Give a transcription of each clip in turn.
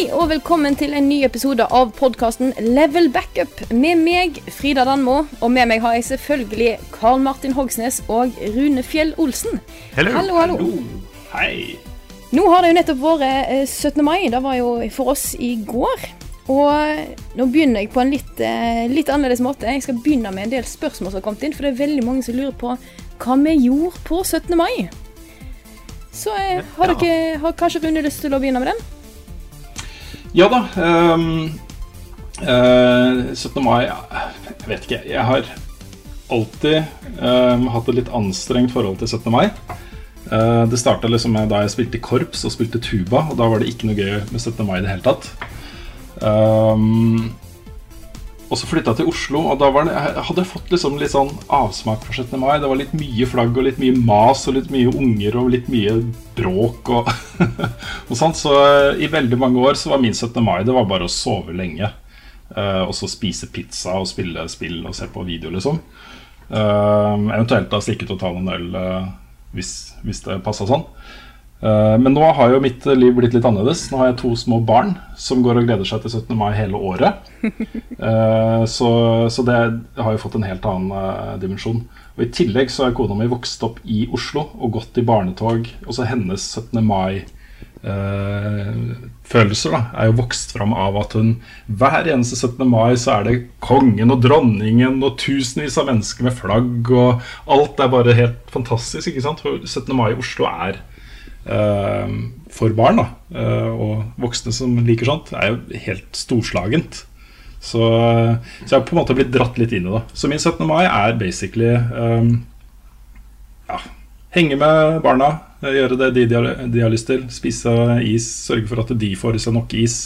Hei og velkommen til en ny episode av podkasten Level Backup med meg, Frida Danmo. Og med meg har jeg selvfølgelig Karl Martin Hogsnes og Rune Fjell Olsen. Hello. Hallo, hallo. Hei. Nå har det jo nettopp vært eh, 17. mai. Det var jo for oss i går. Og eh, nå begynner jeg på en litt, eh, litt annerledes måte. Jeg skal begynne med en del spørsmål som har kommet inn, for det er veldig mange som lurer på hva vi gjorde på 17. mai. Så eh, har dere har kanskje Rune lyst til å begynne med den? Ja da. Um, uh, 17. mai Jeg vet ikke. Jeg har alltid um, hatt et litt anstrengt forhold til 17. mai. Uh, det starta liksom med da jeg spilte korps og spilte tuba, og da var det ikke noe gøy med 17. mai i det hele tatt. Ehm, og så flytta jeg til Oslo, og da det, jeg hadde fått liksom litt sånn avsmak for 17. mai. Det var litt mye flagg og litt mye mas og litt mye unger og litt mye bråk og, og sånt. Så eh, i veldig mange år så var min 17. mai det var bare å sove lenge. Uh, og så spise pizza og spille spill og se på video, liksom. Uh, eventuelt da stikke ut og ta noen øl uh, hvis, hvis det passa sånn. Eh, Men nå har jo mitt liv blitt litt annerledes. Nå har jeg to små barn som går og gleder seg til 17. mai hele året. Eh, Så, så det har jo fått en helt annen eh, dimensjon. Og I tillegg så har kona mi vokst opp i Oslo og gått i barnetog. Og så hennes 17. mai-følelser da er jo vokst fram av at hun hver eneste 17. mai så er det kongen og dronningen og tusenvis av mennesker med flagg, og alt er bare helt fantastisk. ikke sant? For 17. mai i Oslo er eh, for barn da, eh, og voksne som liker sånt, er jo helt storslagent. Så, så jeg har på en måte blitt dratt litt inn i det. Så min 17. mai er basically um, ja, henge med barna, eh, gjøre det de, de, har, lyst til. Spise is, sørge for at de får i seg nok is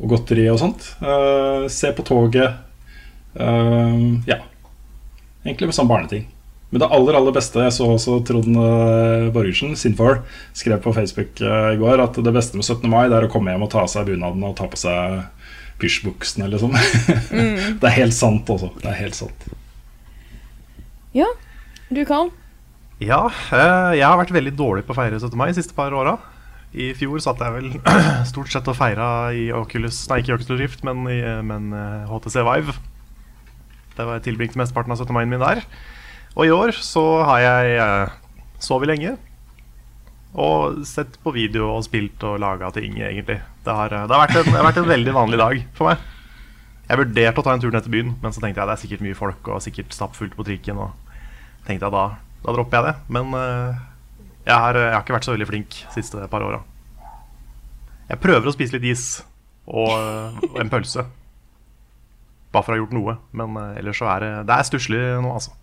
og godteri og sånt. Uh, se på toget. Uh, ja. Egentlig med sånn barneting. Men det aller aller beste Jeg så også Trond uh, Borgersen, Sinfor, skrev på Facebook eh, i går at det beste med 17. mai Det er å komme hjem og ta av seg bunaden og ta på seg pysjbuksene, liksom. det er helt sant, altså. Det er helt sant. Ja. Du, Karl? Ja, eh, jeg har vært veldig dårlig på å feire 17. mai de siste par åra. I fjor satt jeg vel stort sett og feira i Oculus Nei, ikke i Oculus Rift, men, i, men eh, HTC Vive. Det var jeg tilbringte mesteparten av 17. mai min der. Og i år så har jeg eh, sovet lenge. Og sett på video og spilt og laga ting, egentlig. Det har, eh, det, har en, det har vært en veldig vanlig dag for meg. Jeg vurderte å ta en tur ned til byen, men så tenkte jeg det er sikkert mye folk og sikkert stappfullt på trikken. Og tenkte jeg da, da dropper jeg det. Men eh, jeg, har, jeg har ikke vært så veldig flink de siste par åra. Jeg prøver å spise litt is og, og en pølse. Bare for å ha gjort noe. Men ellers så er det Det er stusslig nå, altså.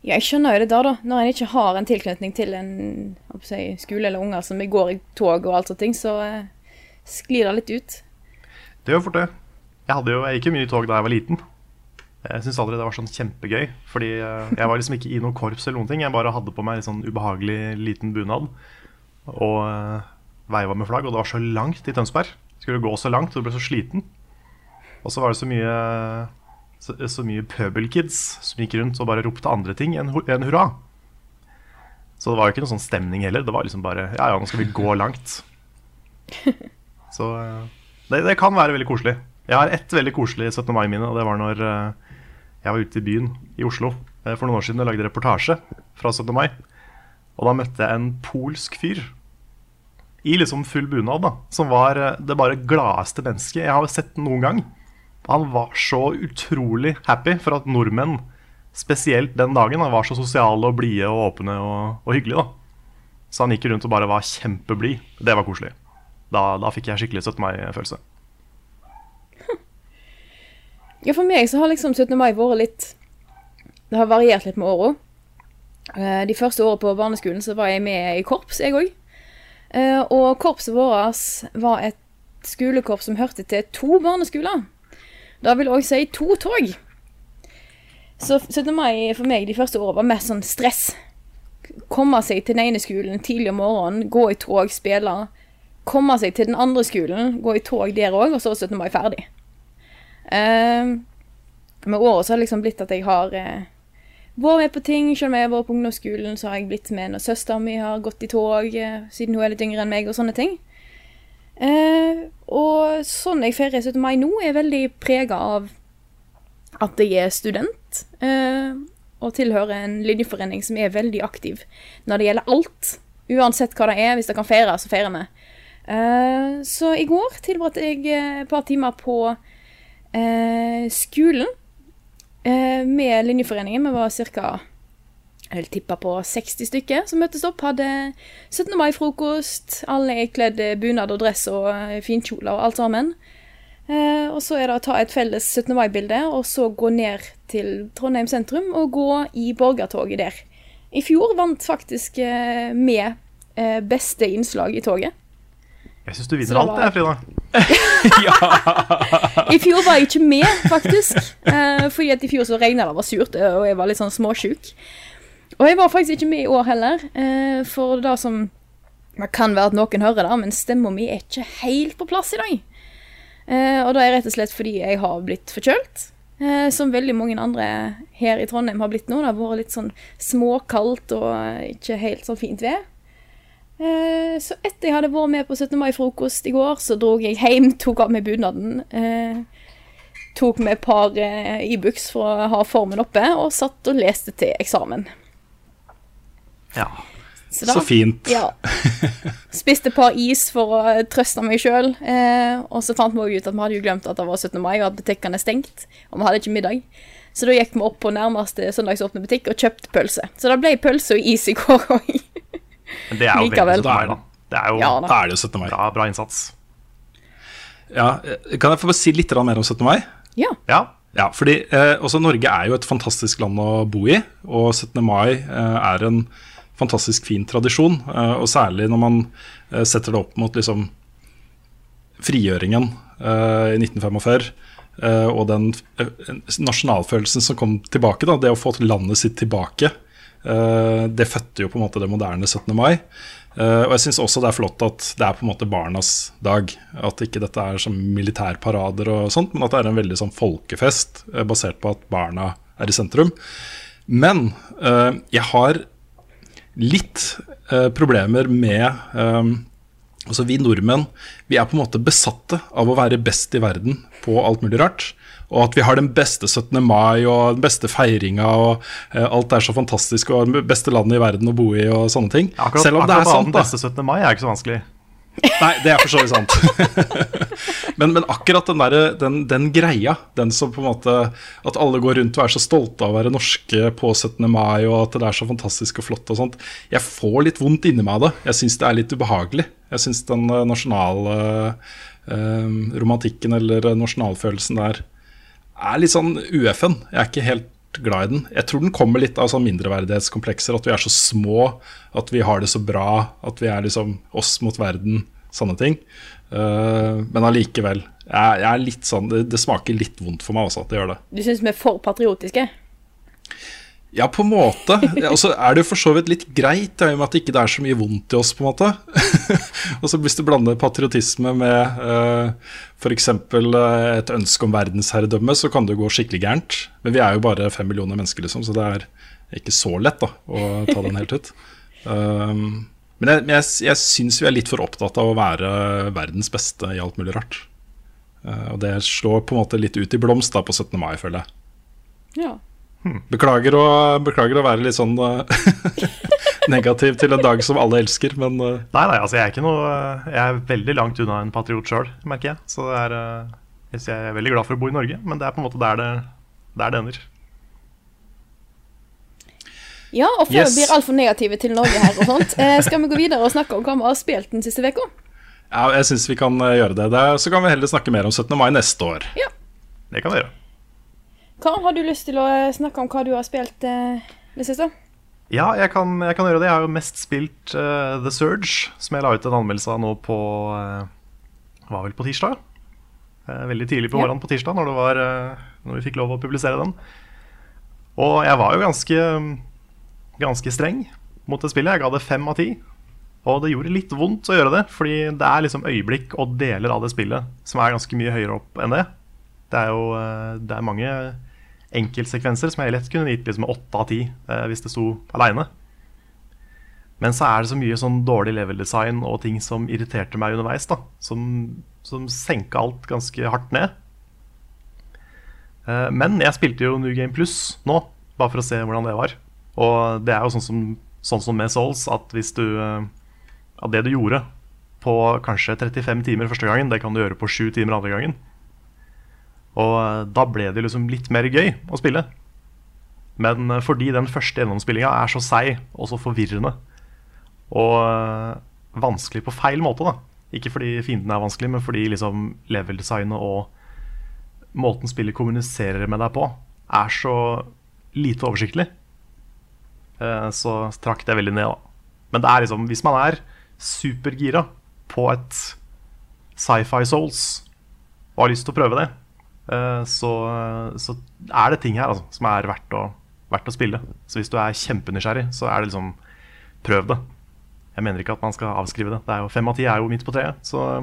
Ja, jeg skjønner jo det der, da. Når en ikke har en tilknytning til en si, skole eller unger som går i tog og alt sånt, så eh, sklir det litt ut. Det gjør fort det. Jeg, jo, jeg gikk jo mye i tog da jeg var liten. Jeg syns aldri det var sånn kjempegøy. Fordi eh, jeg var liksom ikke i noe korps eller noen ting. Jeg bare hadde på meg en sånn ubehagelig liten bunad og uh, veiva med flagg. Og det var så langt i Tønsberg. Skulle gå så langt, og du ble så sliten. Og så var det så mye så, så mye pøbelkids som gikk rundt og bare ropte andre ting enn en hurra. Så det var jo ikke noe sånn stemning heller. Det var liksom bare Ja, ja, nå skal vi gå langt. Så eh, det, det kan være veldig koselig. Jeg har ett veldig koselig 17. mai-minne, og det var når eh, jeg var ute i byen i Oslo eh, for noen år siden og lagde reportasje fra 17. mai. Og da møtte jeg en polsk fyr i liksom full bunad, da, som var det bare gladeste mennesket jeg har sett noen gang. Han var så utrolig happy for at nordmenn, spesielt den dagen, var så sosiale og blide og åpne og, og hyggelige. da. Så han gikk rundt og bare var kjempeblid. Det var koselig. Da, da fikk jeg skikkelig 17. mai-følelse. Ja, for meg så har liksom 17. mai vært litt Det har variert litt med åra. Eh, De første årene på barneskolen så var jeg med i korps, jeg òg. Og korpset vårt var et skolekorps som hørte til to barneskoler. Det vil òg si to tog. Så 17. mai for meg de første årene var mest sånn stress. Komme seg til den ene skolen tidlig om morgenen, gå i tog, spille. Komme seg til den andre skolen, gå i tog der òg, og så var 17. mai ferdig. Uh, med året så har det liksom blitt at jeg har uh, vært med på ting. Selv om jeg har vært på ungdomsskolen, så har jeg blitt med når søsteren min har gått i tog, uh, siden hun er litt yngre enn meg, og sånne ting. Og sånn jeg feirer 17. mai nå, er veldig prega av at jeg er student og tilhører en linjeforening som er veldig aktiv når det gjelder alt. Uansett hva det er, hvis det kan feire, så feirer vi. Uh, så i går tilbrakte jeg et par timer på skolen med linjeforeningen. Vi var ca. Jeg vil tippe på 60 stykker som møttes opp. Hadde 17. mai-frokost. Alle er kledd bunad og dress og finkjoler og alt sammen. og så er det å ta et felles 17. mai-bilde, og så gå ned til Trondheim sentrum og gå i borgertoget der. I fjor vant faktisk med beste innslag i toget. Jeg syns du vinner alt, jeg, Frida. I fjor var jeg ikke med, faktisk. Eh, fordi at i fjor så regna det, var surt, og jeg var litt sånn småsjuk. Og jeg var faktisk ikke med i år heller, eh, for det som Det kan være at noen hører det, men stemma mi er ikke helt på plass i dag. Eh, og det er rett og slett fordi jeg har blitt forkjølt. Eh, som veldig mange andre her i Trondheim har blitt nå. Det har vært litt sånn småkaldt og ikke helt sånn fint vær. Så etter jeg hadde vært med på 17. mai-frokost i går, så dro jeg hjem, tok av meg bunaden. Tok med et par Ibux for å ha formen oppe, og satt og leste til eksamen. Ja. Så, da, så fint. Ja. Spiste et par is for å trøste meg sjøl. Eh, og så fant vi ut at vi hadde jo glemt at det var 17. mai, og at butikkene er stengt. Og vi hadde ikke middag. Så da gikk vi opp på nærmeste søndagsåpne butikk og kjøpte pølse. Så det ble pølse og is i går òg. Det er jo Likevel. 17. mai, da. Det er jo Ja, Da er det jo 17. mai. bra, bra innsats. Ja, eh, kan jeg få bare si litt mer om 17. mai? Ja. Ja. Ja, fordi eh, også Norge er jo et fantastisk land å bo i, og 17. mai eh, er en fantastisk fin tradisjon. Eh, og særlig når man eh, setter det opp mot liksom frigjøringen eh, i 1945. eh, og den nasjonalfølelsen som kom tilbake, da, det å få landet sitt tilbake. det fødte jo på en måte det moderne 17. mai. Og jeg syns også det er flott at det er på en måte barnas dag. At ikke dette er som militærparader og sånt, men at det er en veldig sånn folkefest basert på at barna er i sentrum. Men jeg har litt eh, problemer med eh, Altså Vi nordmenn vi er på en måte besatte av å være best i verden på alt mulig rart. Og at vi har den beste 17. mai og den beste feiringa og eh, alt er så fantastisk og det beste landet i verden å bo i og sånne ting. Akkurat, Selv om det er sant, den da. beste 17. mai er ikke så vanskelig. Nei, det er for så vidt sant. men, men akkurat den, der, den, den greia, den som på en måte At alle går rundt og er så stolte av å være norske på 17. mai, og at det er så fantastisk og flott og sånt. Jeg får litt vondt inni meg av det. Jeg syns det er litt ubehagelig. Jeg syns den eh, nasjonale eh, romantikken eller nasjonalfølelsen der er litt sånn UFN. Jeg er ikke helt glad i den. Jeg tror den kommer litt av sånn mindreverdighetskomplekser. At vi er så små, at vi har det så bra, at vi er liksom oss mot verden. Sånne ting. Uh, men allikevel. Jeg, jeg er litt sånn, det, det smaker litt vondt for meg også at det gjør det. Du syns vi er for patriotiske? Ja, på en måte. Og så er det jo for så vidt litt greit, i og med at det ikke er så mye vondt i oss, på en måte. og så hvis du blander patriotisme med uh, f.eks. Uh, et ønske om verdensherredømme, så kan det jo gå skikkelig gærent. Men vi er jo bare fem millioner mennesker, liksom, så det er ikke så lett da, å ta den helt ut. Um, men jeg, jeg, jeg syns vi er litt for opptatt av å være verdens beste i alt mulig rart. Uh, og det slår på en måte litt ut i blomst da på 17. mai, føler jeg. Ja. Beklager å, beklager å være litt sånn eh, negativ til en dag som alle elsker, men eh, Nei, nei, altså jeg er ikke noe Jeg er veldig langt unna en patriot sjøl, merker jeg. Så det er eh, Jeg er veldig glad for å bo i Norge, men det er på en måte der det, der det ender. Ja, og før Yes. vi blir altfor negative til Norge her og sånt, eh, skal vi gå videre og snakke om hva vi har spilt den siste uka? Ja, jeg syns vi kan eh, gjøre det. det. Så kan vi heller snakke mer om 17. mai neste år. Ja. Det kan vi gjøre. Karen, har du lyst til å eh, snakke om hva du har spilt eh, det siste? Ja, jeg kan, jeg kan gjøre det. Jeg har jo mest spilt uh, The Surge, som jeg la ut en anmeldelse av nå på uh, Var vel på tirsdag? Uh, veldig tidlig på Ja. på tirsdag, når, det var, når vi fikk lov å publisere den. Og jeg var jo ganske, ganske streng mot det spillet. Jeg ga det fem av ti. Og det gjorde litt vondt å gjøre det, fordi det er liksom øyeblikk og deler av det spillet som er ganske mye høyere opp enn det. Det er jo det er mange enkeltsekvenser som jeg lett kunne gitt liksom åtte av ti eh, hvis det sto aleine. Men så er det så mye sånn dårlig level design og ting som irriterte meg underveis, da, som, som senka alt ganske hardt ned. Eh, Men jeg spilte jo New Game Plus nå, bare for å se hvordan det var. Og det er jo sånn som, sånn som med Souls, at hvis du eh, At det du gjorde på kanskje 35 timer første gangen, det kan du gjøre på 7 timer andre gangen. Og eh, da ble det liksom litt mer gøy å spille. Men eh, fordi den første gjennomspillinga er så seig og så forvirrende og eh, vanskelig på feil måte, da. Ikke fordi fiendene er vanskelig, men fordi liksom level-designet og måten spillet kommuniserer med deg på, er så lite oversiktlig. Så trakk det veldig ned, da. Men det er liksom, hvis man er supergira på et sci-fi souls og har lyst til å prøve det, så, så er det ting her altså, som er verdt å, verdt å spille. Så hvis du er kjempenysgjerrig, så er det liksom Prøv det. Jeg mener ikke at man skal avskrive det. det er jo, fem av ti er jo midt på treet, så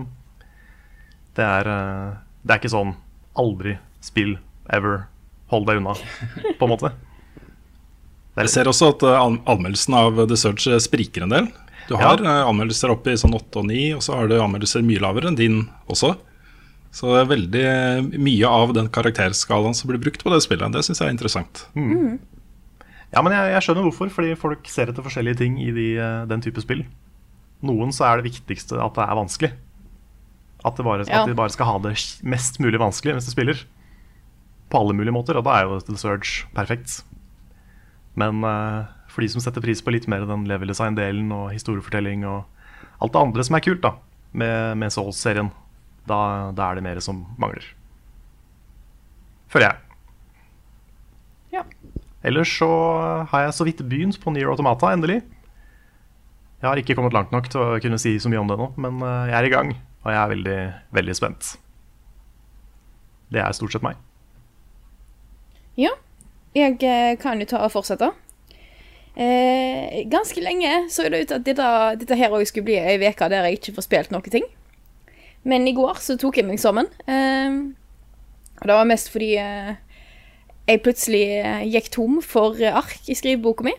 det er, eh, det er ikke sånn aldri spill ever. Hold deg unna, på en måte. Jeg er, ser også at eh, anmeldelsen av The eh, spriker en del. Du har ja. anmeldelser oppe i sånn 8 og 9, og så har du anmeldelser mye lavere enn din også. Så det er veldig eh, mye av den karakterskalaen som blir brukt på det spillet. Det syns jeg er interessant. ja, men jeg, jeg skjønner hvorfor, fordi folk ser etter forskjellige ting i de, eh, den type spill. Noen så er det viktigste at det er vanskelig. At, det bare, Ja. at de bare skal ha det mest mulig vanskelig mens de spiller. På alle mulige måter, og da er jo The Surge perfekt. Men uh, for de som setter pris på litt mer den level design-delen og historiefortelling og alt det andre som er kult da med, med Souls-serien, da, da er det mer som mangler. Føler jeg. Ja. Ellers så har jeg så vidt begynt på Nier Automata, endelig. Jeg har ikke kommet langt nok til å kunne si så mye om det nå, men eh, jeg er i gang, og jeg er veldig, veldig spent. Det er stort sett meg. Ja, jeg eh, kan jo ta og fortsette. Eh, ganske lenge så det ut at dette, dette her også skulle bli ei uke der jeg ikke får spilt noen ting. Men i går så tok jeg meg sammen. Eh, og det var mest fordi eh, jeg plutselig eh, gikk tom for eh, ark i skriveboka mi.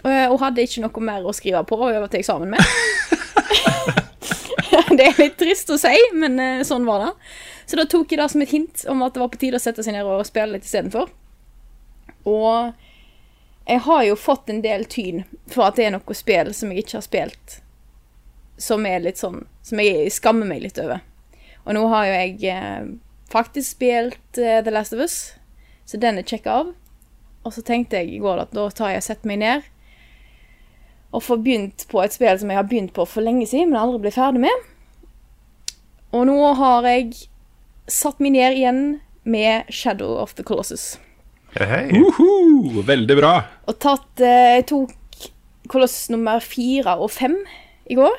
og hadde ikke noe mer å skrive på og øve til eksamen med. det er litt trist å si, men sånn var det. Så da tok jeg det som et hint om at det var på tide å sette seg ned og spille litt istedenfor. Og jeg har jo fått en del tyn for at det er noe spill som jeg ikke har spilt, som er litt sånn Som jeg skammer meg litt over. Og nå har jo jeg eh, faktisk spilt eh, The Last of Us, så den er sjekka av. Og så tenkte jeg i går at da tar jeg og setter meg ned og får begynt på et spill som jeg har begynt på for lenge siden, men aldri ble ferdig med. Og nå har jeg satt meg ned igjen med Shadow of the Colossus. Hei, hei. Uhu, veldig bra. Og tatt eh, Jeg tok Koloss nummer fire og fem i går.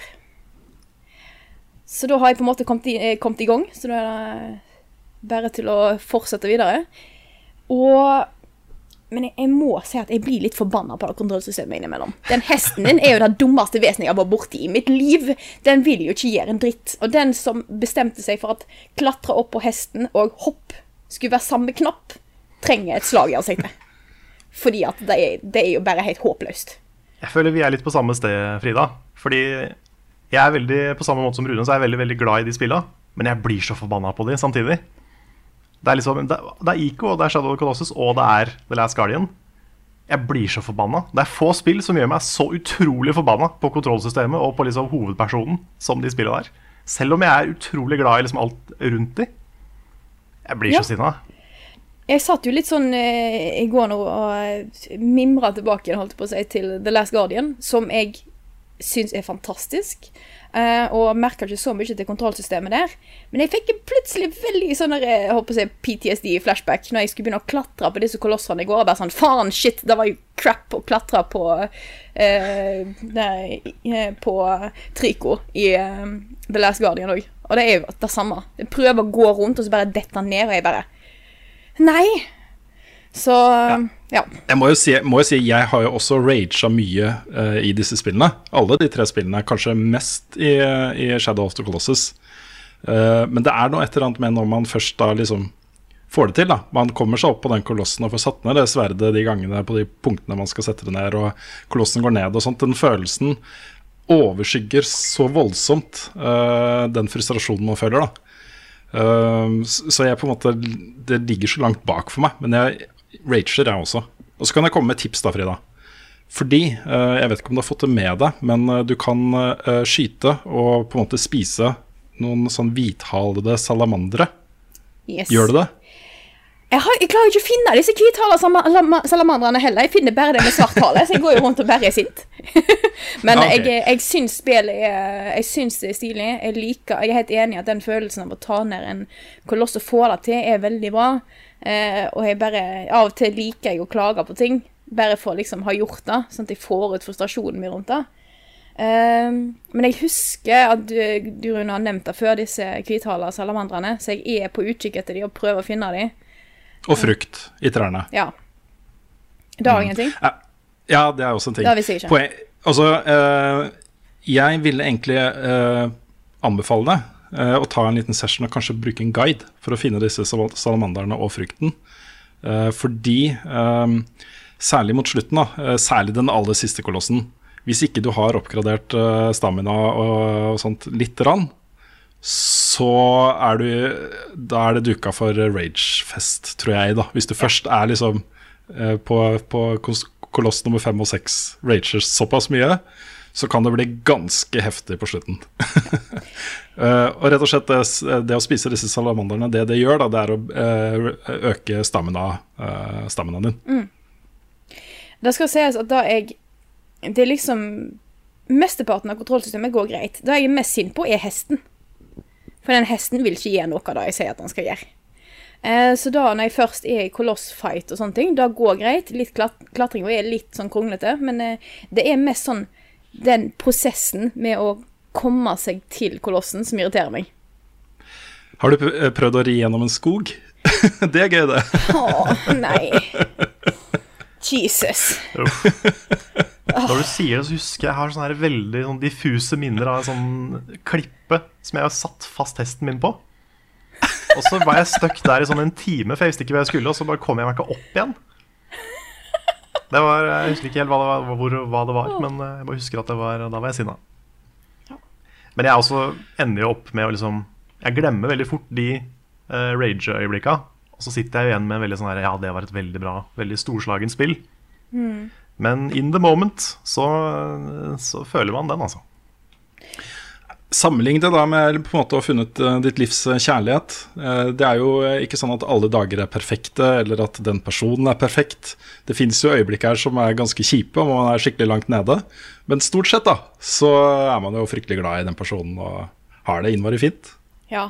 Så da har jeg på en måte kommet i, eh, kommet i gang. Så da er det bare til å fortsette videre. Og Men jeg, jeg må si at jeg blir litt forbanna på det kontrollsystemet innimellom. Den hesten din er jo det dummeste vesenet jeg har vært borti i mitt liv. Den vil jo ikke gjøre en dritt. Og den som bestemte seg for at klatre opp på hesten og hopp skulle være samme knapp, trenger et slag i ansiktet. Fordi at det er, det er jo bare helt håpløst. Jeg føler vi er litt på samme sted, Frida. Fordi jeg er veldig, på samme måte som Rune, så er jeg veldig, veldig glad i de spilla. Men jeg blir så forbanna på de samtidig. Det er liksom, det, det er Ico, og det er Shadow of Colossus, og det er The Last Guardian. Jeg blir så forbanna. Det er få spill som gjør meg så utrolig forbanna på kontrollsystemet og på liksom hovedpersonen som de spillene der. Selv om jeg er utrolig glad i liksom alt rundt de. Jeg blir Ja. så sinna. jeg satt jo litt sånn eh, i går nå og mimra tilbake holdt på å si, til The Last Guardian, som jeg syns er fantastisk. eh, og merka ikke så mye til kontrollsystemet der. Men jeg fikk plutselig veldig sånn jeg håper å si PTSD-flashback når jeg skulle begynne å klatre på disse kolossene i går. og Bare sånn Faen, shit, det var jo crap å klatre på eh, der, eh, På Trico i eh, The Last Guardian òg. Og det er jo det samme. Jeg prøver å gå rundt, og så bare detter ned, og jeg bare Nei. Så ja. Jeg må jo si, må jo si jeg har jo også raga mye uh, i disse spillene. Alle de tre spillene. Kanskje mest i, i Shadow of the Colossus. Uh, men det er noe et eller annet med når man først da liksom får det til. da Man kommer seg opp på den kolossen og får satt ned det sverdet de gangene på de punktene man skal sette det ned, og kolossen går ned og sånt. Den følelsen overskygger så voldsomt uh, den frustrasjonen man føler, da. Uh, så så jeg på en måte Det ligger så langt bak for meg. Men jeg rager, jeg også. Og så kan jeg komme med tips, da, Frida. Fordi, eh, jeg vet ikke om du har fått det med deg, men eh, du kan eh, skyte og på en måte spise noen sånn hvithalede salamandere. Yes. Gjør du det? Jeg, har, jeg klarer ikke å finne disse hvithalede salamandrene heller. Jeg finner bare det med svart hale, så jeg går jo rundt og bare er sint. Men Ja, ok. jeg, jeg syns spillet er Jeg syns det er stilig. Jeg liker Jeg er helt enig i at den følelsen av å ta ned en koloss og få det til, er veldig bra. Eh, og jeg bare Av og til liker jeg å klage på ting. Bare for å liksom ha gjort det, sånn at jeg får ut frustrasjonen min rundt det. Eh, men jeg husker at du, du Rune, har nevnt det før, disse hvithala salamandrene. Så jeg er på utkikk etter dem og prøver å finne dem. Og frukt i trærne. Ja. Det har ingenting. Ja, det er også en ting. Det visste jeg ikke. Poen, altså, eh, jeg ville egentlig eh, anbefale deg eh, å ta en liten session og kanskje bruke en guide for å finne disse salamanderne og frukten. Eh, fordi, eh, særlig mot slutten, da, eh, særlig den aller siste kolossen Hvis ikke du har oppgradert stamina og, og sånt lite grann, så er du Da er det duka for ragefest, tror jeg, da. Hvis du først er liksom på, på koloss nummer fem og seks rager såpass mye, så kan det bli ganske heftig på slutten. uh, og rett og slett det, det å spise disse salamanderne, det det gjør, da, det er å uh, øke stamina, uh, staminaen din. Det skal sies at da jeg Det er liksom Mesteparten av kontrollsystemet går greit. Det jeg er mest sint på, er hesten. For den hesten vil ikke gjøre noe av det jeg sier at han skal gjøre. Eh, så da når jeg først er i kolossfight og sånne ting, da går greit. Litt klat og er litt sånn kronglete, men eh, det er mest sånn den prosessen med å komme seg til kolossen som irriterer meg. Har du prøvd å ri gjennom en skog? det er gøy, det. Å, nei. Jesus. Når du sier det, så husker jeg jeg har sånne veldig sånn diffuse minner av en sånn klippe som jeg har satt fast hesten min på. Og så var jeg stuck der i sånn en time, for jeg visste ikke hva jeg skulle, og så bare kom jeg meg ikke opp igjen. Det var, Jeg husker ikke helt hva det var, hvor, hva det var men jeg bare husker at det var, da var jeg sinna. Men jeg også ender jo opp med å liksom Jeg glemmer veldig fort de uh, rage-øyeblikka. Og så sitter jeg igjen med en veldig sånn her Ja, det var et veldig bra, veldig storslagent spill. Men in the moment så, så føler man den, altså. Sammenlign det da med på en måte å ha funnet eh, ditt livs eh, kjærlighet. Eh, det er jo ikke sånn at alle dager er perfekte, eller at den personen er perfekt. Det fins jo øyeblikk her som er ganske kjipe, og man er skikkelig langt nede. Men stort sett da, så er man jo fryktelig glad i den personen og har det innmari fint. Ja.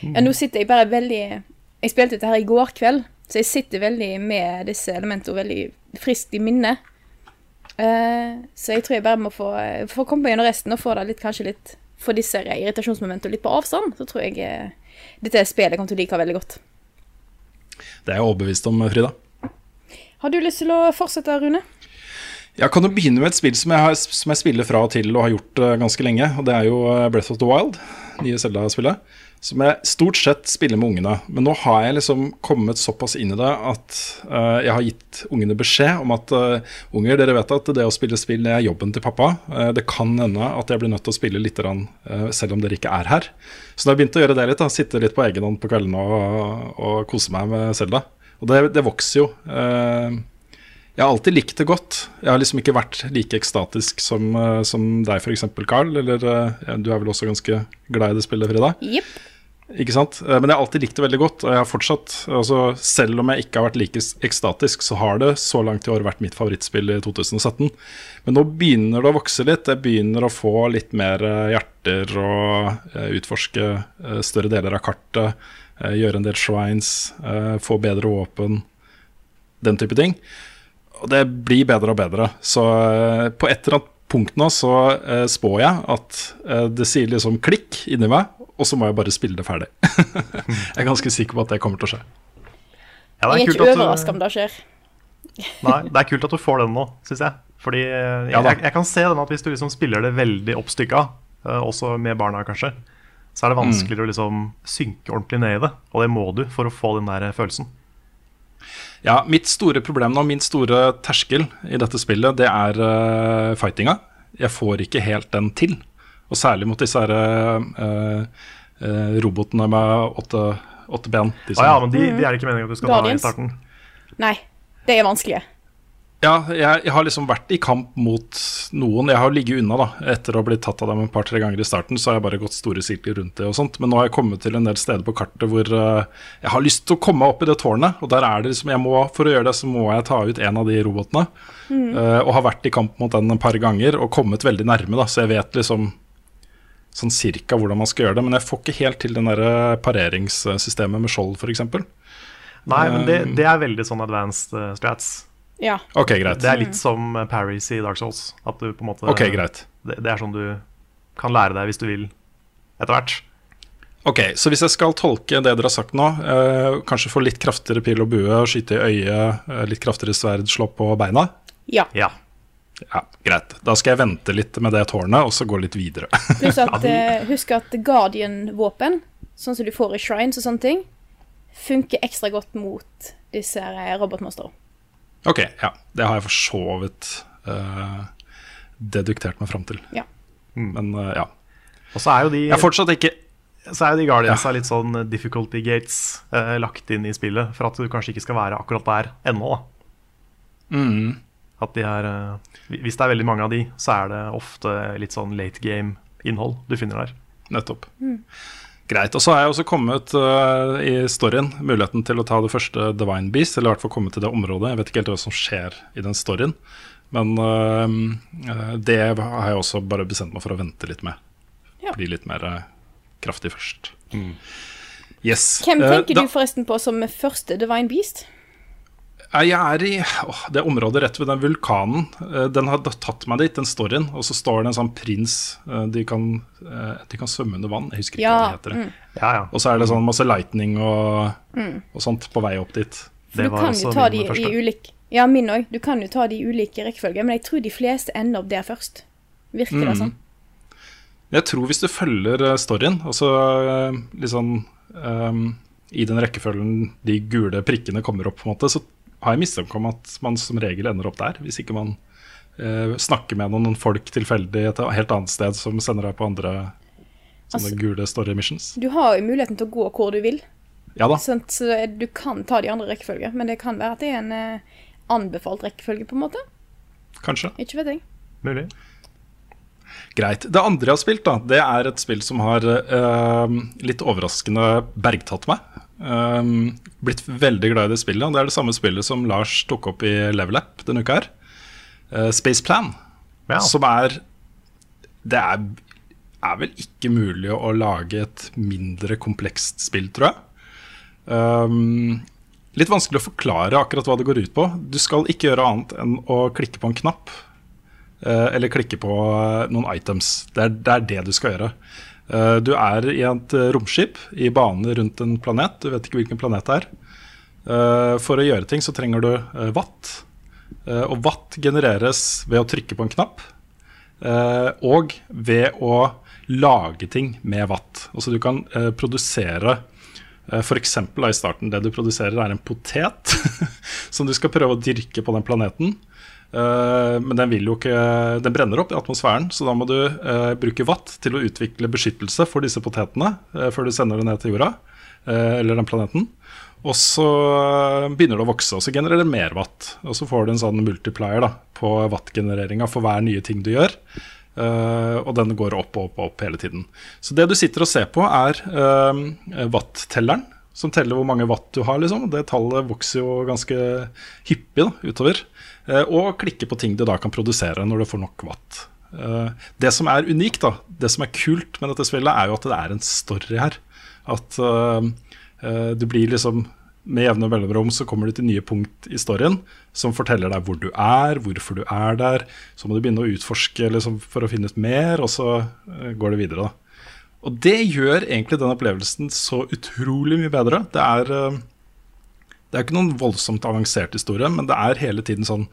ja. Nå sitter jeg bare veldig Jeg spilte dette her i går kveld, så jeg sitter veldig med disse elementene veldig friskt i minnet. Eh, så jeg tror jeg bare må få, få komme gjennom resten og få det litt, kanskje litt få disse irritasjonsmomentene litt på avstand. Så tror jeg eh, dette spillet kommer til å like veldig godt. Det er jeg overbevist om, Frida. Har du lyst til å fortsette, Rune? Jeg kan jo begynne med et spill som jeg, har, som jeg spiller fra og til og har gjort eh, ganske lenge. Og det er jo Breath of the Wild, nye Zelda-spillet. Som jeg stort sett spiller med ungene. Men nå har jeg liksom kommet såpass inn i det at uh, jeg har gitt ungene beskjed om at uh, unger, dere vet at det å spille spill er jobben til pappa. Uh, det kan hende at jeg blir nødt til å spille litt, selv om dere ikke er her. Så da har jeg begynt å gjøre det litt. da, Sitte litt på egen hånd på kveldene og, og kose meg med Selda. Og det, det vokser jo. Jeg har alltid likt det godt. Jeg har liksom ikke vært like ekstatisk som, som deg f.eks., Carl. Eller du er vel også ganske glad i det spillet, Frida? Jepp. Ikke sant? Eh, Men jeg har alltid likt det veldig godt, og jeg har fortsatt altså, Selv om jeg ikke har vært like ekstatisk, så har det så langt i år vært mitt favorittspill i 2017. Men nå begynner det å vokse litt. Jeg begynner å få litt mer eh, hjerter og eh, utforske større deler av kartet. gjøre en del shrines, få bedre våpen, den type ting. Og det blir bedre og bedre. Så på et eller annet punkt nå så spår jeg at det sier liksom klikk inni meg, og så må jeg bare spille det ferdig. jeg er ganske sikker på at det kommer til å skje. Ja, Jeg er ikke du- overraska om det skjer. Nei, det er kult at du får den nå, syns jeg. Fordi jeg, jeg, jeg kan se den at hvis du liksom spiller det veldig oppstykka, eh, også med barna kanskje, så er det vanskeligere å liksom synke ordentlig ned i det. Og det må du for å få den der følelsen. Ja, Mitt store problem nå, min store terskel i dette spillet, det er uh, fightinga. Jeg får ikke helt den til. Og særlig mot disse her, uh, uh, robotene med åtte, åtte ben. De Å ah, ja, men de, de er ikke meningen at du skal ta i Guardians. starten. Nei, det er vanskelig. Ja, jeg, jeg har liksom vært i kamp mot noen. Jeg har ligget unna da, etter å ha blitt tatt av dem et par-tre ganger i starten. Så har jeg bare gått store sirkler rundt det og sånt. Men nå har jeg kommet til en del steder på kartet hvor uh, jeg har lyst til å komme meg opp i det tårnet. Og der er det liksom, jeg må, for å gjøre det, så må jeg ta ut en av de robotene. Eh, og har vært i kamp mot den et par ganger og kommet veldig nærme, da. Så jeg vet liksom sånn cirka hvordan man skal gjøre det. Men jeg får ikke helt til den der eh, pareringssystemet med skjold, f.eks. Nei, men det, det er veldig sånn advanced eh, strats. Ja. Ok, greit. Det er litt som Paris i Dark Souls. At du på en måte Ok, greit. Det, det er sånn du kan lære deg hvis du vil etter hvert. Ok, så hvis jeg skal tolke det dere har sagt nå, eh, kanskje få litt kraftigere pil og bue, skyte i øyet, eh, litt kraftigere sverd, slå på beina? ja. Ja. Ja, greit. Da skal jeg vente litt med det tårnet, og så gå litt videre. Pluss at uh, husk at Guardian-våpen, sånn som du får i shrines og sånne ting, funker ekstra godt mot disse eh, robotmonstrene. ok, ja. Det har jeg for så vidt uh, deduktert meg fram til. Ja. Men uh, ja. Og så er jo de, Jeg er fortsatt ikke så er jo de Guardians litt sånn difficulty gates eh, lagt inn i spillet for at du kanskje ikke skal være akkurat der ennå. da. mm, At de er, eh, hvis det er veldig mange av de, så er det ofte litt sånn late game-innhold du finner der. Nettopp. Greit. Og så har jeg også kommet uh, i storyen muligheten til å ta det første Divine Beast, eller i hvert fall komme til det området. Jeg vet ikke helt hva som skjer i den storyen, men eh, eh, det har jeg også bare bestemt meg for å vente litt med. Ja. Bli litt mer uh, kraftig først. Yes. Hvem tenker da- du forresten på som første Divine Beast? Jeg er i åh, det området rett ved den vulkanen. Eh, Den har tatt meg dit, den storyen. Og så står det en sånn prins. eh, De kan, eh, de kan svømme under vann. Jeg husker ikke Ja, hva det heter. Ja, ja. Og så er det sånn masse lightning og, og sånt på vei opp dit. For Det du var kan jo ta de i ulik Ja, min òg. Du kan jo ta de i ulike rekkefølger, men jeg tror de fleste ender opp der først. Virker Mm. det sånn? Jeg tror hvis du følger storyen, altså litt sånn um, I den rekkefølgen de gule prikkene kommer opp, på en måte, så har jeg mistanke om at man som regel ender opp der. Hvis ikke man eh, snakker med noen folk tilfeldig et helt annet sted som sender deg på andre sånne Altså- gule story missions. Du har jo muligheten til å gå hvor du vil, Ja da, Sånn, så du kan ta de andre rekkefølger. Men det kan være at det er en eh, anbefalt rekkefølge, på en måte. kanskje. Ikke vet jeg. Mulig. Greit. Det andre jeg har spilt, da, det er et spill som har eh, litt overraskende bergtatt meg. Um, blitt veldig glad i det spillet. og Det er det samme spillet som Lars tok opp i Level Up denne uka her. Uh, Space Plan. Ja. Som er Det er, er vel ikke mulig å lage et mindre komplekst spill, tror jeg. Um, litt vanskelig å forklare akkurat hva det går ut på. Du skal ikke gjøre annet enn å klikke på en knapp. Uh, eller klikke på noen items. Det er, det er det du skal gjøre. Eh, du er i et eh, romskip i bane rundt en planet. Du vet ikke hvilken planet det er. Eh, for å gjøre ting så trenger du watt. Og watt genereres ved å trykke på en knapp. og ved å lage ting med watt. Altså du kan produsere F.eks. i starten det du produserer, er en potet som du skal prøve å dyrke på den planeten. Eh, men den vil jo ikke Den brenner opp i atmosfæren, så da må du eh, bruke watt til å utvikle beskyttelse for disse potetene eh, før du sender det ned til jorda, eller den planeten. Og så begynner det å vokse, og så genererer det mer watt. Og så får du en sånn multiplier da, på watt-genereringa for hver nye ting du gjør. Uh, og den går opp og opp og opp hele tiden. Så det du sitter og ser på, er uh, watt-telleren, som teller hvor mange watt du har. liksom. Det tallet vokser jo ganske hyppig da, utover. Uh, og klikke på ting du da kan produsere når du får nok watt. Uh, det som er unikt, da, det som er kult med dette spillet, er jo at det er en story her. At du blir liksom med jevne mellomrom så kommer du til nye punkt i storyen som forteller deg hvor du er, hvorfor du er der. Så må du begynne å utforske liksom, for å finne ut mer, og så går det videre. Da. Og det gjør egentlig den opplevelsen så utrolig mye bedre. Det er, det er ikke noen voldsomt avansert historie, men det er hele tiden sånn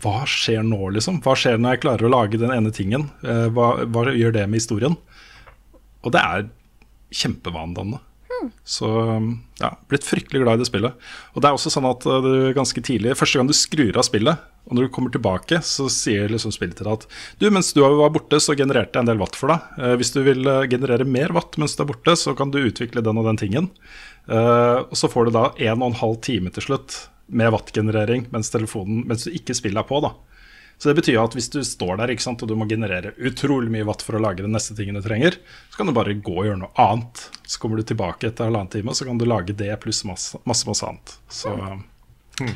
Hva skjer nå, liksom? Hva skjer når jeg klarer å lage den ene tingen? Uh, hva, hva gjør det med historien? Og det er kjempevanedannende. Så ja, blitt fryktelig glad i det spillet. Og det er også sånn at uh, du ganske tidlig Første gang du skrur av spillet, og når du kommer tilbake, så sier liksom spillet til deg at du, mens du var borte, så genererte jeg en del watt for deg. Uh, hvis du vil generere mer watt mens du er borte, så kan du utvikle den og den tingen. Og så får du da en og en halv time til slutt med wattgenerering mens, mens du ikke spiller er på. da så det betyr at hvis du står der sant, og du må generere utrolig mye watt for å lage den neste tingen du trenger, så kan du bare gå og gjøre noe annet. Så kommer du tilbake etter halvannen time, og så kan du lage det pluss masse, masse, masse annet. Så mm.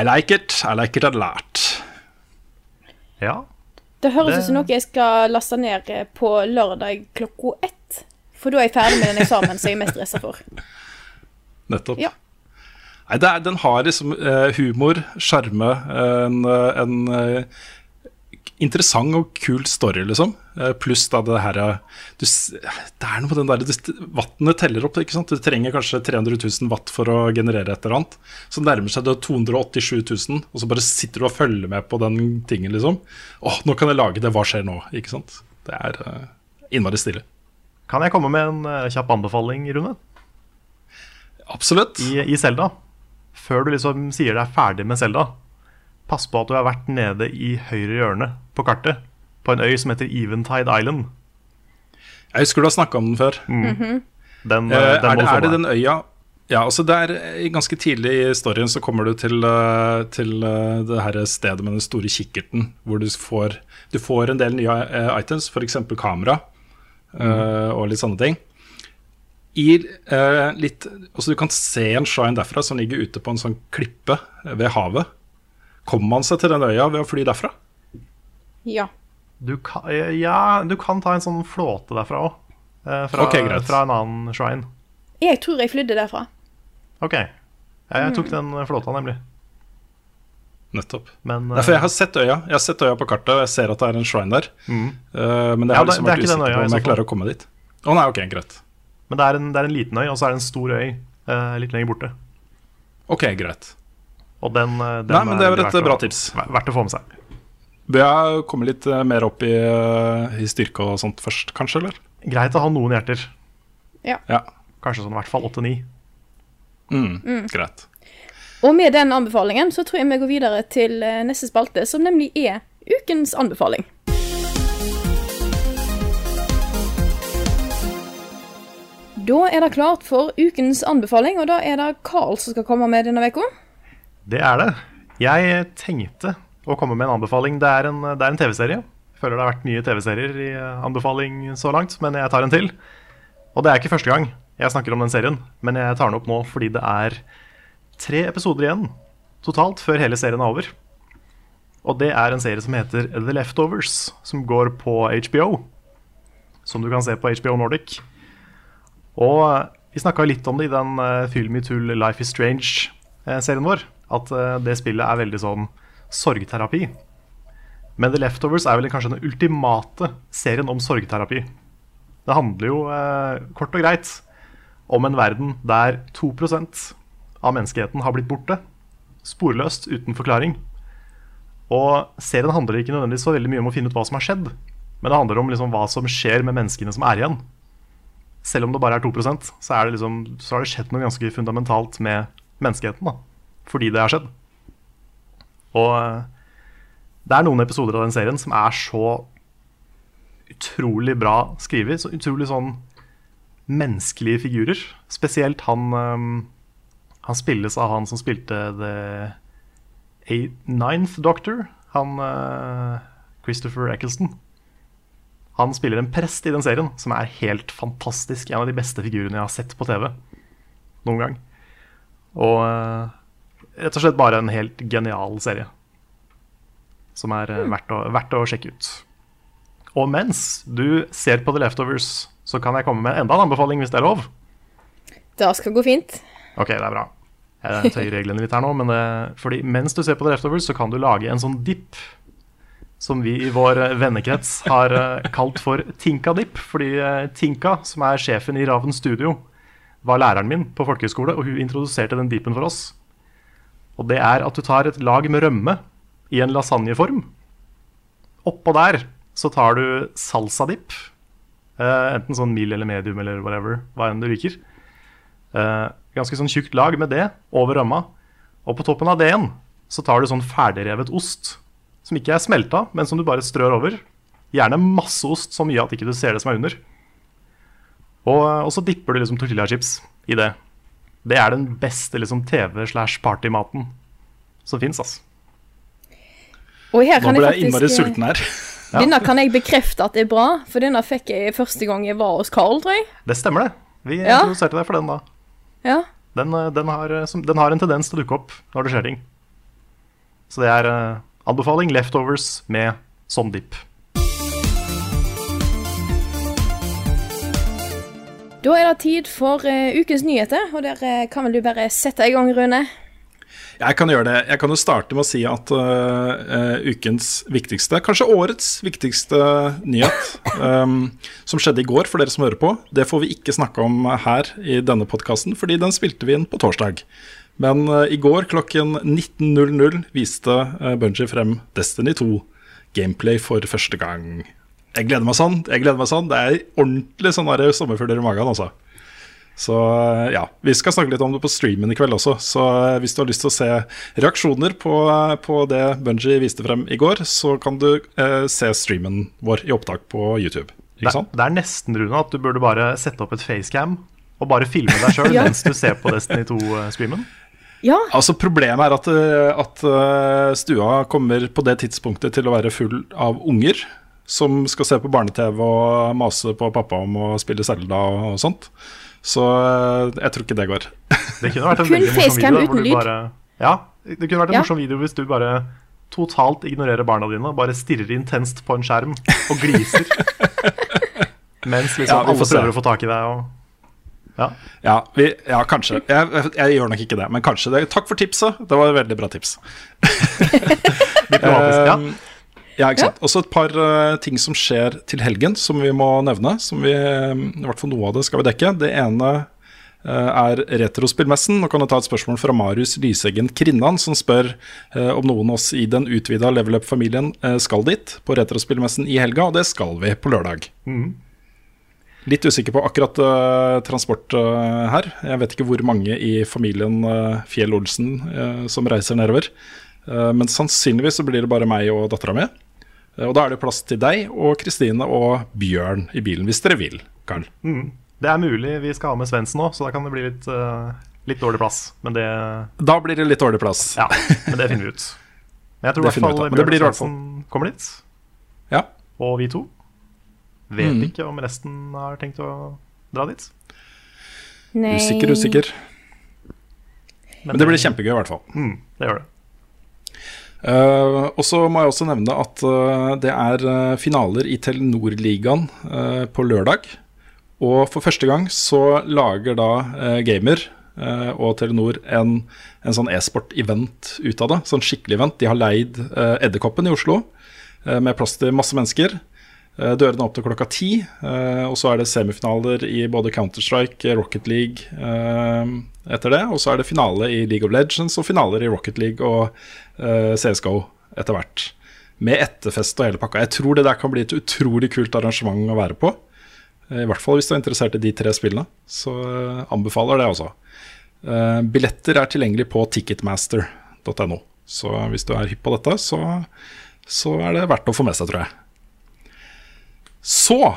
I like it. I like it a lot. Ja. Det høres ut som noe jeg skal laste ned på lørdag klokka ett. For da er jeg ferdig med den eksamen som jeg er mest stressa for. Nettopp. Ja. Nei, er, Den har liksom uh, humor, sjarme, en, en uh, interessant og kul story, liksom. Uh, pluss da det her du, Det er noe på den derre Vannet teller opp. ikke sant? Du trenger kanskje 300 000 watt for å generere et eller annet. Så nærmer seg det 287 000, og så bare sitter du og følger med på den tingen, liksom. Å, nå kan jeg lage det. Hva skjer nå? Ikke sant? Det er innmari stille. Kan jeg komme med en kjapp anbefaling, Rune? Absolutt. I, Selda. Zelda før du liksom sier deg ferdig med Selda, pass på at du har vært nede i høyre hjørne på kartet. På en øy som heter Eventide Island. Jeg husker du har snakka om den før. Mm. Mm -hmm. den, eh, den er, det, er det den øya ja, altså der, Ganske tidlig i storyen så kommer du til, eh, til uh, det her stedet med den store kikkerten, hvor du får, du får en del nye uh, items, f.eks. kamera uh, mm. og litt sånne ting i eh, litt Altså, du kan se en shrine derfra som ligger ute på en sånn klippe ved havet. Kommer man seg til den øya ved å fly derfra? Ja. Du kan, ja, du kan ta en sånn flåte derfra òg. Eh, fra, okay, fra, en annen shrine. Jeg tror jeg flydde derfra. OK. Jeg, jeg tok den flåta, nemlig. Nettopp. Men, uh, jeg har sett øya Jeg har sett øya på kartet, og jeg ser at det er en shrine der. Mm. Uh, men det, ja, det, liksom det er ikke den øya om jeg klarer å komme dit. Å oh, nei, ok, greit men det er, en, det er en, liten øy, og så er det en stor øy eh, litt lenger borte. Ok, greit. Og den, eh, den Nei, men Det er et bra tips. Verdt å få med seg. Bør jeg komme litt eh, mer opp i, eh, i, styrke og sånt først, kanskje? eller? Greit å ha noen hjerter. Ja. ja. Kanskje sånn i hvert fall åtte-ni. Mm, mm. Greit. Og med den anbefalingen så tror jeg vi går videre til neste spalte, som nemlig er ukens anbefaling. Da er det klart for ukens anbefaling, og da er det Carl som skal komme med denne uka. Det er det. Jeg tenkte å komme med en anbefaling. Det er en, en TV-serie. Føler det har vært nye TV-serier i anbefaling så langt, men jeg tar en til. Og det er ikke første gang jeg snakker om den serien, men jeg tar den opp nå fordi det er tre episoder igjen totalt før hele serien er over. Og det er en serie som heter The Leftovers, som går på HBO. Som du kan se på HBO Nordic. Og eh, vi snakka litt om det i den Film Me Tull Life Is Strange-serien vår. At uh, det spillet er veldig sånn sorgterapi. Men The Leftovers er vel kanskje den ultimate serien om sorgterapi. Det handler jo kort og greit om en verden der 2% av menneskeheten har blitt borte. Sporløst, uten forklaring. Og serien handler ikke nødvendigvis så veldig mye om å finne ut hva som har skjedd, men det handler om liksom hva som skjer med menneskene som er igjen selv om det bare er 2% så, er liksom, så har det skjedd noe ganske fundamentalt med menneskeheten. da, Fordi det har skjedd. Og eh, det er noen episoder av den serien som er så utrolig bra skrevet. Så utrolig sånn menneskelige figurer. Spesielt han um, Han spilles av han som spilte The A Ninth Doctor. Han uh, Christopher Eccleston. Han spiller en prest i den serien, som er helt fantastisk. En av de beste figurene jeg har sett på TV noen gang. Og eh, rett og slett bare en helt genial serie. Som er eh, verdt, å, verdt å sjekke ut. Og mens du ser på The Leftovers, så kan jeg komme med enda en anbefaling, hvis det er lov. Det skal gå fint. Ok, det er bra. Jeg tøyer reglene litt her nå, men det, fordi mens du ser på The Leftovers, så kan du lage en sånn dip som vi i vår eh, vennekrets har eh, kalt for Tinka-dip. Fordi eh, Tinka, som er sjefen i Raven Studio, var læreren min på folkehøyskole, og hun introduserte den dipen for oss. Og det er at du tar et lag med rømme i en lasagneform. Oppå der så tar du salsa-dip. Enten sånn mild eller medium eller whatever, hva enn du liker. Ganske sånn tjukt lag med det over rømma. Og på toppen av det igjen så tar du sånn ferdigrevet ost som ikke er smelta, men som du bare strør over. Gjerne masse ost, så mye at ikke du ser det som er under. Og, og så dipper du liksom tortillachips i det. Det er den beste liksom, TV-slash-partymaten som fins, altså. Og her Nå ble jeg jeg innmari sulten her. Denne kan jeg bekrefte at det er bra, for denne fikk jeg første gang jeg var hos Carl, tror jeg. Det stemmer, det. Vi Ja. introduserte deg for den da. Ja. Den, eh, den, har, eh, den har en tendens til å dukke opp når det skjer ting. Så det er eh, anbefaling leftovers med sånn dip. Da er det tid for uh, ukens nyheter, og der uh, kan vel du bare sette i gang, Rune. Jeg kan gjøre det. Jeg kan jo starte med å si at uh, ukens viktigste, kanskje årets viktigste nyhet, um, som skjedde i går for dere som hører på, det får vi ikke snakke om her i denne podkasten, fordi den spilte vi inn på torsdag. Men øh, i går klokken 19.00 viste uh, Bungie frem Destiny 2 gameplay for første gang. Jeg gleder meg sånn. jeg gleder meg sånn. Det er ordentlig sånn sommerfugler i magen, altså. Så ja, Vi skal snakke litt om det på streamen i kveld også. Så eh, hvis du har lyst til å se reaksjoner på, på det Bungie viste frem i går, så kan du eh, se streamen vår i opptak på YouTube. Det, Ikke sant? det er nesten Rune, at du burde bare sette opp et facecam og bare filme deg sjøl Ja. mens du ser på Destiny 2-streamen. Ja, Altså Problemet er at, eh, at eh, stua kommer på det tidspunktet til å være full av unger. Som skal se på barne-TV og mase på pappa om å spille Zelda og sånt. Så eh, jeg tror ikke det går. Det kunne vært en Kun veldig morsom facecam video. uten lyd. Bare, ja, det kunne vært en Ja. morsom video hvis du bare totalt ignorerer barna dine, bare stirrer intenst på en skjerm og gliser. Mens liksom Ja, alle prøver å få tak i deg. Og, ja. Ja, vi, ja kanskje. Jeg, jeg, jeg gjør nok ikke det, men kanskje. det. Takk for tipset. Det var et veldig bra tips. Diplomatisk, ja. Um, ja, ikke sant. Også et par uh, ting som skjer til helgen, som vi må nevne. Som vi, um, I hvert fall noe av det skal vi dekke. Det ene uh, er Retrospillmessen. Nå kan du ta et spørsmål fra Marius Lyseggen Krinnan, som spør uh, om noen av oss i den utvida Level Up-familien uh, skal dit på Retrospillmessen i helga, og det skal vi på lørdag. Litt usikker på akkurat uh, transport uh, her. Jeg vet ikke hvor mange i familien uh, Fjell Olsen uh, som reiser nedover. Men sannsynligvis så blir det bare meg og dattera mi. Og da er det plass til deg og Kristine og Bjørn i bilen, hvis dere vil, Karl. Det er mulig vi skal ha med Svendsen nå, så da kan det bli litt, eh, litt dårlig plass. Men det, Da blir det litt dårlig plass. ja, men det finner vi ut. Men jeg tror i hvert fall Bjørn Svendsen kommer dit. Ja. Og vi to. Vet Mm. ikke om resten har tenkt å dra dit. nei Usikker, usikker. Men det blir kjempegøy, i hvert fall. Mm, det gjør det. Uh, og så må jeg også nevne at uh, det er uh, finaler i Telenor-ligaen uh, på lørdag. Og for første gang så lager da uh, Gamer uh, og Telenor en, en sånn e-sport-event ut av det. Sånn skikkelig event. De har leid uh, Edderkoppen i Oslo uh, med plass til masse mennesker. Uh, Dørene opp til klokka ti, uh, og så er det semifinaler i både Counter-Strike, Rocket League uh, etter det. Og så er det finale i League of Legends og finaler i Rocket League og CSGO etter hvert. Med etterfest og hele pakka. Jeg tror det der kan bli et utrolig kult arrangement å være på. Eh, I hvert fall hvis du er interessert i de tre spillene. Så anbefaler det. Uh, billetter er tilgjengelig på ticketmaster.no. Så hvis du er hypp på dette, så, så er det verdt å få med seg, tror jeg. Så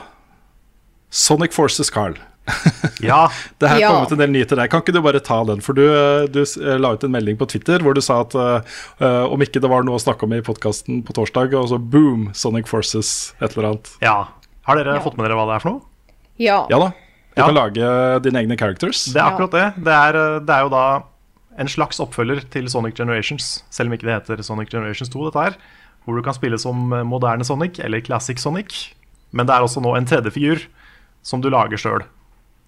Sonic Forces, Carl. Ja, Det her Ja. kommet en del nye til deg. Kan ikke du bare ta den? For du, du eh, la ut en melding på Twitter hvor du sa at eh, om ikke det var noe å snakke om i podkasten på torsdag, og så boom, Sonic Forces, et eller annet. ja. Har dere Ja. fått med dere hva det er for noe? Ja. Ja da. Du Ja. kan lage dine egne characters. Det er akkurat det. Det er, det er jo da en slags oppfølger til Sonic Generations, selv om ikke det heter Sonic Generations 2, dette her. Hvor du kan spille som moderne Sonic, eller Classic Sonic. Men det er også nå en tredje figur som du lager sjøl.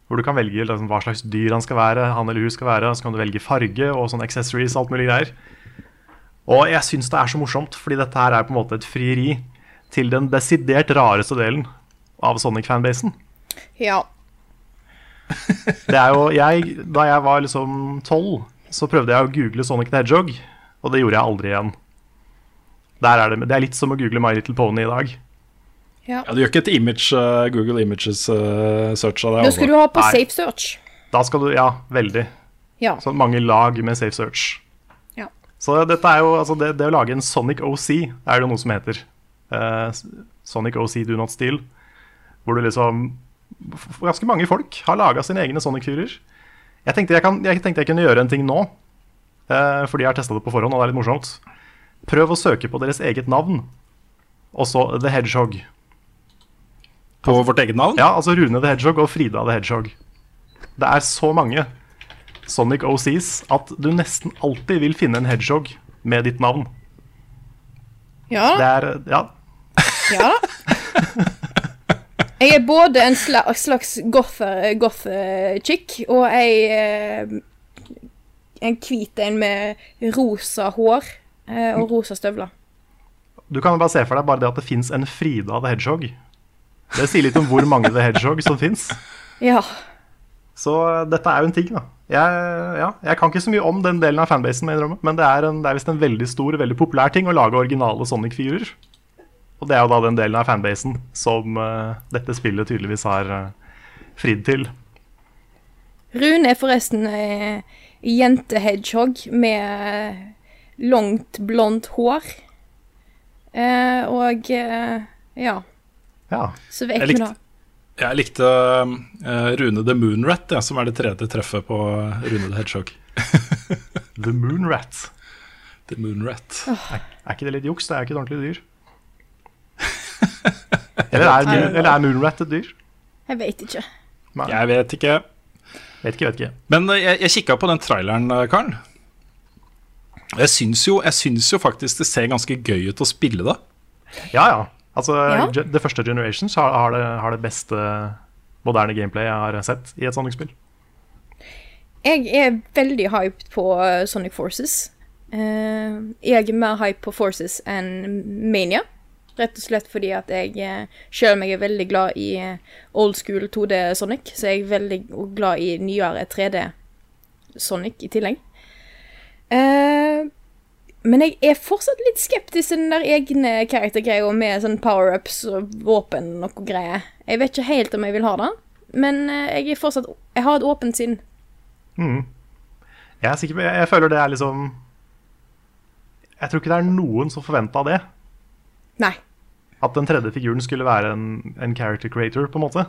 Hvor du kan velge liksom, hva slags dyr han skal være, han eller hun skal være. Så kan du velge farge og sånne accessories, alt mulig greier. Og jeg syns det er så morsomt, fordi dette her er på en måte et frieri til den desidert rareste delen av Sonic-fanbasen. ja. Det er jo, jeg, da jeg var liksom tolv, så prøvde jeg å google Sonic the Hedgehog, og det gjorde jeg aldri igjen. Der er det, det er litt som å google My Little Pony i dag. Ja. Ja, du gjør ikke et image, uh, Google Images-search av det? Da skal du ha på Nei. safe search. Da skal du, ja, veldig. Ja. Så mange lag med safe search. Ja. Så dette er jo, altså det, det å lage en Sonic OC er det noe som heter. Uh, Sonic OC Do Not Steal. Hvor du liksom Ganske mange folk har laga sine egne Sonic-fyrer. Jeg, tenkte jeg, kan, jeg tenkte jeg kunne gjøre en ting nå, eh, fordi jeg har testa det på forhånd, og det er litt morsomt. Prøv å søke på deres eget navn, og så The Hedgehog. På vårt eget navn? Ja, altså Rune the Hedgehog og Frida the Hedgehog. Det er så mange Sonic OCs at du nesten alltid vil finne en hedgehog med ditt navn. Ja Det er Ja. Ja. Jeg er både en slags goth-chick goth og ei eh, En hvit en med rosa hår eh, og rosa støvler. Du kan jo bare se for deg bare det at det fins en Frida the Hedgehog. Det sier litt om hvor mange The Hedgehog som fins. Ja. Så eh, dette er jo en ting, da. Jeg, ja, jeg kan ikke så mye om den delen av fanbasen, men det er, en, det er visst en veldig stor veldig populær ting å lage originale Sonic-figurer. Og det er jo da den delen av fanbasen som uh, dette spillet tydeligvis har uh, fridd til. Rune er forresten uh, jente-hedgehog med langt, blondt hår. Uh, og eh, ja, Ja. så vet Jeg vi likte- da. Jeg likte eh, Rune the Moonrat, ja, som er det tredje treffet på Rune the Hedgehog. The Moon Rat. The Moonrat. Er ikke det litt juks? Det er ikke et ordentlig dyr. Eller er, eller er Moonrat et dyr? Jeg vet ikke. Nei, Jeg vet ikke. vet ikke, vet ikke. Men eh, jeg, jeg kikka på den traileren, eh, Karen. Jeg syns, jo, jeg syns jo faktisk det ser ganske gøy ut å spille det. Ja, ja. Altså, Ja. Det første Generations har, har, det, har det beste moderne gameplay jeg har sett i et Sonic-spill. Jeg er veldig hyped på eh, Sonic Forces. Eh, jeg er mer hyped på Forces enn Mania. Rett og slett fordi at jeg, uh, selv om jeg er veldig glad i eh, old school 2D Sonic, så er jeg veldig glad i nyere 3D Sonic i tillegg. Eh, men jeg er fortsatt litt skeptisk til den der egne karaktergreia med sånn power-ups og våpen og noe greier. Jeg vet ikke helt om jeg vil ha det, men eh, jeg er fortsatt Jeg har et åpent sinn. Jeg er sikker på, jeg, jeg føler det er liksom Jeg tror ikke det er noen som forventa det. Nei. At den tredje figuren skulle være en, en character creator, på en måte.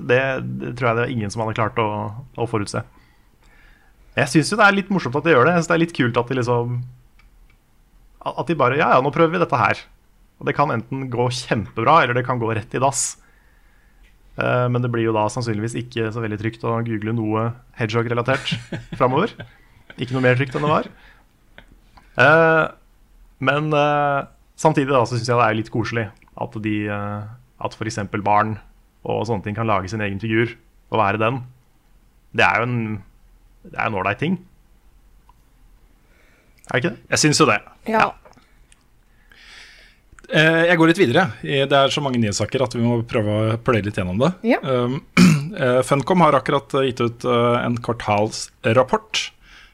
Det, det tror jeg det var ingen som hadde klart å, å forutse. Jeg syns jo det er litt morsomt at de gjør det. Jeg synes det er litt kult at de liksom At de bare Ja, ja, nå prøver vi dette her. Og det kan enten gå kjempebra, eller det kan gå rett i dass. Eh, Men det blir jo da sannsynligvis ikke så veldig trygt å google noe hedgehog-relatert framover. Ikke noe mer trygt enn det var. Eh, Men eh, samtidig da, så syns jeg det er litt koselig at de At f.eks. barn og sånne ting kan lage sin egen figur og være den. Det er jo en Det en ålreit ting. Er det ikke det? Jeg syns jo det. Ja. Eh, Jeg går litt videre. Det er så mange nyhetssaker at vi må prøve å pløye litt gjennom det. Ja. Um, eh, Funcom har akkurat eh, gitt ut eh, en kvartalsrapport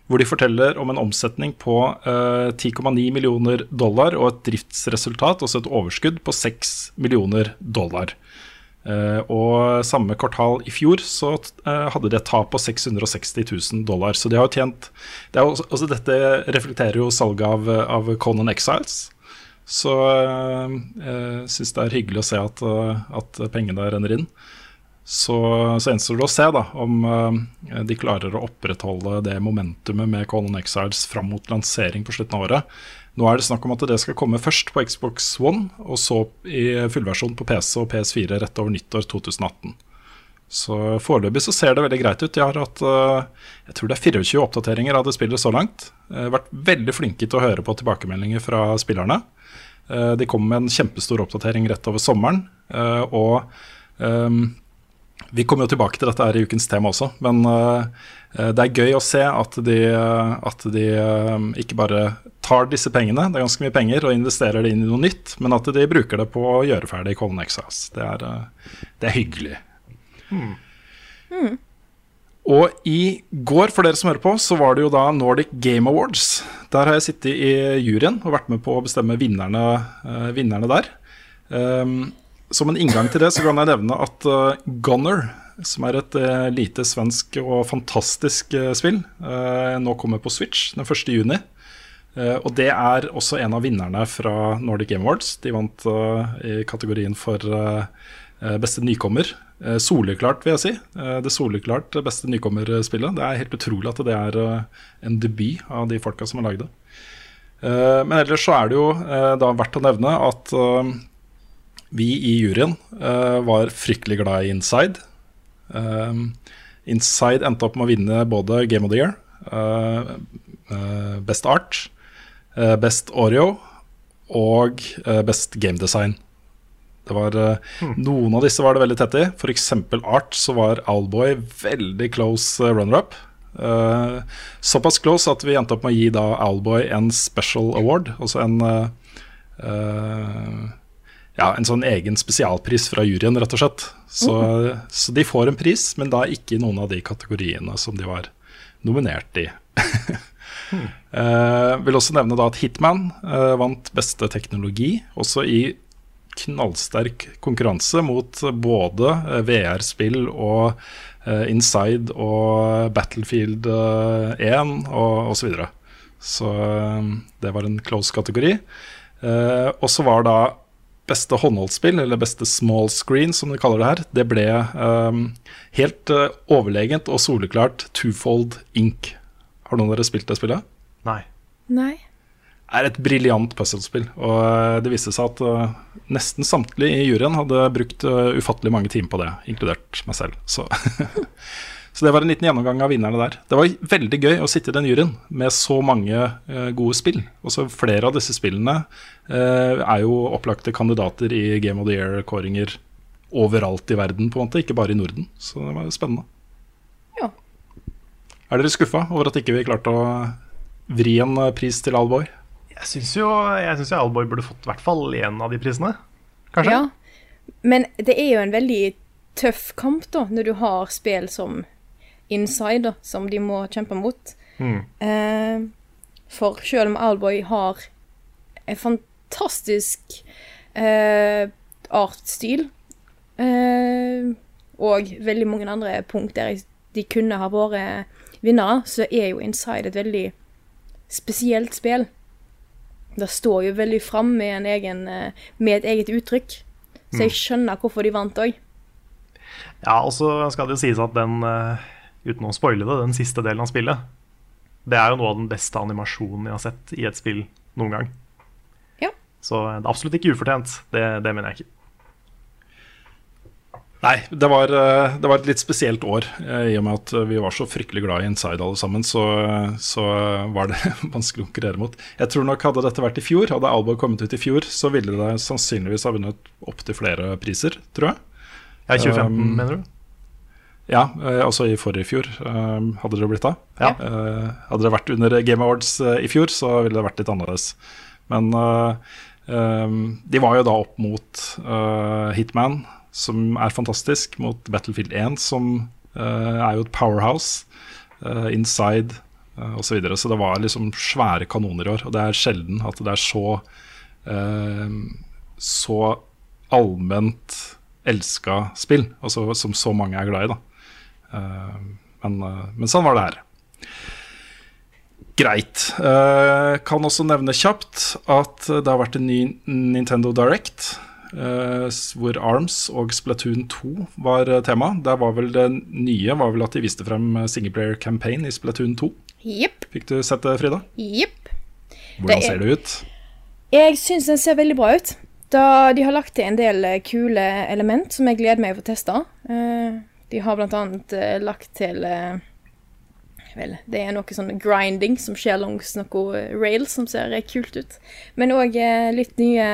hvor de forteller om en omsetning på eh, 10,9 millioner dollar og et driftsresultat, også et overskudd på 6 millioner dollar. Eh, og samme kvartal i fjor så eh, hadde de et tap på 660 000 dollar. Så de har jo tjent det jo, også, også Dette reflekterer jo salget av, av Conan Exiles. Så jeg syns det er hyggelig å se at, at pengene renner inn. Så, så gjenstår det å se da, om de klarer å opprettholde det momentumet med Conan Exiles fram mot lansering på slutten av året. Nå er det snakk om at det skal komme først på Xbox One, og så i fullversjon på PC og PS4 rett over nyttår 2018. Så foreløpig så ser det veldig greit ut. De har hatt uh, jeg tror det er 24 oppdateringer av det spillet så langt. Uh, vært veldig flinke til å høre på tilbakemeldinger fra spillerne. Uh, de kom med en kjempestor oppdatering rett over sommeren. og vi kommer jo tilbake til dette her i ukens tema også, men det er gøy å se at de, at de ikke bare tar disse pengene, det er ganske mye penger, og investerer det inn i noe nytt, men at de bruker det på å gjøre ferdig Colin Exiles. Det er, det er hyggelig. Mm. Og i går, for dere som hører på, så var det jo da Nordic Game Awards. Der har jeg sittet i juryen og vært med på å bestemme vinnerne, uh, vinnerne der. Um, som en inngang til det så kan jeg nevne at uh, Gunner, som er et uh, lite svensk og fantastisk spill, nå kommer på Switch den 1. juni. og det er også en av vinnerne fra Nordic Game Awards. De vant i kategorien for beste nykommer. Eh, soleklart, vil jeg si. Eh, det soleklart beste nykommerspillet. Det er helt utrolig at det er eh, en debut av de folka som har lagd det. Men ellers så er det jo da verdt å nevne at vi i juryen var fryktelig glad i Inside. Inside endte opp med å vinne både Game of the Year, Best Art, Best Oreo og Best Game Design. Det var, hmm. Noen av disse var det veldig tett i. F.eks. Art, så var Owlboy veldig close runner-up. Uh, såpass close at vi endte opp med å gi da Owlboy en special award. Altså en uh, ja, en sånn egen spesialpris fra juryen, rett og slett. Så, mm. så, de får en pris, men da ikke i noen av de kategoriene som de var nominert i. mm. uh, vil også nevne da at Hitman uh, vant beste teknologi, også i knallsterk konkurranse mot både eh, VR-spill og uh, Inside og Battlefield uh, 1 og osv. Så, videre. så uh, det var en close kategori. Og så var da beste håndholdsspill, eller beste small screen, som de kaller det her, det ble um, helt uh, overlegent og soleklart Twofold Ink. Har noen av dere spilt det spillet? Nei. Nei er et briljant puzzlespill. Og eh, det viste seg at uh, nesten samtlige i juryen hadde brukt uh, ufattelig mange timer på det, inkludert meg selv. Så. så, det var en liten gjennomgang av vinnerne der. Det var veldig gøy å sitte i den juryen med så mange uh, gode spill. Og så flere av disse spillene er jo opplagte kandidater i Game of the Year-kåringer overalt i verden, på en måte, ikke bare i Norden. Så det var spennende. Ja. Er dere skuffa over at ikke vi klarte å vri en pris til Alboy? Jeg syns jo, jeg synes jo Alboy burde fått i hvert fall én av de prisene. Kanskje? Ja, men det er jo en veldig tøff kamp, da, når du har spill som Inside, som de må kjempe mot. Mm. Eh, for selv om Alboy har en fantastisk eh, artstil eh, og veldig mange andre punkt der de kunne ha vært vinnere, så er jo Inside et veldig spesielt spill det står jo veldig fram med, egen, med, et eget uttrykk. Så jeg mm. skjønner hvorfor de vant òg. Ja, og så skal det jo sies at den, eh, uten å spoile det, den siste delen av spillet, det er jo noe av den beste animasjonen jeg har sett i et spill noen gang. Ja. Så det er absolutt ikke ufortjent. Det, det mener jeg ikke. Nei, det var, eh, det var, et litt spesielt år. Eh, I og med at vi var så fryktelig glad i Inside alle sammen, så, så var det vanskelig å konkurrere mot. Jeg tror nok Hadde dette vært i fjor, hadde Albo kommet ut i fjor, så ville det sannsynligvis ha vunnet opptil flere priser, tror jeg. Ja, 2015, um, mener du? Ja, eh, altså i forrige fjor um, hadde det blitt da. Ja. Uh, hadde det vært under Game Awards i fjor, så ville det vært litt annerledes. Men de var jo da opp mot Hitman som er fantastisk, mot Battlefield 1, som er jo et powerhouse. Inside osv. Så, videre. så det var liksom svære kanoner i år. Og det er sjelden at det er så så allment elska spill, altså, som så mange er glad i. da men, men, sånn var det her. Greit. kan også nevne kjapt at det har vært en ny Nintendo Direct. Uh, hvor Arms og Splatoon 2 var uh, tema. Der var vel Det nye var vel at de viste frem singleplayer campaign i Splatoon 2. Yep. Fikk du sett det, Frida? Jepp. Hvordan er- ser det ut? Jeg syns den ser veldig bra ut. Da de har lagt til en del eh, kule element som jeg gleder meg til å teste. Eh, de har annet eh, lagt til eh, Vel, det er noe sånn grinding som skjer langs noe eh, rails som ser eh, kult ut. Men òg litt nye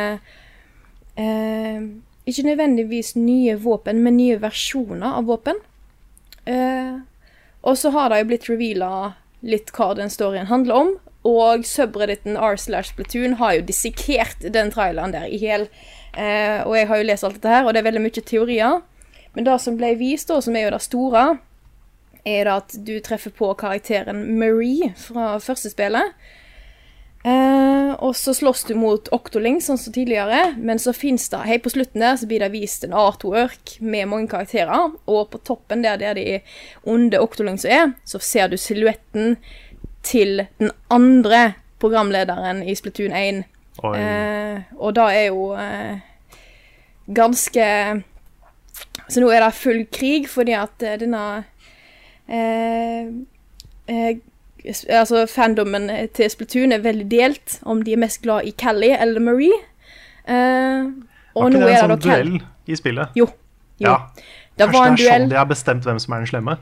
eh, Ikke nødvendigvis nye våpen, men nye versjoner av våpen. Eh, og så har det jo blitt reveala litt hva den storyen handler om. Og subredditen r slash Platoon har jo dissekert den traileren der i. Eh, og jeg har jo lest alt dette her, og det er veldig mye teorier. Men det som ble vist, da, som er jo det store, er det at du treffer på karakteren Marie fra første spillet. Eh, og så slåss du mot Octoling, sånn som tidligere, men så fins det Helt på slutten der så blir det vist en artwork med mange karakterer, og på toppen der der de onde Octolings er, så ser du silhuetten til den andre programlederen i Splatoon 1. Eh, og da er jo eh, ganske Så nå er det full krig fordi at eh, denne eh, eh, Altså fandomen til Splatoon er veldig delt om de er mest glad i Callie eller Marie. Eh, og Var nå ikke det en det sånn duell i spillet? Jo. jo. Ja. Det var Kanskje det er sånn de har bestemt hvem som er den slemme?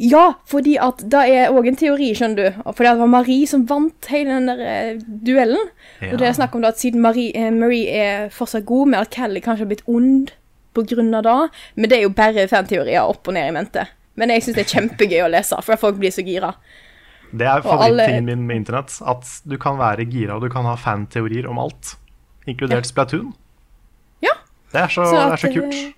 Ja, fordi at det er òg en teori, skjønner du. Fordi det var Marie som vant hele den der duellen. duellen. Og det er snakk om at siden Marie, eh, Marie er fortsatt god, med at Kelly kanskje har blitt ond på grunn av det. Men det er jo bare fanteorier opp og ned i mente. Men jeg syns det er kjempegøy å lese, for folk blir så gira. Det er alle- favorittingen min med internett. At du kan være gira og du kan ha fanteorier om alt. Inkludert Splatoon. Ja. Det er så, Så det er så kult. eh,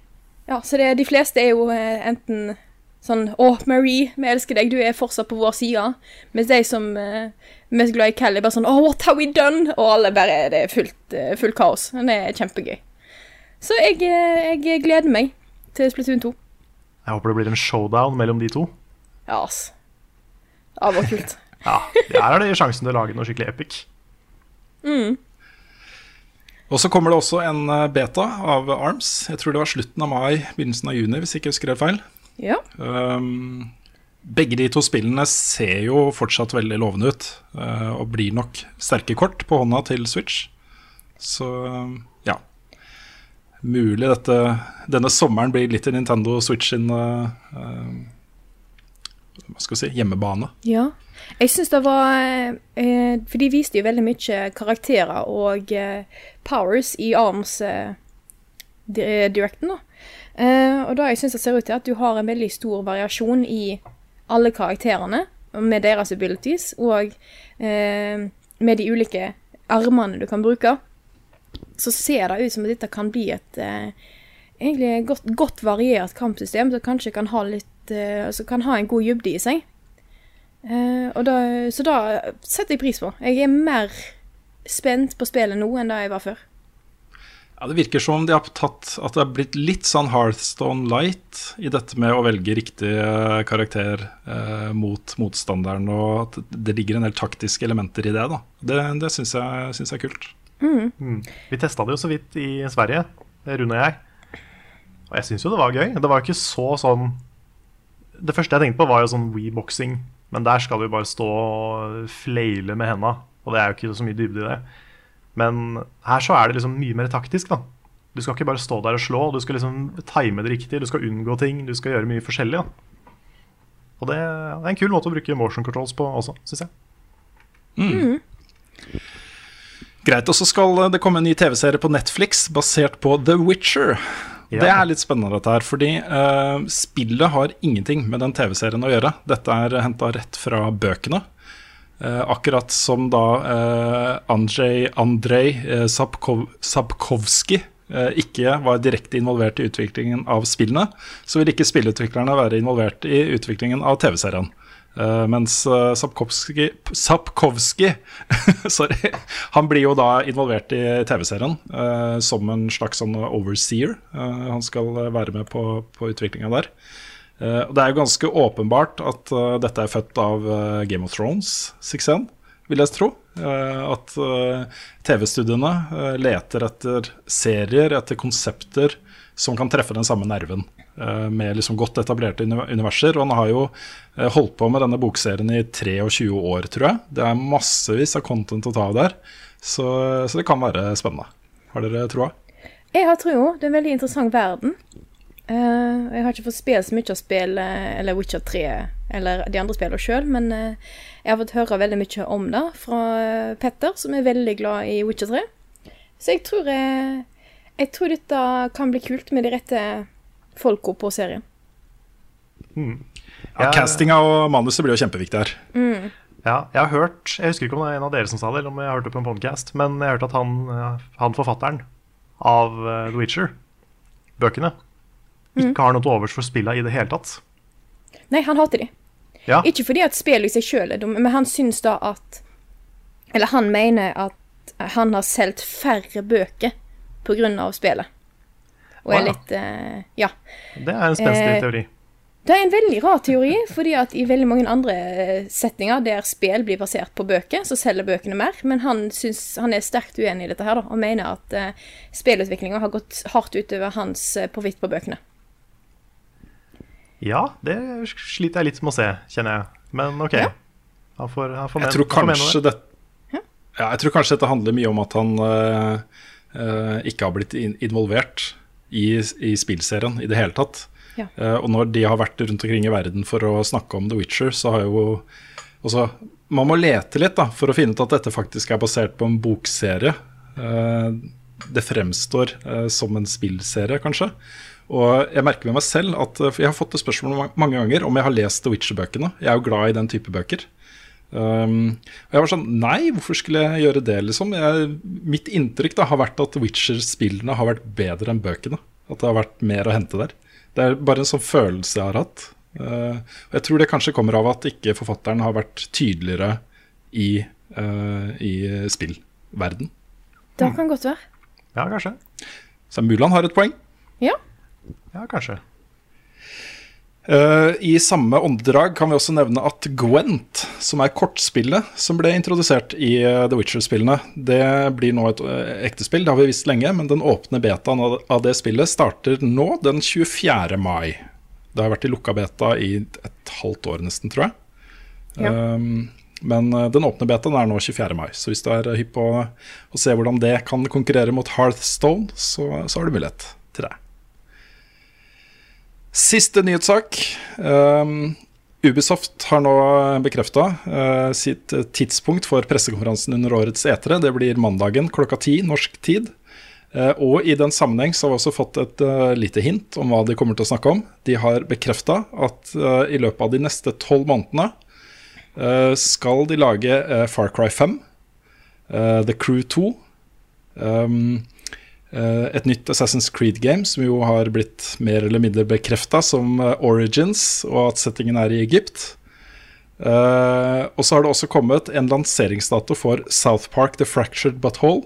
Ja, så det, de fleste er jo eh, enten sånn Å, Marie, vi elsker deg, du er fortsatt på vår side. Mens de som eh, er mest glad i Kelly, bare sånn Å, what have we done? Og alle bare Det er fullt, eh, fullt kaos. Men det er kjempegøy. Så jeg, eh, jeg gleder meg til Splatoon 2. Jeg håper det blir en showdown mellom de to. Ja, ass. Det var kult. Ja, Her er det sjansen til å lage noe skikkelig epic. Og så kommer det også en eh, beta av Arms. Jeg tror det var slutten av mai, begynnelsen av juni, hvis jeg ikke husker helt feil. Ja. Um, begge de to spillene ser jo fortsatt veldig lovende ut, uh, og blir nok sterke kort på hånda til Switch. Så um, ja. Mulig dette, denne sommeren blir litt i Nintendo Switch sin eh, eh, Hva skal vi si hjemmebane. Ja. Jeg syns det var eh, For de viste jo veldig mye karakterer og eh, powers i Arms eh, da. Eh, og da jeg syns det ser ut til at du har en veldig stor variasjon i alle karakterene med deres abilities, og eh, med de ulike armene du kan bruke. Så ser det ut som at dette kan bli et eh, egentlig godt, godt variert kampsystem som kanskje kan ha litt eh, altså kan ha en god dybde i seg. Eh, da, så da setter jeg pris på. Jeg er mer spent på spillet nå enn da jeg var før. Ja, Det virker som de har tatt at det har blitt litt sånn Hearthstone light i dette med å velge riktig karakter eh, mot motstanderen, og at det ligger en del taktiske elementer i det. da Det, det syns jeg, jeg er kult. Vi testa det jo så vidt i Sverige, Rune og jeg. Og jeg syns jo det var gøy. Det var ikke så sånn Det første jeg tenkte på, var jo sånn weboxing. Men der skal du bare stå og fleile med henda, og det er jo ikke så mye dybde i det. Men her så er det liksom mye mer taktisk, da. Du skal ikke bare stå der og slå, du skal liksom time det riktig, du skal unngå ting, du skal gjøre mye forskjellig. da. Og det, det er en kul måte å bruke motion controls på også, syns jeg. Greit. Og så skal det komme en ny TV-serie på Netflix basert på The Witcher. Ja. Det er litt spennende, dette her, fordi uh, spillet har ingenting med den TV-serien å gjøre. Dette er henta rett fra bøkene. Uh, akkurat som da uh, Andrzej Andrej uh, Sapkov, Sapkowski ikke var direkte involvert i utviklingen av spillene, så vil ikke spillutviklerne være involvert i utviklingen av TV-serien. Eh, mens uh, Sapkowski, Sapkowski sorry, han blir jo da involvert i TV-serien uh, som en slags sånn overseer. Eh, han skal eh, være med på, på utviklinga der. Eh, det er jo ganske åpenbart at eh, dette er født av eh, Game of Thrones-suksessen, vil jeg tro. Eh, at eh, TV-studiene eh, leter etter serier, etter konsepter som kan treffe den samme nerven. eh, med liksom godt etablerte universer. Og han har jo eh, holdt på med denne bokserien i 23 år, tror jeg. Det er massevis av content å ta av der. Så, så det kan være spennende. Har dere troa? Jeg har troa. Det er en veldig interessant verden. Eh, jeg har ikke fått spille så mye av spill, eh, eller Witcher 3 eller de andre spillene sjøl, men jeg har fått høre veldig mye om det fra Petter, som er veldig glad i Witcher 3. Så jeg tror, eh, jeg tror dette kan bli kult med de rette folka på serien. Ja, castinga og manuset blir jo kjempeviktig her. Ja, jeg har hørt Jeg husker ikke om det er en av dere som sa det, eller om jeg har hørt det på en podcast, men jeg har hørt at han, eh, han forfatteren av eh, The Witcher, bøkene, ikke har noe til overs for spilla i det hele tatt. Nei, han hater de. Ja, Ikke fordi at spillet i seg sjøl er dumt, men han syns da at Eller han mener at han har solgt færre bøker av spillet. Og er litt eh, Ja. det er en spenstig Eh, teori. Det er en veldig rar teori, fordi at i veldig mange andre setninger der spill blir basert på bøker, så selger bøkene mer. Men han, synes, han er sterkt uenig i dette her, da, og mener at uh, spillutviklinga har gått hardt utover hans uh, profitt på bøkene. Ja, det sliter jeg litt med å se, kjenner jeg. Men OK. Ja. Han får, han får Jeg tror han får mene kanskje det ja, jeg tror kanskje dette handler mye om at han eh, eh, ikke har blitt in involvert i, i spillserien i det hele tatt. Ja. Eh, og når de har vært rundt omkring i verden for å snakke om The Witcher, så har jo også, Man må lete litt da, for å finne ut at dette faktisk er basert på en bokserie. Eh, det fremstår eh, som en spillserie, kanskje. Og jeg merker med meg selv at eh, jeg har fått det spørsmålet mange ganger om jeg har lest The Witcher-bøkene. Jeg er jo glad i den type bøker. Um, og jeg var sånn Nei, hvorfor skulle jeg gjøre det, liksom? Jeg, mitt inntrykk da har vært at Witcher-spillene har vært bedre enn bøkene. At det har vært mer å hente der. Det er bare en sånn følelse jeg har hatt. Uh, og jeg tror det kanskje kommer av at ikke forfatteren har vært tydeligere i, uh, i spillverden. Det kan godt være. Ja, kanskje. Så Mulan har et poeng. Ja. Ja, kanskje. Eh, I samme åndedrag kan vi også nevne at Gwent, som er kortspillet som ble introdusert i eh, The Witcher-spillene, det blir nå et eh, ekte spill. Det har vi visst lenge, men den åpne betaen av, det spillet starter nå den 24. mai. Det har vært i lukka beta i et halvt år nesten, tror jeg. Ja. Um, men den åpne betaen er nå 24. mai, så hvis du er hypp på å se hvordan det kan konkurrere mot Hearthstone, så, så har du mulighet. Siste nyhetssak. Um, Ubisoft har nå bekrefta sitt tidspunkt for pressekonferansen under årets etere. Det blir mandagen klokka ti norsk tid. Uh, og i den sammenheng så har vi også fått et uh, lite hint om hva de kommer til å snakke om. De har bekrefta at eh, i løpet av de neste tolv månedene eh, skal de lage eh, Far Cry 5, eh, The Crew 2, um, eh, et nytt Assassin's Creed game som jo har blitt mer eller mindre bekrefta som eh, Origins, og at settingen er i Egypt. Uh, og så har det også kommet en lanseringsdato for South Park The Fractured But Whole.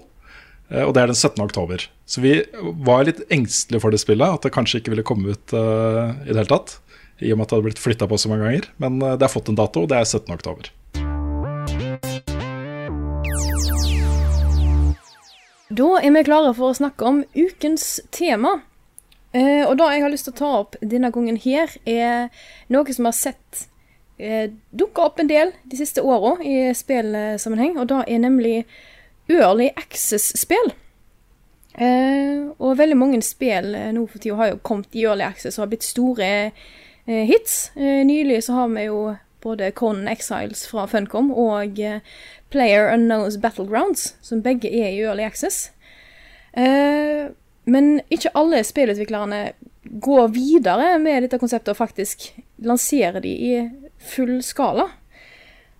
Uh, og det er den 17. oktober. Så vi var litt engstelige for det spillet, at det kanskje ikke ville komme ut uh, i det hele tatt. I og med at det hadde blitt flytta på så mange ganger. Men eh, det har fått en dato, og det er 17. oktober. Da er vi klare for å snakke om ukens tema. Eh, og det jeg har lyst til å ta opp denne gangen her, er noe som har sett eh, dukka opp en del de siste åra i spillsammenheng, og det er nemlig Early Access-spill. Eh, og veldig mange spill eh, nå for tida har jo kommet i Early Access og har blitt store eh, hits. Eh, nylig så har vi jo både Conan Exiles fra Funcom og eh, Player Unknowns Battlegrounds, som begge er i Early Access. Eh, men ikke alle spillutviklerne går videre med dette konseptet og faktisk lanserer de i full skala.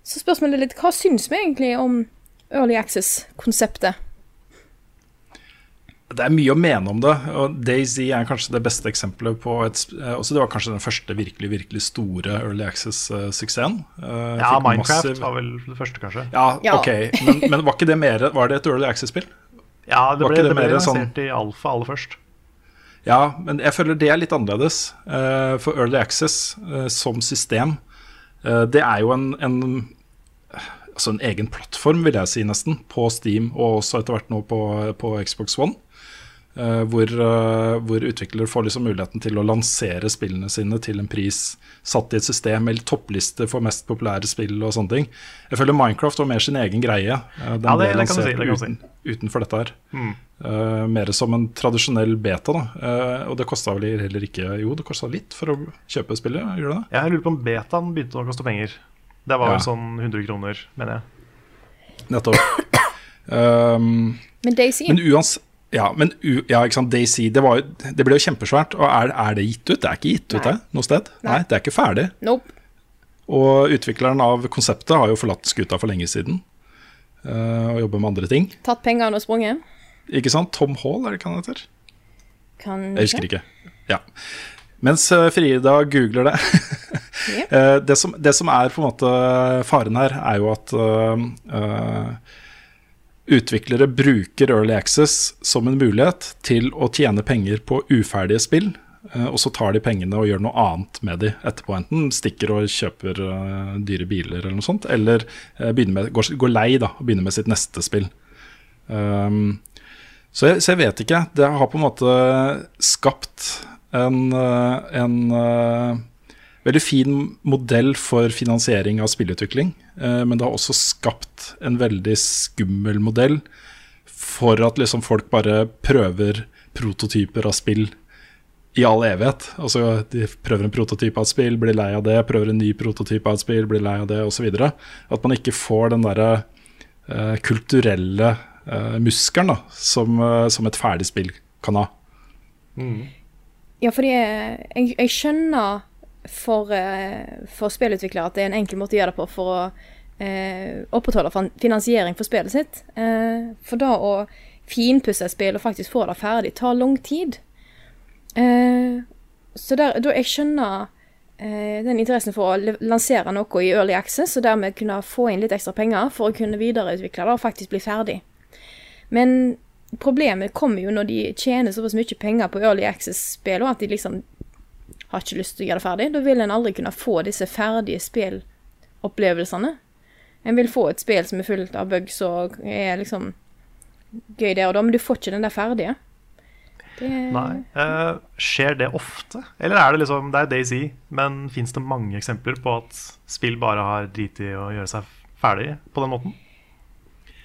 Så spørsmålet er litt, hva syns vi egentlig om Early Access-konseptet? Det er mye å mene om det. og Daisy er kanskje det beste eksempelet på et eh, også Det var kanskje den første virkelig virkelig store Early Access-suksessen. Eh, Ja, Minecraft massiv- var vel det første, kanskje. Ja, Ja. ok, men, men var ikke det mer Var det et Early Access-spill? Ja, det ble, det det ble mer sånn- i alfa aller først. Ja, men jeg føler det er litt annerledes. Eh, for Early Access som system, eh, det er jo en, en Altså en egen plattform, vil jeg si nesten, på Steam og også etter hvert nå på, på Xbox One. Eh, hvor, eh, hvor utviklere får liksom muligheten til å lansere spillene sine til en pris satt i et system, eller toppliste for mest populære spill og sånne ting. Jeg føler Minecraft var mer sin egen greie. eh, Den Ja, det- ble kan du si, det kan uten, utenfor dette her. Mm. Uh, mer som en tradisjonell beta, da. uh, og det kosta vel heller ikke Jo, det kosta litt for å kjøpe spillet, gjør det det? Jeg lurer på om betaen begynte å koste penger. Det var Ja. vel sånn 100 kroner, mener jeg. Nettopp. Um, Men Daisy men uans... Ja, men ja, ikke sant, Daisy, det, det ble jo kjempesvært. Og er, er det gitt ut? Det er ikke gitt ut, det, noe sted. Nei. Nei. det er ikke ferdig. Nope. Og utvikleren av konseptet har jo forlatt skuta for lenge siden. uh, og jobber med andre ting. Tatt pengene og sprunget. Ikke sant? Tom Hall, er det ikke han heter? Kan Jeg husker ikke. Ja. Mens eh, Frida googler det. Yep. uh, det, som, det som er på en måte faren her, er jo at uh, utviklere bruker Early Access som en mulighet til å tjene penger på uferdige spill. eh, og så tar de pengene og gjør noe annet med de etterpå. Enten stikker og kjøper eh, dyre biler eller noe sånt, eller eh, med, går, går lei da, og begynner med sitt neste spill. Um, så, jeg, så jeg vet ikke. Det har på en måte skapt en, en eh, veldig fin modell for finansiering av spillutvikling. eh, men det har også skapt en veldig skummel modell for at liksom folk bare prøver prototyper av spill i all evighet. Altså De prøver en prototyp av et spill, blir lei av det, prøver en ny prototyp av et spill, blir lei av det osv. At man ikke får den derre eh, kulturelle eh, muskelen da, som, eh, som et ferdig spill kan ha. Ja, fordi jeg, jeg, jeg skjønner for, eh, for spillutviklere at det er en enkel måte å gjøre det på for å eh, opprettholde finansiering for spillet sitt. Eh, for da å finpusse et spill og faktisk få det ferdig tar lang tid. Eh, så der, da jeg skjønner eh, den interessen for å lansere noe i Early Access, og dermed kunne få inn litt ekstra penger for å kunne videreutvikle det og faktisk bli ferdig. Men problemet kommer jo når de tjener såpass mye penger på Early Access-spill, og at de liksom har ikke lyst til å gjøre det ferdig. Da vil en aldri kunne få disse ferdige spillopplevelsene. En vil få et spill som er fullt av bugs og er liksom gøy der og da, men du får ikke den der ferdige. Det, Nei. Uh, skjer det ofte? Eller er det liksom Det er Daisy, men fins det mange eksempler på at spill bare har driti i å gjøre seg ferdig på den måten?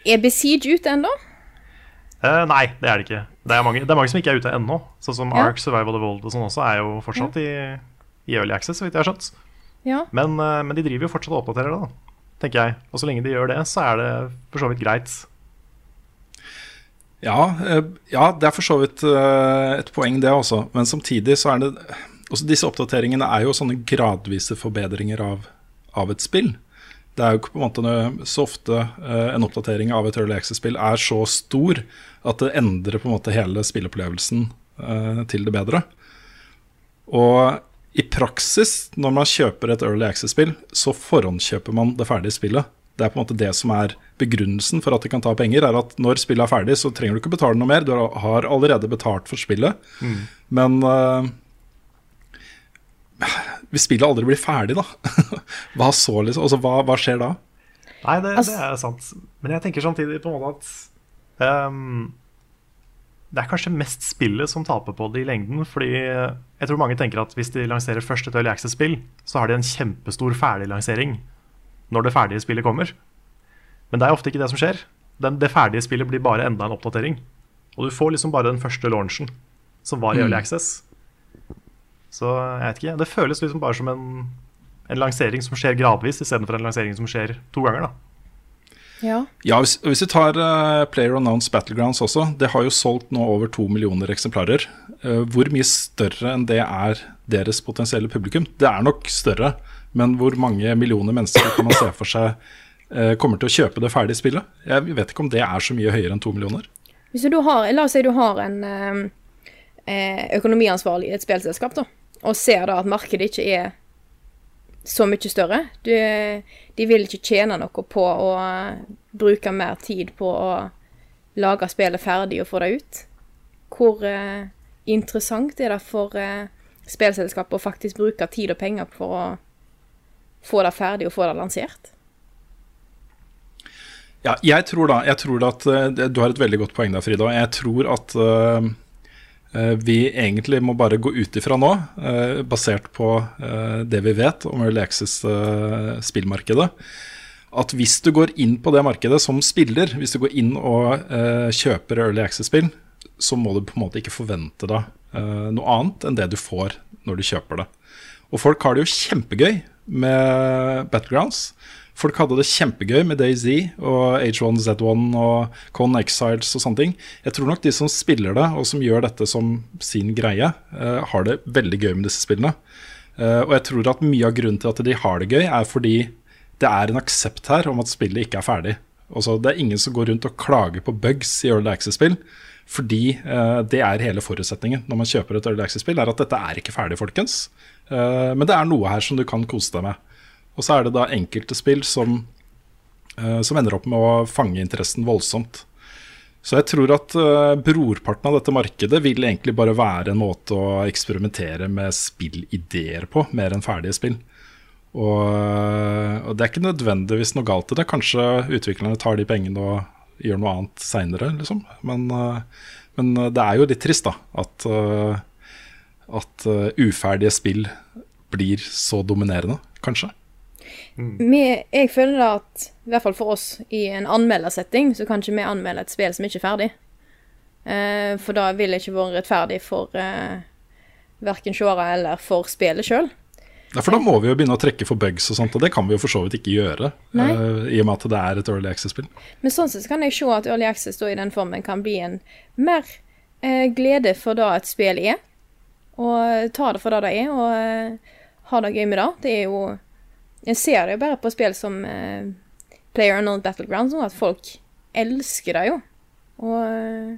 Er Besiege ute ennå? Uh, nei, det er det ikke. Det er mange, det er mange som ikke er ute ennå. Sånn som Ja. Ark Survival Evolved og sånn også er jo fortsatt i, i Early Access, så vidt jeg har skjønt. Ja. Men, eh, men de driver jo fortsatt og oppdaterer det, da, tenker jeg. Og så lenge de gjør det, så er det for så vidt greit. Ja, eh, ja, det er for så vidt eh, et poeng, det også. Men samtidig så er det også Disse oppdateringene er jo sånne gradvise forbedringer av, av et spill. Det er jo ikke på en måte noe- så ofte eh, en oppdatering av et Early Access-spill er så stor at det endrer på en måte hele spilleopplevelsen eh, til det bedre. Og i praksis, når man kjøper et Early Access-spill, så forhåndskjøper man det ferdige spillet. Det er på en måte det som er begrunnelsen for at det kan ta penger, er at når spillet er ferdig, så trenger du ikke betale noe mer. Du har allerede betalt for spillet. Men eh, hvis spillet aldri blir ferdig, da, hva så, liksom? Altså, hva, hva skjer da? Nei, det, Altså- det er sant. Men jeg tenker samtidig på en måte at um, det er kanskje mest spillet som taper på det i lengden. Fordi jeg tror mange tenker at hvis de lanserer først et Early Access-spill, så har de en kjempestor ferdiglansering når det ferdige spillet kommer. Men det er ofte ikke det som skjer. Den, det ferdige spillet blir bare enda en oppdatering. Og du får liksom bare den første launchen, som var i Early Access. Så jeg vet ikke. Det føles liksom bare som en, en lansering som skjer gradvis, istedenfor en lansering som skjer to ganger. da Ja. Ja, hvis, hvis vi tar uh, Player Announced Battlegrounds også, det har jo solgt nå over to millioner eksemplarer. Uh, hvor mye større enn det er deres potensielle publikum? Det er nok større, men hvor mange millioner mennesker kan man se for seg uh, kommer til å kjøpe det ferdige spillet? Jeg vet ikke om det er så mye høyere enn to millioner. Hvis du har, la oss si du har en økonomiansvarlig i et spillselskap, da, og ser da at markedet ikke er så mye større. Du, de vil ikke tjene noe på å eh, bruke mer tid på å lage spillet ferdig og få det ut. Hvor eh, interessant er det for eh, spillselskapet å faktisk bruke tid og penger for å få det ferdig og få det lansert? Ja, jeg tror da, jeg tror at eh, Du har et veldig godt poeng der, Frida. Jeg tror at eh, vi egentlig må bare gå ut ifra nå, eh, basert på eh, det vi vet om Early Access-spillmarkedet. At hvis du går inn på det markedet som spiller, hvis du går inn og kjøper Early Access-spill, så må du på en måte ikke forvente deg noe annet enn det du får når du kjøper det. Og folk har det jo kjempegøy med Battlegrounds. Folk hadde det kjempegøy med DayZ og H1Z1 og Con Exiles og sånne ting. Jeg tror nok de som spiller det, og som gjør dette som sin greie, uh, har det veldig gøy med disse spillene. Uh, og jeg tror at mye av grunnen til at de har det gøy, er fordi det er en aksept her om at spillet ikke er ferdig. Også, det er ingen som går rundt og klager på bugs i Early Access-spill. Fordi uh, det er hele forutsetningen når man kjøper et Early Access-spill, er at dette er ikke ferdig, folkens. men det er noe her som du kan kose deg med. Og så er det da enkelte spill som, uh, som ender opp med å fange interessen voldsomt. Så jeg tror at uh, brorparten av dette markedet vil egentlig bare være en måte å eksperimentere med spillideer på, mer enn ferdige spill. Og, uh, og det er ikke nødvendigvis noe galt i det. Kanskje utviklerne tar de pengene og gjør noe annet seinere, liksom. Men, men, det er jo litt trist, da. At, at uferdige spill blir så dominerende, kanskje. Mm. jeg føler da at, i hvert fall for oss, i en anmeldersetting, så kan ikke vi anmelde et spill som ikke er ferdig. Uh, for da vil det ikke være rettferdig for uh, verken seere eller for spillet sjøl. Ja, for da må vi jo begynne å trekke for bugs og sånt, og det kan vi jo for så vidt ikke gjøre. Uh, I og med at det er et Early Access-spill. Men sånn sett kan jeg se at Early Access da, i den formen kan bli en mer uh, glede for da et spill er. Og ta det for det det er, og ha det gøy med det. Det er jo jeg ser det jo bare på spill som uh, Player Unknown sånn at folk elsker det jo. Og, uh,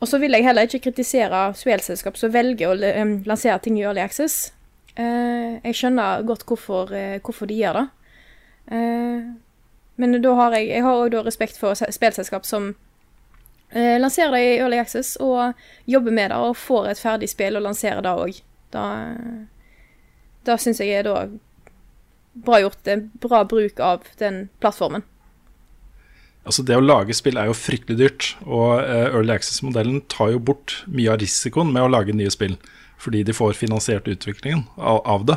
og så vil jeg heller ikke kritisere spillselskap som velger å um, lansere ting i Early Access. Uh, jeg skjønner godt hvorfor, hvorfor de gjør det. men da har jeg, jeg har også respekt for spillselskap som lanserer det i Early Access og jobber med det og får et ferdig spill og lanserer det òg. Da, da syns jeg er da bra gjort. Det er bra bruk av den plattformen. Altså Det å lage spill er jo fryktelig dyrt, og uh, Early Access-modellen tar jo bort mye av risikoen med å lage nye spill, fordi de får finansiert utviklingen av, det.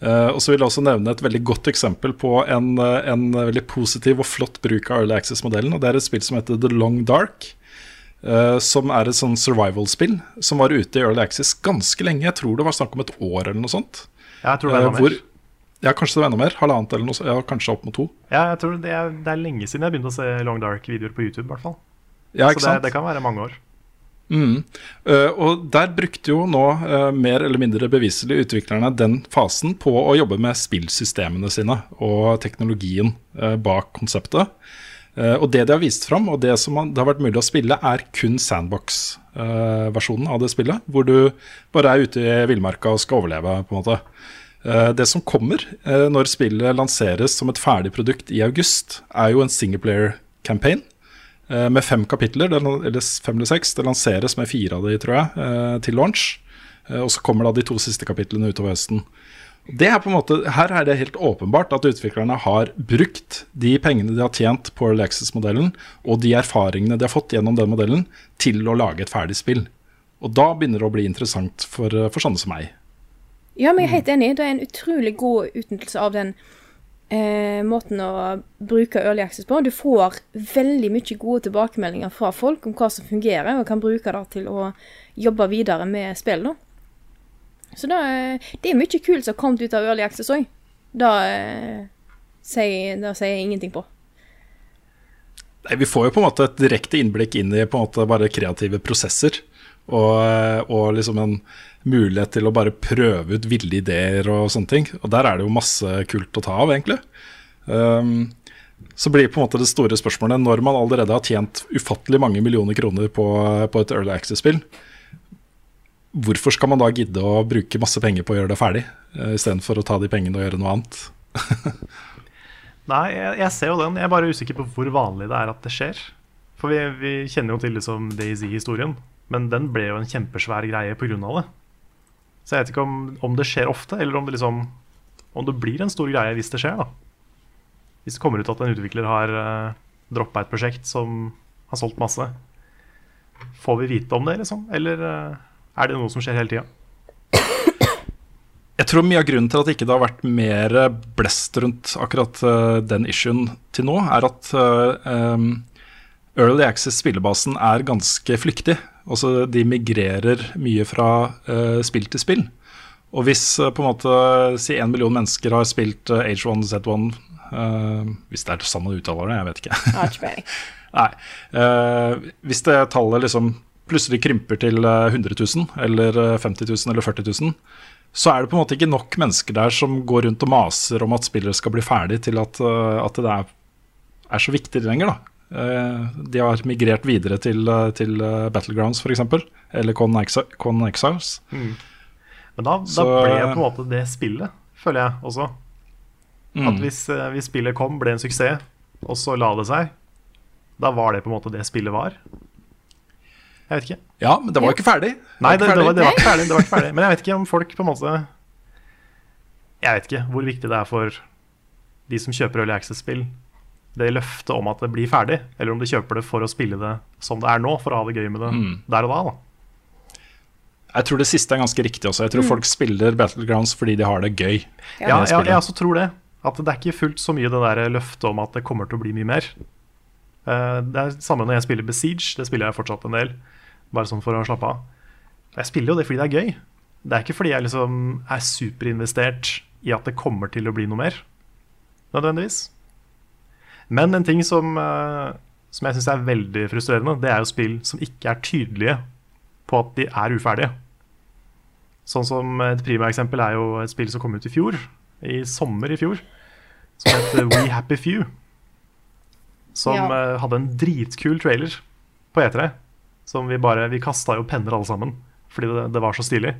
Uh, og så vil jeg også nevne et veldig godt eksempel på en, en veldig positiv og flott bruk av Early Access-modellen. og Det er et spill som heter The Long Dark. som er et sånn survival-spill som var ute i Early Access ganske lenge. Jeg tror det var snakk om et år eller noe sånt. Jeg tror det var hvor, ja, kanskje det var enda mer. Halvannet eller noe. Ja, kanskje opp mot to. Ja, jeg tror det er, det er lenge siden jeg begynte å se Long Dark-videoer på YouTube. I hvert fall. Ja, ikke Så det, det, kan være mange år. Mm. Uh, og der brukte jo nå uh, mer eller mindre beviselig utviklerne den fasen på å jobbe med spillsystemene sine og teknologien uh, bak konseptet. og det de har vist fram, og det som det har vært mulig å spille, er kun sandbox-versjonen av det spillet. Hvor du bare er ute i villmarka og skal overleve, på en måte. Eh, det som kommer eh, når spillet lanseres som et ferdig produkt i august, er jo en singleplayer-campaign eh, med fem kapitler, eller fem eller seks. Det lanseres med fire av de, tror jeg, til launch. Og så kommer da de to siste kapitlene utover høsten. Det er på en måte, her er det helt åpenbart at utviklerne har brukt de pengene de har tjent på Alexis-modellen, og de erfaringene de har fått gjennom den modellen, til å lage et ferdig spill. Og da begynner det å bli interessant for, for sånne som meg. Ja, men jeg er helt enig. Det er en utrolig god utnyttelse av den eh, måten å bruke Early Access på. Du får veldig mye gode tilbakemeldinger fra folk om hva som fungerer, og kan bruke det til å jobbe videre med spill. da. Så da, det er mye kult som har kommet ut av Early Access òg. Da, eh, sier jeg ingenting på. Nei, Vi får jo på en måte et direkte innblikk inn i på en måte bare kreative prosesser. Og, og liksom en mulighet til å bare prøve ut ville ideer og sånne ting. Og der er det jo masse kult å ta av, egentlig. Um, så blir på en måte det store spørsmålet, når man allerede har tjent ufattelig mange millioner kroner på, på et Early Access-spill, hvorfor skal man da gidde å bruke masse penger på å gjøre det ferdig, uh, istedenfor å ta de pengene og gjøre noe annet? Nei, jeg, jeg, ser jo den. Jeg er bare usikker på hvor vanlig det er at det skjer. For vi, vi kjenner jo til liksom Daisy-historien, men den ble jo en kjempesvær greie pga. det. Så jeg vet ikke om, om, det skjer ofte, eller om det, liksom, om det blir en stor greie hvis det skjer. da. Hvis det kommer ut at en utvikler har uh, eh, droppa et prosjekt som har solgt masse. Får vi vite om det, liksom? Eller uh, er det noe som skjer hele tida? Jeg tror mye av grunnen til at ikke det har vært mer blest rundt akkurat uh, den issuen til nå, er at uh, um, Early Access-spillebasen er ganske flyktig. Altså, de migrerer mye fra uh, spill til spill. Og hvis uh, på en måte si én million mennesker har spilt uh, H1Z1 eh, Hvis det er sånn man uttaler det, jeg vet ikke. Nei. Eh, hvis det tallet liksom plutselig krymper til eh, 100 000, eller eh, 50 000 eller 40 000, så er det på en måte ikke nok mennesker der som går rundt og maser om at spillere skal bli ferdig, til at, at det er, er så viktig lenger. da. Eh, de har migrert videre til, eh, til eh, Battlegrounds, f.eks., eller Con, Exiles. Mm. Men da, da ble på en måte det spillet, føler jeg også. Mm. At hvis, hvis spillet kom, ble en suksess, og så la det seg, da var det på en måte det spillet var. Jeg vet ikke. Ja, men det var ikke ferdig. Nei, det, det, var, det var ikke ferdig. Det var ikke ferdig. Men jeg vet ikke om folk på en måte Jeg vet ikke hvor viktig det er for de som kjøper Early Access-spill, det løftet om at det blir ferdig, eller om de kjøper det for å spille det som det er nå, for å ha det gøy med det Mm. der og da. da. Jeg tror det siste er ganske riktig også. Jeg tror folk spiller Battlegrounds fordi de har det gøy. Ja, ja, jeg også tror det. At det er ikke fullt så mye det der løftet om at det kommer til å bli mye mer. Eh, det er samme når jeg spiller Besiege. Det spiller jeg fortsatt en del. Bare sånn for å slappe av. Jeg spiller jo det fordi det er gøy. Det er ikke fordi jeg liksom er superinvestert i at det kommer til å bli noe mer. Nødvendigvis. Men en ting som, eh, som jeg syns er veldig frustrerende, det er jo spill som ikke er tydelige på at de er uferdige. Sånn som Et primæreksempel er jo et spill som kom ut i fjor, i sommer i fjor, som heter We Happy Few. Som Ja. eh, hadde en dritkul trailer på E3. Som vi bare Vi kasta jo penner alle sammen, fordi det, det var så stilig.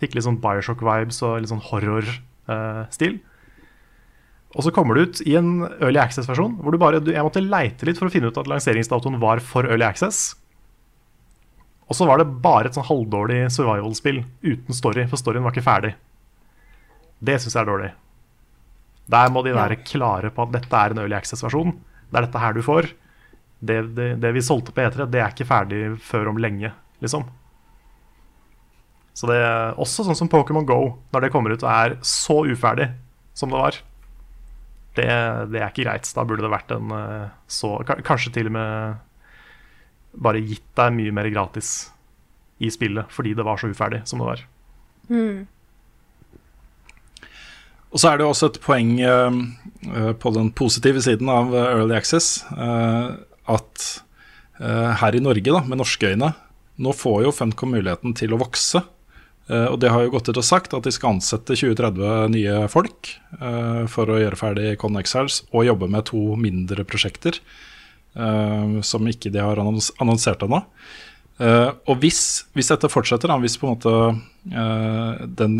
Fikk litt sånn Bioshock-vibes og litt sånn horror-stil. Og så kommer det ut i en Early Access-versjon hvor du bare Jeg måtte leite litt for å finne ut at lanseringsdatoen var for Early Access. Og så var det bare et sånn halvdårlig survival-spill uten story, for storyen var ikke ferdig. Det syns jeg er dårlig. Der må de være klare på at dette er en Early Access-versjon. Det er dette her du får. Det, det, det vi solgte på E3, det er ikke ferdig før om lenge, liksom. Så det er også sånn som Pokémon Go, når det kommer ut og er så uferdig som det var. Det, det er ikke greit. Da burde det vært en eh, så Kanskje til og med bare gitt deg mye mer gratis i spillet fordi det var så uferdig som det var. Og så er det jo også et poeng eh, på den positive siden av Early Access uh, at uh, her i Norge, da, med norske øyne, nå får jo Funcom muligheten til å vokse. Eh, og det har jo gått ut og sagt at de skal ansette 20-30 nye folk eh, for å gjøre ferdig Con og jobbe med to mindre prosjekter eh, som ikke de har annons annonsert ennå. Og hvis, hvis dette fortsetter, hvis på en måte den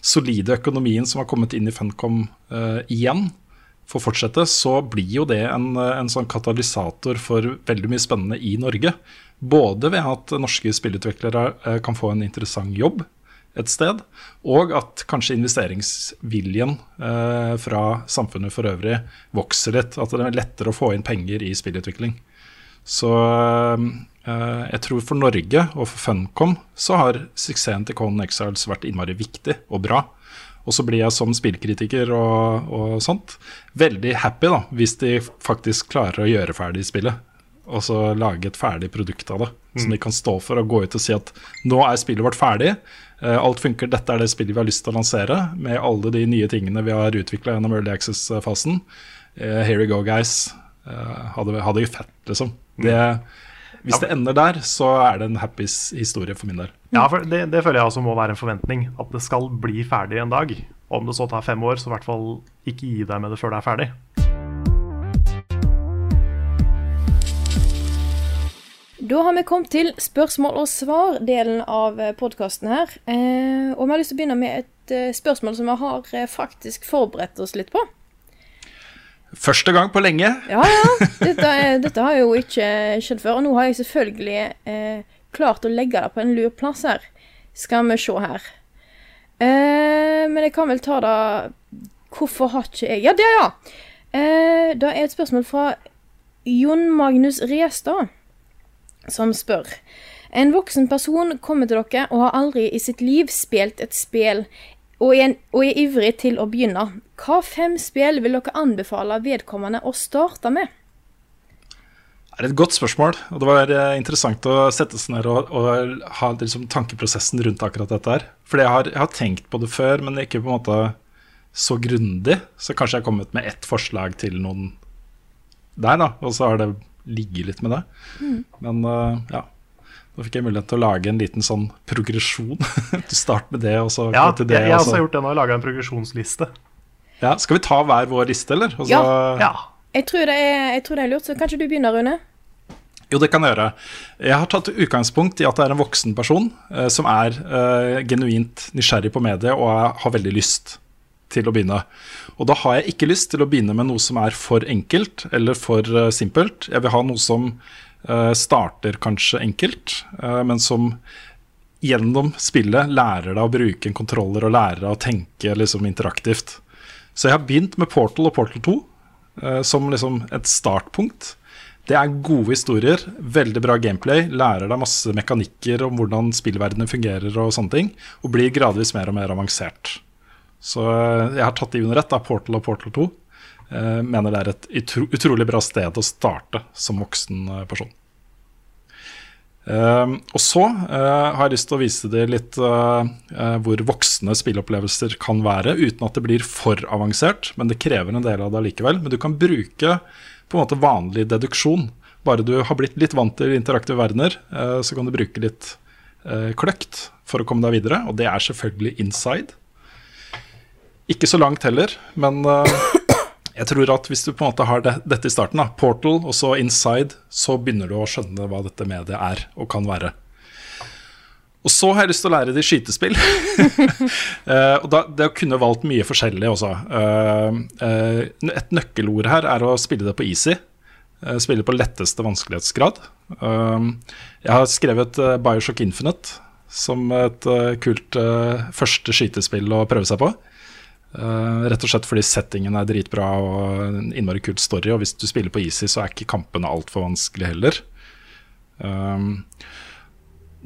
solide økonomien som har kommet inn i Funcom igjen, får fortsette, så blir jo det en, en sånn katalysator for veldig mye spennende i Norge. Både ved at norske spillutviklere eh, kan få en interessant jobb et sted, og at kanskje investeringsviljen eh, fra samfunnet for øvrig vokser litt. At det er lettere å få inn penger i spillutvikling. Så eh, jeg tror for Norge og for Funcom så har suksessen til Conan Exiles vært innmari viktig og bra. Og så blir jeg som spillkritiker og, og sånt veldig happy da, hvis de faktisk klarer å gjøre ferdig spillet. Og så lage et ferdig produkt av det, som de kan stå for og gå ut og si at nå er spillet vårt ferdig. eh, Alt funker, dette er det spillet vi har lyst til å lansere, med alle de nye tingene vi har utvikla gjennom Early Access-fasen. Eh, Here we go, guys. Eh, Ha det, ha det fett, liksom. Det, hvis det ender der, så er det en happy historie for min del. Ja, for det, det føler jeg også må være en forventning. At det skal bli ferdig en dag. Om det så tar fem år, så i hvert fall ikke gi deg med det før det er ferdig. Da har vi kommet til spørsmål og svar-delen av podkasten her. Eh, og vi har lyst til å begynne med et eh, spørsmål som vi har eh, faktisk forberedt oss litt på. Første gang på lenge. Ja, ja. Dette, dette har jo ikke skjedd før. Og nå har jeg selvfølgelig eh, klart å legge det på en lur plass her. Skal vi se her. Eh, men jeg kan vel ta det Hvorfor har ikke jeg Ja, det, ja! Eh, det er et spørsmål fra Jon Magnus Restad. som spør En voksen person kommer til dere og har aldri i sitt liv spilt et spill, og er, og er ivrig til å begynne. Hva fem spill vil dere anbefale vedkommende å starte med? Det er et godt spørsmål. og Det var eh, interessant å sette seg ned og, og ha liksom, tankeprosessen rundt akkurat dette her. Fordi jeg har, jeg har tenkt på det før, men ikke på en måte så grundig. Så kanskje jeg har kommet med ett forslag til noen der, da. Og så har det ligget litt med det. Mm. Men uh, ja. Nå fikk jeg mulighet til å lage en liten sånn progresjon. du starter med det, og så Ja, til det. jeg, jeg og også så- har gjort det nå, laga en progresjonsliste. ja, skal vi ta hver vår liste, eller? Og så- Ja. Ja. Jeg tror, det er, jeg tror det er lurt, så kanskje du begynner, Rune? Jo, det kan jeg gjøre. Jeg har tatt utgangspunkt i at det er en voksen person eh, som er eh, genuint nysgjerrig på mediet og er, har veldig lyst til å begynne. Og da har jeg ikke lyst til å begynne med noe som er for enkelt eller for eh, simpelt. Jeg vil ha noe som starter kanskje enkelt, eh, men som gjennom spillet lærer deg å bruke en kontroller og lærer deg å tenke liksom interaktivt. Så jeg har begynt med Portal og Portal 2 eh, som liksom et startpunkt. Det er gode historier, veldig bra gameplay, lærer deg masse mekanikker om hvordan spillverdenen fungerer og sånne ting, og blir gradvis mer og mer avansert. Så eh, jeg har tatt de under ett, Portal og Portal 2. Eh, mener det er et utro, utrolig bra sted å starte som voksen eh, person. Uh, og så uh, har jeg lyst til å vise dere litt uh, hvor voksne spilleopplevelser kan være, uten at det blir for avansert. Men det krever en del av det likevel. Men du kan bruke på en måte vanlig deduksjon. Bare du har blitt litt vant til interaktive verdener, så kan du bruke litt kløkt for å komme deg videre. Og det er selvfølgelig inside. Ikke så langt heller, men jeg tror at hvis du på en måte har det, dette i starten, da, Portal og så Inside, så begynner du å skjønne hva dette mediet er og kan være. Og så har jeg lyst til å lære de skytespill. uh, og da, det å kunne valgt mye forskjellig også. Uh, uh, et nøkkelord her er å spille det på easy. Spille på letteste vanskelighetsgrad. Jeg har skrevet Bioshock Infinite som et kult første skytespill å prøve seg på. Eh, rett og slett fordi settingen er dritbra og en innmari kult story. Og hvis du spiller på easy, så er ikke kampene altfor vanskelig heller. Um,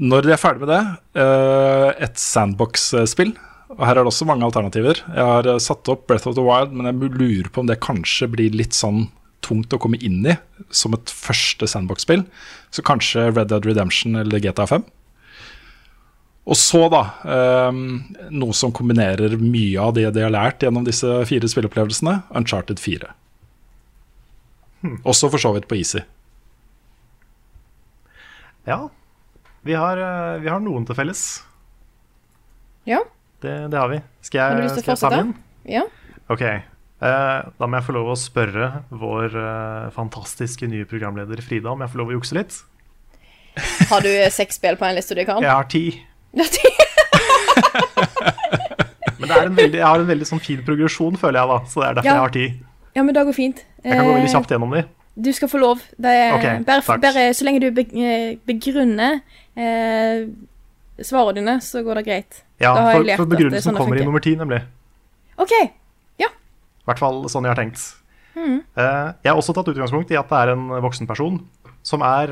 når de er ferdig med det, uh, et sandbox-spill. Og her er det også mange alternativer. Jeg har eh, satt opp Breath of the Wild, men jeg lurer på om det kanskje blir litt sånn tungt å komme inn i som et første sandbox-spill. Så kanskje Red Dead Redemption eller GTA 5. Og så, da, eh, noe som kombinerer mye av det de har lært gjennom disse fire spilleopplevelsene, Uncharted 4. Også for så vidt på easy. Ja. Vi har, eh, vi har noen til felles. Ja? Det, det har vi. Skal Har du jeg, lyst til å jeg ta den? Ja? Ok. Eh, da må jeg få lov å spørre vår eh, fantastiske nye programleder Frida om jeg får lov å jukse litt. Har du seks spill på en liste du kan? Jeg har ti. Men det en veldig, jeg har en veldig sånn fin progresjon, føler jeg, da. Så det er derfor Ja. jeg har tid. ja, men det går fint. Jeg kan gå veldig Eh, kjapt gjennom de. Du skal få lov. Er, okay, bare, bare så lenge du eh, begrunner eh, svarene dine, så går det greit. Ja, for, for begrunnelsen sånn kommer i nummer ti, nemlig. OK. Ja. I hvert fall sånn jeg har tenkt. Mm. Eh, jeg har også tatt utgangspunkt i at det er en voksen person som er,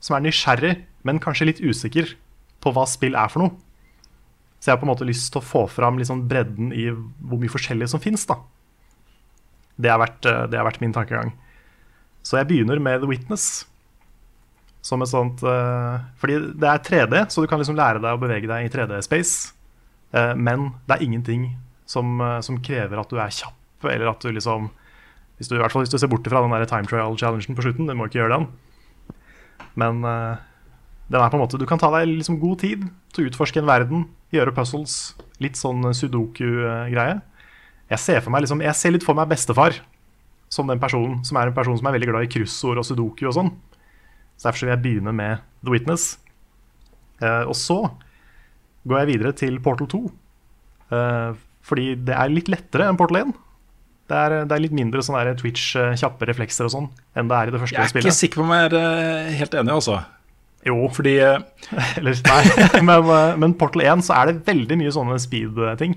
som er nysgjerrig, men kanskje litt usikker på hva spill er for noe. Så jeg har på en måte lyst til å få fram sånn bredden i hvor mye forskjellig som fins. Det, har vært, eh, vært min tankegang. Så jeg begynner med The Witness. Som et sånt uh, Fordi det er 3D, så du kan liksom lære deg å bevege deg i 3D-space. Uh, men det er ingenting som, uh, som krever at du er kjapp, eller at du liksom hvis du, I hvert fall hvis du ser bort fra den der time trial-challengen på slutten. Du må ikke gjøre den. Men eh, den er på en måte Du kan ta deg liksom god tid til å utforske en verden, gjøre puzzles. Litt sånn sudoku-greie. Jeg ser for meg liksom Jeg ser litt for meg bestefar som den personen som er en person som er veldig glad i kryssord og sudoku og sånn. Så derfor vil jeg begynne med The Witness. Eh, og så går jeg videre til Portal 2. Eh, fordi det er litt lettere enn Portal 1. Det er, det er litt mindre sånn Twitch, eh, kjappe reflekser og sånn enn det er i det første Jeg er ikke sikker på om jeg er eh, helt enig, altså. Jo, Fordi eh, eller nei. men, eh, men Portal 1 så er det veldig mye sånne speed-ting.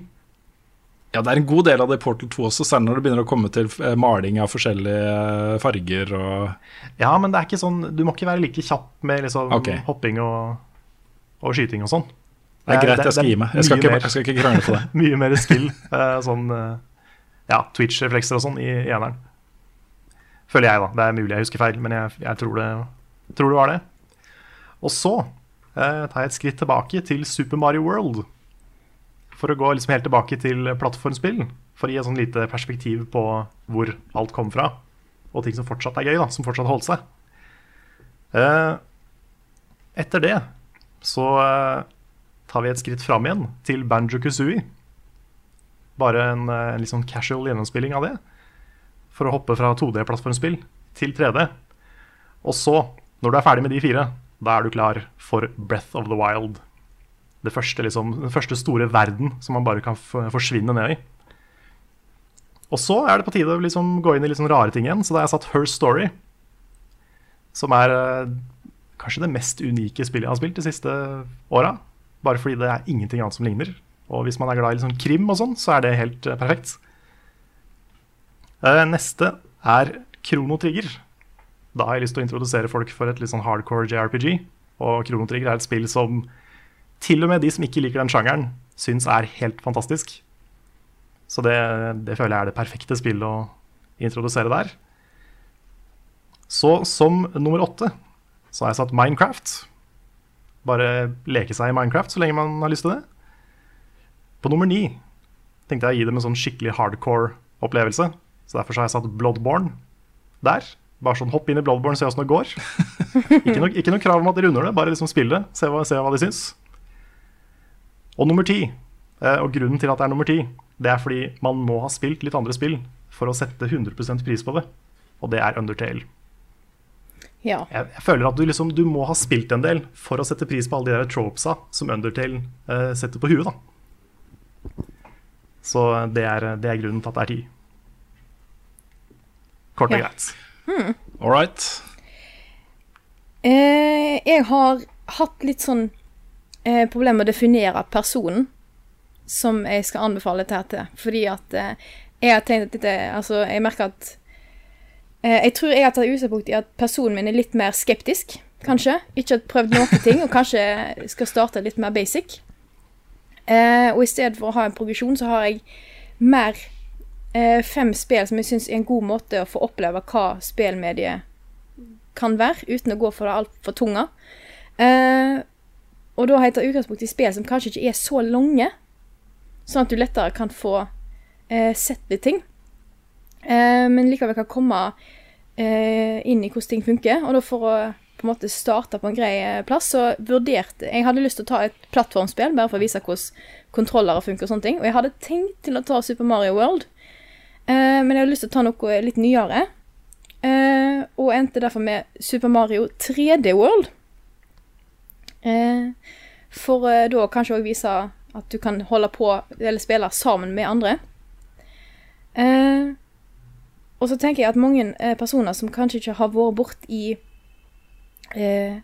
Ja, det er en god del av det i Portal 2 også, særlig når det begynner å komme til eh, maling av forskjellige farger og Ja, men det er ikke sånn Du må ikke være like kjapp med liksom okay. hopping og, og skyting og sånn. Det er greit, jeg skal gi meg. Jeg skal, ikke, mer- jeg skal ikke krangle på det. Mye mer skill. sånn ja, Twitch-reflekser og sånn i eneren. Føler jeg, da. Det er mulig jeg husker feil, men jeg, jeg tror, det, tror det var det. Og så eh, tar jeg et skritt tilbake til Super Mario World. For å gå liksom helt tilbake til plattformspill. For å gi et sånn lite perspektiv på hvor alt kom fra. Og ting som fortsatt er gøy, da, som fortsatt holdt seg. Eh, etter det så eh, tar vi et skritt fram igjen til Banjo Kazooie. Bare en, eh, en litt sånn casual gjennomspilling av det. For å hoppe fra 2D-plattformspill til 3D. Og så, når du er ferdig med de fire, da er du klar for Breath of the Wild. Første, liksom, den første store verden som man bare kan forsvinne ned i. Og så er det på tide å liksom gå inn i litt sånn rare ting igjen, så da har jeg satt Her Story. Som er eh, kanskje det mest unike spillet jeg har spilt de siste åra. Bare fordi det er ingenting annet som ligner. Og hvis man er glad i liksom krim og sånn, så er det helt eh, perfekt. Eh, neste er Krono Trigger. Da har jeg lyst til å introdusere folk for et litt sånn hardcore JRPG. Og Krono er et spill som til og med de som ikke liker den sjangeren, syns er helt fantastisk. Så det, det føler jeg er det perfekte spillet å introdusere der. Så som nummer åtte så har jeg satt Minecraft. Bare leke seg i Minecraft så lenge man har lyst til det. På nummer ni tenkte jeg å gi dem en sånn skikkelig hardcore opplevelse. Så derfor så har jeg satt Bloodborne der. Bare sånn hopp inn i Bloodborne, se åssen det går. ikke, no, ikke noe krav om at de runder det, bare liksom spill det. Se hva, se hva de syns. Og nummer ti, eh, og grunnen til at det er nummer ti, det er fordi man må ha spilt litt andre spill for å sette 100% pris på det. Og det er Undertale. Ja. Jeg, jeg føler at du, liksom, du må ha spilt en del for å sette pris på alle de der tropesa som Undertale eh, setter på huet. da. Så det er, det er grunnen til at det er ti. Kort og Ja. greit. All right. Eh, jeg har hatt litt sånn eh, problem med å definere personen som jeg skal anbefale dette til. Fordi at eh, jeg har tenkt at dette Altså, jeg merker at eh, Jeg tror jeg har tatt utgangspunkt i at personen min er litt mer skeptisk, kanskje. Ikke har prøvd noen ting, og kanskje skal starte litt mer basic. Eh, og i stedet for å ha en progresjon, så har jeg mer fem spill som jeg syns er en god måte å få oppleve hva spillmediet kan være, uten å gå for det altfor tunge. Eh, og da tatt utgangspunkt i spill som kanskje ikke er så lange, sånn at du lettere kan få eh, sett litt ting. Eh, men likevel kan komme eh, inn i hvordan ting funker. Og da for å på en måte starte på en grei eh, plass, så vurderte Jeg hadde lyst til å ta et plattformspill, bare for å vise hvordan kontrollere funker og sånne ting. Og jeg hadde tenkt til å ta Super Mario World, eh, men jeg hadde lyst til å ta noe litt nyere. Eh, og endte derfor med Super Mario 3D World. Eh, for eh, da kanskje òg vise at du kan holde på eller spille sammen med andre. Eh, og så tenker jeg at mange eh, personer som kanskje ikke har vært bort i eh,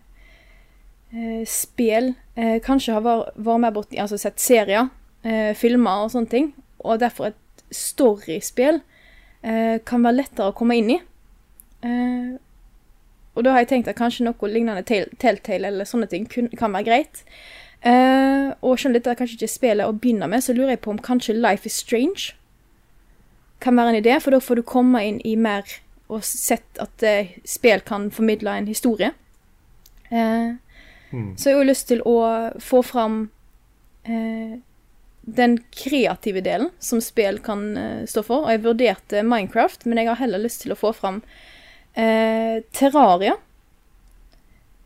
eh, eh, kanskje har vært, vært med bort i altså sett serier, eh, filmer og sånne ting, og derfor et storyspill eh, kan være lettere å komme inn i. Eh, og da har jeg tenkt at kanskje noe lignende Telltale eller sånne ting kun, kan være greit. Eh, og selv om dette er kanskje ikke spillet å begynne med, så lurer jeg på om kanskje Life is Strange kan være en idé, for da får du komme inn i mer og sett at eh, spill kan formidle en historie. Eh, Så jeg har jo lyst til å få fram eh, den kreative delen som spill kan uh, stå for. Og jeg vurderte Minecraft, men jeg har heller lyst til å få fram uh, Terraria.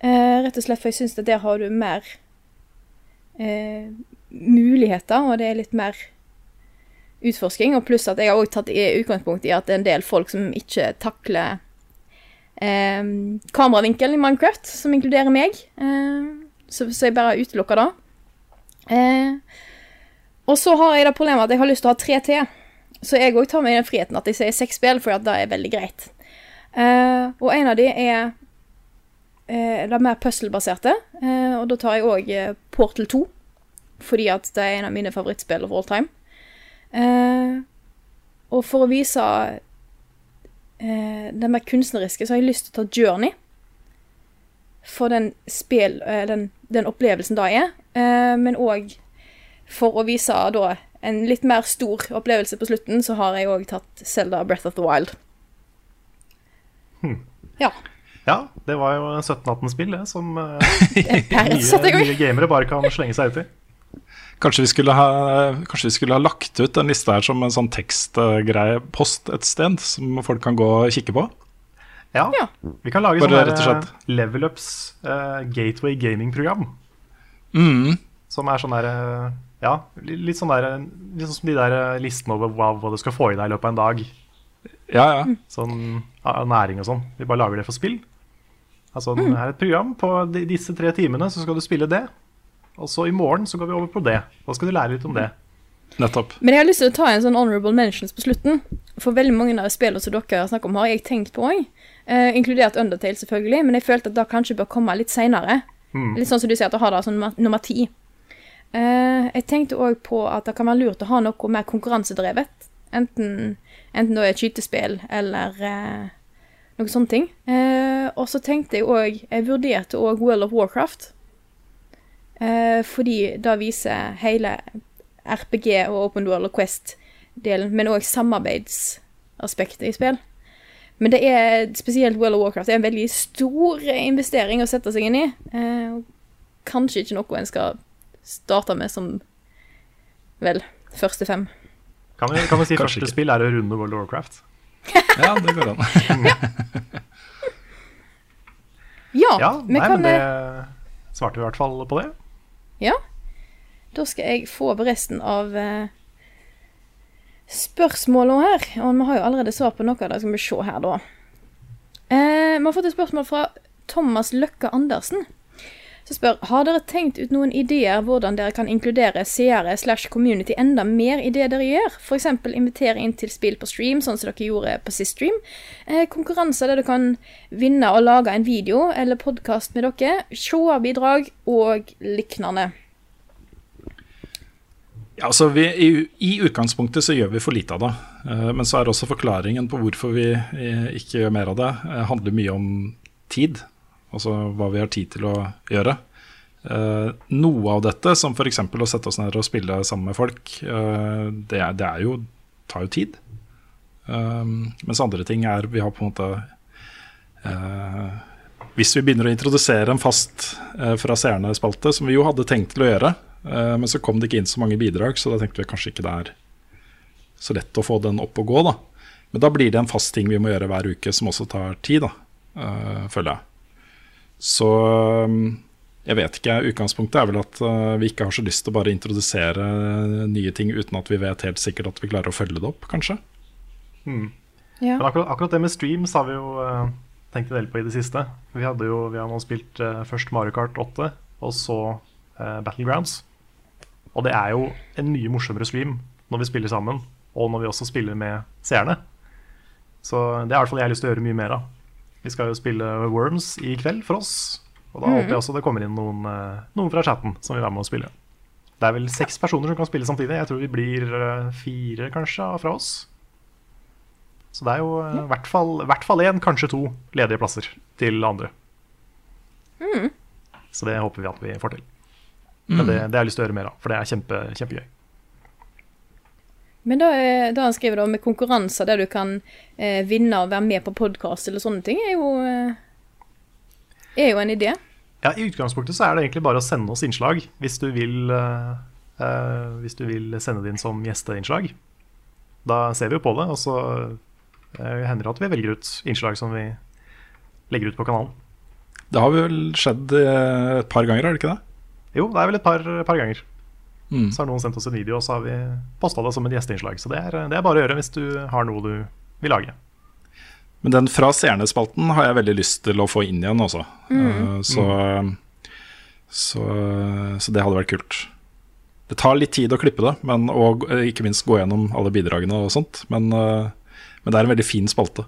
Uh, rett og slett for jeg syns at der har du mer muligheter, og det er litt mer utforsking. Og pluss at jeg har også tatt i utgangspunkt i at det er en del folk som ikke takler eh, kameravinkel i Minecraft, som inkluderer meg. Så, så jeg bare utelukker det. Eh, og så har jeg det problemet at jeg har lyst til å ha tre til. Så jeg òg tar meg den friheten at jeg sier seks spill, for det er veldig greit. Uh, og en av de er uh, det er mer puzzle-baserte, uh, og da tar jeg òg Portal 2. Fordi at det er en av mine favorittspill of all time. Og for å vise det mer kunstneriske, så har jeg lyst til å ta Journey. For den, spil, den, den opplevelsen det er. Men òg for å vise da en litt mer stor opplevelse på slutten, så har jeg òg tatt Zelda Breath of the Wild. Ja. Ja, det var jo 17-18-spill, det, som eh, nye, nye gamere bare kan slenge seg ut i. Kanskje vi, skulle ha, kanskje vi skulle ha lagt ut en liste her som en sånn tekstgreie post et sted, som folk kan gå og kikke på? Ja, Ja. Vi kan lage Bare sånn slett. der, Level Ups eh, Gateway Gaming-program. Mm. Som er sånn derre eh, Ja, litt sånn der Litt sånn som de der eh, listene over hva, hva du skal få i deg i løpet av en dag. Ja, ja. Sånn av næring og sånn. Vi bare lager det for spill. Altså, det er et program. På disse tre timene så skal du spille det. Og så i morgen så går vi over på det. Da skal du lære litt om det. Nettopp. Men jeg har lyst til å ta en sånn honorable mentions på slutten. For veldig mange av spillene som dere har snakket om, har jeg tenkt på òg. Eh, inkludert Undertale, selvfølgelig. Men jeg følte at det kanskje bør komme litt seinere. Litt sånn som du sier, at du har det som nummer- nummer ti. Eh, jeg tenkte òg på at det kan være lurt å ha noe mer konkurransedrevet. Enten, enten det et skytespill eller uh, noen sånne ting. Uh, og så tenkte jeg òg Jeg vurderte òg World of Warcraft. Fordi det viser hele RPG og Open World og Quest-delen, men òg samarbeidsaspektet i spill. Men det er spesielt World of Warcraft det er en veldig stor investering å sette seg inn i. Kanskje ikke noe en skal starte med som vel første fem. Kan vi, kan vi si Kanskje første ikke. spill er å runde World of Warcraft? Ja, det går an. Ja, Ja, vi nei, kan men det svarte vi i hvert fall på det. Ja. Da skal jeg få over resten av eh, spørsmålene her. Og vi har jo allerede svar på noe av det. Skal vi se her, da. Eh, vi har fått et spørsmål fra Thomas Løkke Andersen. Som spør har dere tenkt ut noen ideer hvordan dere kan inkludere seere slash community enda mer i det dere gjør? F.eks. invitere inn til spill på stream, sånn som dere gjorde på sist stream. Eh, konkurranser der du kan vinne og lage en video eller podkast med dere. Seerbidrag og lignende. Ja, altså vi, i, I utgangspunktet så gjør vi for lite av det. Eh, men så er også forklaringen på hvorfor vi eh, ikke gjør mer av det, eh, handler mye om tid. Altså hva vi har tid til å gjøre. Uh, noe av dette, som f.eks. å sette oss ned og spille sammen med folk, uh, det, er, det er jo, tar jo tid. Eh, mens andre ting er Vi har på en måte uh, Hvis vi begynner å introdusere en fast fra seerne-spalte, som vi jo hadde tenkt til å gjøre, men så kom det ikke inn så mange bidrag, så da tenkte vi kanskje ikke det er så lett å få den opp og gå, da. Men da blir det en fast ting vi må gjøre hver uke, som også tar tid, da, føler jeg. Så um, jeg vet ikke. Utgangspunktet er vel at uh, vi ikke har så lyst til å bare introdusere nye ting uten at vi vet helt sikkert at vi klarer å følge det opp, kanskje. Ja. Men akkurat, akkurat det med streams har vi jo eh, tenkt en del på i det siste. Vi, hadde jo, vi har nå spilt eh, først Mario Kart 8, og så eh, Battlegrounds. Og det er jo en mye morsommere stream når vi spiller sammen, og når vi også spiller med seerne. Så det er i hvert fall jeg har lyst til å gjøre mye mer av. Vi skal jo spille Worms i kveld for oss. Og da håper jeg også det kommer inn noen, eh, noen fra chatten som vil være med å spille. Det er vel seks personer som kan spille samtidig. Jeg tror vi blir eh, fire, kanskje, fra oss. Så det er jo eh, i hvert fall i hvert fall én, kanskje to ledige plasser til andre. Så det håper vi at vi får til. Men det, det har jeg lyst til å gjøre mer av, for det er kjempe, kjempegøy. Men da, er- da han skriver da med konkurranser der du kan eh, vinne og være med på podkast eller sånne ting, er jo, eh, er jo en idé. Ja, I utgangspunktet så er det egentlig bare å sende oss innslag hvis du vil, eh, eh, hvis du vil sende det inn som gjesteinnslag. Da ser vi jo på det, og så eh, hender det at vi velger ut innslag som vi legger ut på kanalen. Det har vel skjedd eh, et par ganger, er det ikke det? Jo, det er vel et par, par ganger. Mm. Så har noen sendt oss en video, og så har vi posta det som et gjesteinnslag. Så det er, det er bare å gjøre hvis du har noe du vil lage. Men den fra seerne-spalten har jeg veldig lyst til å få inn igjen også. Eh, så, så, så det hadde vært kult. Det tar litt tid å klippe det, men, og eh, ikke minst gå gjennom alle bidragene og sånt. Men, eh, men det er en veldig fin spalte.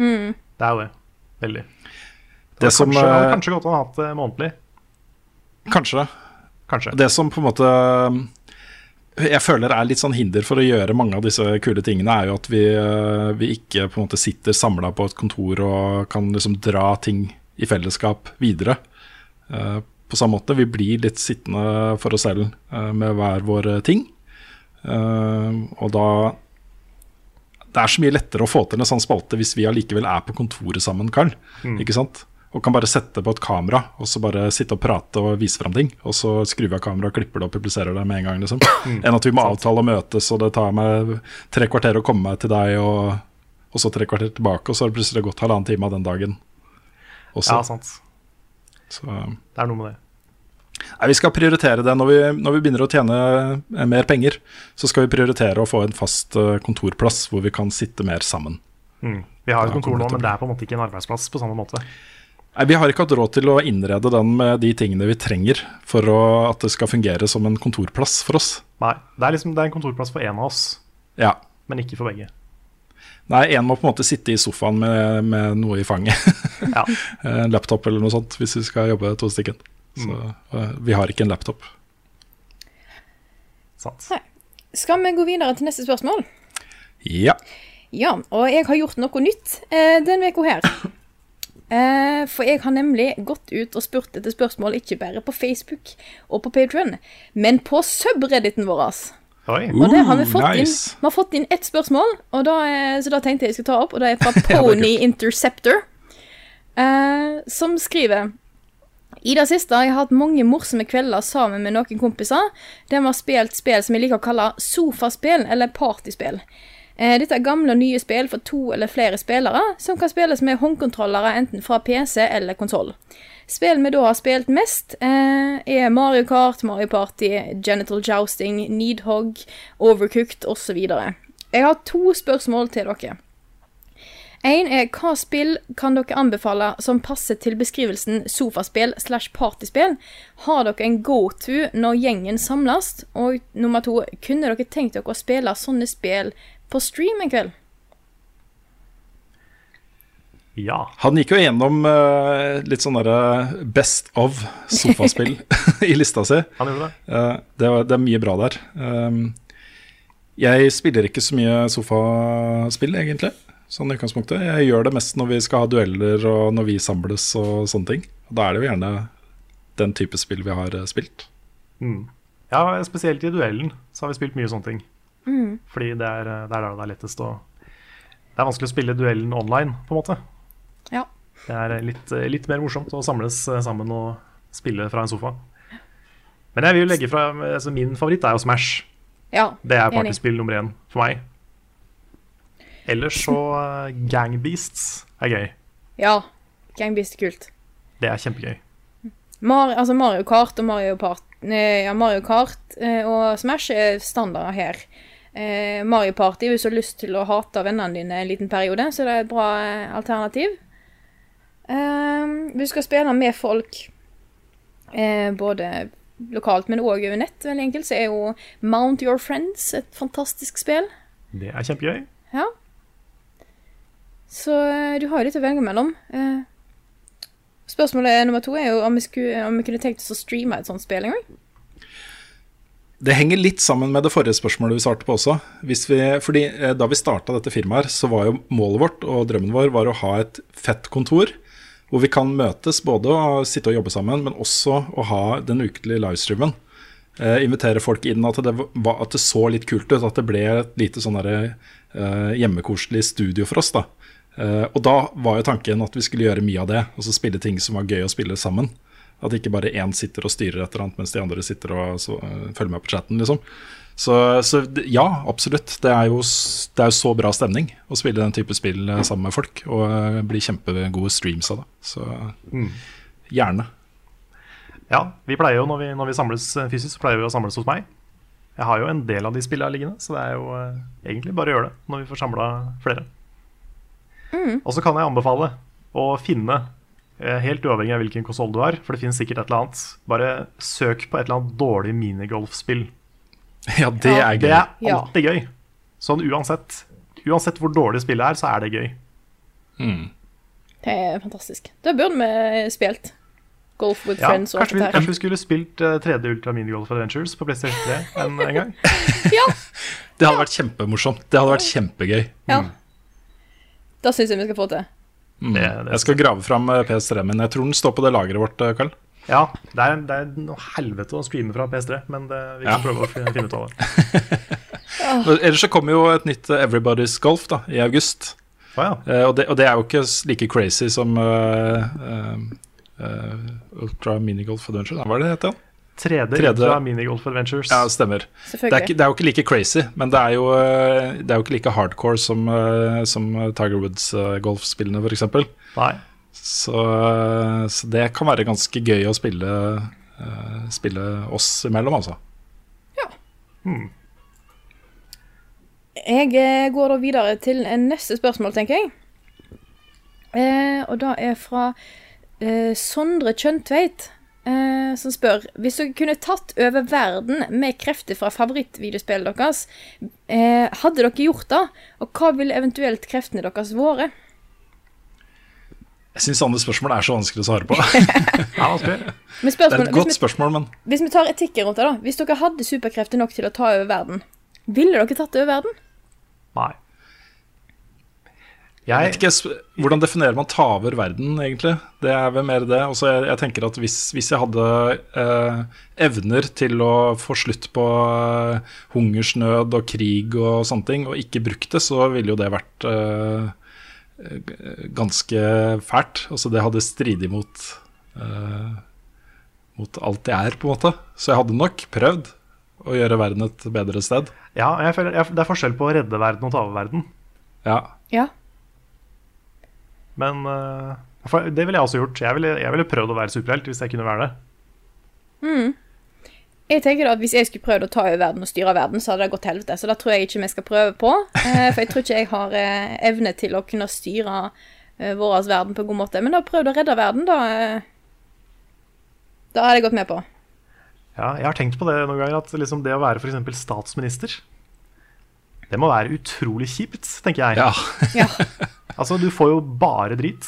Mm. Det er jo det. Veldig. Det hadde som, kanskje, hadde kanskje godt å ha hatt det månedlig. Kanskje. Kanskje. Det som på en måte jeg føler er litt sånn hinder for å gjøre mange av disse kule tingene, er jo at vi, eh, vi ikke på en måte sitter samla på et kontor og kan liksom dra ting i fellesskap videre. Eh, på samme måte. Vi blir litt sittende for oss selv eh, med hver vår ting. og da Det er så mye lettere å få til en sånn spalte hvis vi allikevel er på kontoret sammen, Karl. Ikke sant? Og kan bare sette på et kamera og så bare sitte og prate og vise fram ting. Og så skrur vi av kameraet, klipper det og publiserer det med en gang. liksom. Enn at vi må avtale å møtes, og det tar meg tre kvarter å komme meg til deg, og, og så tre kvarter tilbake, og så har det plutselig gått halvannen time av den dagen. Også. Ja, sant. Så, Det er noe med det. nei, vi skal prioritere det når vi, når vi begynner å tjene eh, mer penger. Så skal vi prioritere å få en fast eh, kontorplass hvor vi kan sitte mer sammen. Mm. Vi har et kontor nå, men det er på en måte ikke en arbeidsplass på samme måte. Nei, Vi har ikke hatt råd til å innrede den med de tingene vi trenger for å, at det skal fungere som en kontorplass for oss. Nei, det er liksom det er en kontorplass for én av oss, Ja. men ikke for begge. Nei, én må på en måte sitte i sofaen med, med noe i fanget. Ja. en laptop eller noe sånt, hvis vi skal jobbe to stykker. Så eh, vi har ikke en laptop. Sant. Nei. Skal vi gå videre til neste spørsmål? Ja. Ja, og jeg har gjort noe nytt eh, denne uka her. Eh, for jeg har nemlig gått ut og spurt etter spørsmål ikke bare på Facebook og på Patreon, men på subredditen vår. Oi. Og det har vi fått inn. nice. Vi har fått inn ett spørsmål, og da, eh, så da tenkte jeg jeg skulle ta opp, og det er fra Pony Interceptor, eh, som skriver i det siste har jeg hatt mange morsomme kvelder sammen med noen kompiser der vi har spilt spill som jeg liker å kalle sofaspill eller partyspill. Eh, Dette er gamle og nye spill for to eller flere spillere, som kan spilles med håndkontrollere enten fra PC eller konsoll. Spillene vi da har spilt mest, eh, er Mario Kart, Mario Party, Genital Jousting, Needhog, Overcooked osv. Jeg har to spørsmål til dere. En er hva spill kan dere anbefale som passer til beskrivelsen sofaspill slash partyspill? Har dere en go-to når gjengen samles? Og nummer to, kunne dere tenkt dere å spille sånne spill på stream en kveld? Ja. Han gikk jo gjennom uh, litt sånn derre best of sofaspill i lista si. Han gjorde det. uh, det, var, det er mye bra der. Um, jeg spiller ikke så mye sofaspill, egentlig. Sånn i utgangspunktet. Jeg gjør det mest når vi skal ha dueller og når vi samles og sånne ting. Og da er det jo gjerne den type spill vi har eh, spilt. Mm. Ja, spesielt i duellen så har vi spilt mye sånne ting. Fordi det er, det er der det er lettest å Det er vanskelig å spille duellen online, på en måte. Ja. Det er litt, litt mer morsomt å samles eh, sammen og spille fra en sofa. Men jeg vil legge fra altså Min favoritt er jo Smash. Ja, Det er partyspill nummer én for meg. Ellers så Gangbeasts er gøy. Ja. Gangbeast er kult. Det er kjempegøy. Mar altså Mario Kart og Mario, Part, eh, ja, Mario Kart eh, og Smash er standarder her. Eh, Mario Party, hvis du har lyst til å hate vennene dine en liten periode, så det er et bra eh, alternativ. Eh, du skal spille med folk, eh, både lokalt, men òg over nett, veldig enkelt, så er jo Mount Your Friends et fantastisk spill. Det er kjempegøy. Ja. Så eh, du har jo litt å velge mellom. Eh, spørsmålet nummer to er jo om vi, skulle, om vi kunne tenkt oss å streame et sånt spill en gang. Det henger litt sammen med det forrige spørsmålet vi svarte på også. Vi, fordi eh, Da vi starta dette firmaet, så var jo målet vårt og drømmen vår var å ha et fett kontor hvor vi kan møtes både og sitte og jobbe sammen, men også å ha den ukentlige livestreamen. Eh, invitere folk inn, at det, var, at det så litt kult ut. At det ble et lite sånn eh, hjemmekoselig studio for oss. da. Eh, og da var jo tanken at vi skulle gjøre mye av det, og så spille ting som var gøy å spille sammen. At ikke bare én sitter og styrer et eller annet, mens de andre sitter og så, uh, følger med på chatten. liksom. Så, så ja, absolutt. Det er, jo, det er jo så bra stemning å spille den type spill eh, sammen med folk. Og eh, bli kjempegode streams av det. Så gjerne. Ja, vi pleier jo når vi, når vi samles fysisk, så pleier vi å samles hos meg. Jeg har jo en del av de spillene liggende, så det er jo egentlig bare å gjøre det når vi får samla flere. Og så kan jeg anbefale å finne, helt uavhengig av hvilken konsoll du har, for det finnes sikkert et eller annet, bare søk på et eller annet dårlig minigolfspill. Ja, det er gøy. Det er Ja. alltid gøy. Sånn uansett. Uansett hvor dårlig spillet er, så er det gøy. Det er fantastisk. Det burde vi spilt. Golf with Ja, friends kanskje, vi, kanskje vi skulle spilt uh, 3D Ultra Minigolf Adventures på PlayStation 3 en, en gang? Det hadde vært kjempemorsomt. Det hadde vært kjempegøy. Ja. Det syns jeg vi skal få til. Mm. Det- det- Jeg skal grave fram eh, PS3-en min. Jeg tror den står på det lageret vårt, eh, Karl. Ja, det er, det er noe helvete å streame fra PS3, men det, vi kan Ja. prøve å finne ut av det. Ellers så kommer jo et nytt eh, Everybody's Golf da, i august. Å ja. Eh, og, det, og det er jo ikke like crazy som uh, uh, eh, Ultra Minigolf Adventure. Da, Hva er det det heter? 3D, 3D. Ultra Minigolf Adventures. Ja, stemmer. Det er, ikke, det er jo ikke like crazy, men det er jo, eh, det er jo ikke like hardcore som, eh, som Tiger Woods-golfspillene, f.eks. Så, eh, så det kan være ganske gøy å spille, eh, spille oss imellom, altså. Jeg eh, går da videre til eh, neste spørsmål, tenker jeg. Eh, og da er fra eh, Sondre Kjøntveit, eh, som spør Hvis dere kunne tatt over verden med krefter fra favorittvideospillet deres, eh, hadde dere gjort det? Og hva ville eventuelt kreftene deres vært? Jeg syns andre spørsmål er så vanskelig å svare på. Ja, Det er et godt spørsmål, men hvis vi tar etikken rundt det, da. Hvis dere hadde superkrefter nok til å ta over verden, ville dere tatt over verden? Nei. Jeg vet ikke, hvordan definerer man ta over verden, egentlig? Det er vel mer det. Også jeg, jeg tenker at hvis, hvis jeg hadde eh, evner til å få slutt på eh, hungersnød og krig og sånne ting, og ikke brukt det, så ville jo det vært eh, ganske fælt. Altså det hadde stridig mot eh, mot alt jeg er, på en måte. Så jeg hadde nok prøvd å gjøre verden et bedre sted. ja, jeg føler, jeg, det er forskjell på å redde verden og ta over verden. Ja. Ja. Men eh, det ville jeg også gjort. Jeg ville, jeg ville prøvd å være superhelt hvis jeg kunne være det. Jeg tenker da at Hvis jeg skulle prøvd å ta over verden og styre verden, så hadde det gått til helvete. Så det tror jeg ikke vi skal prøve på. Eh, for jeg tror ikke jeg har eh, evne til å kunne styre vår verden på en god måte. Men da prøvd å redde verden, da Da hadde jeg gått med på. Ja, jeg har tenkt på det noen ganger, at liksom det å være f.eks. statsminister Det må være utrolig kjipt, tenker jeg. ja. Ja. Altså, du får jo bare drit.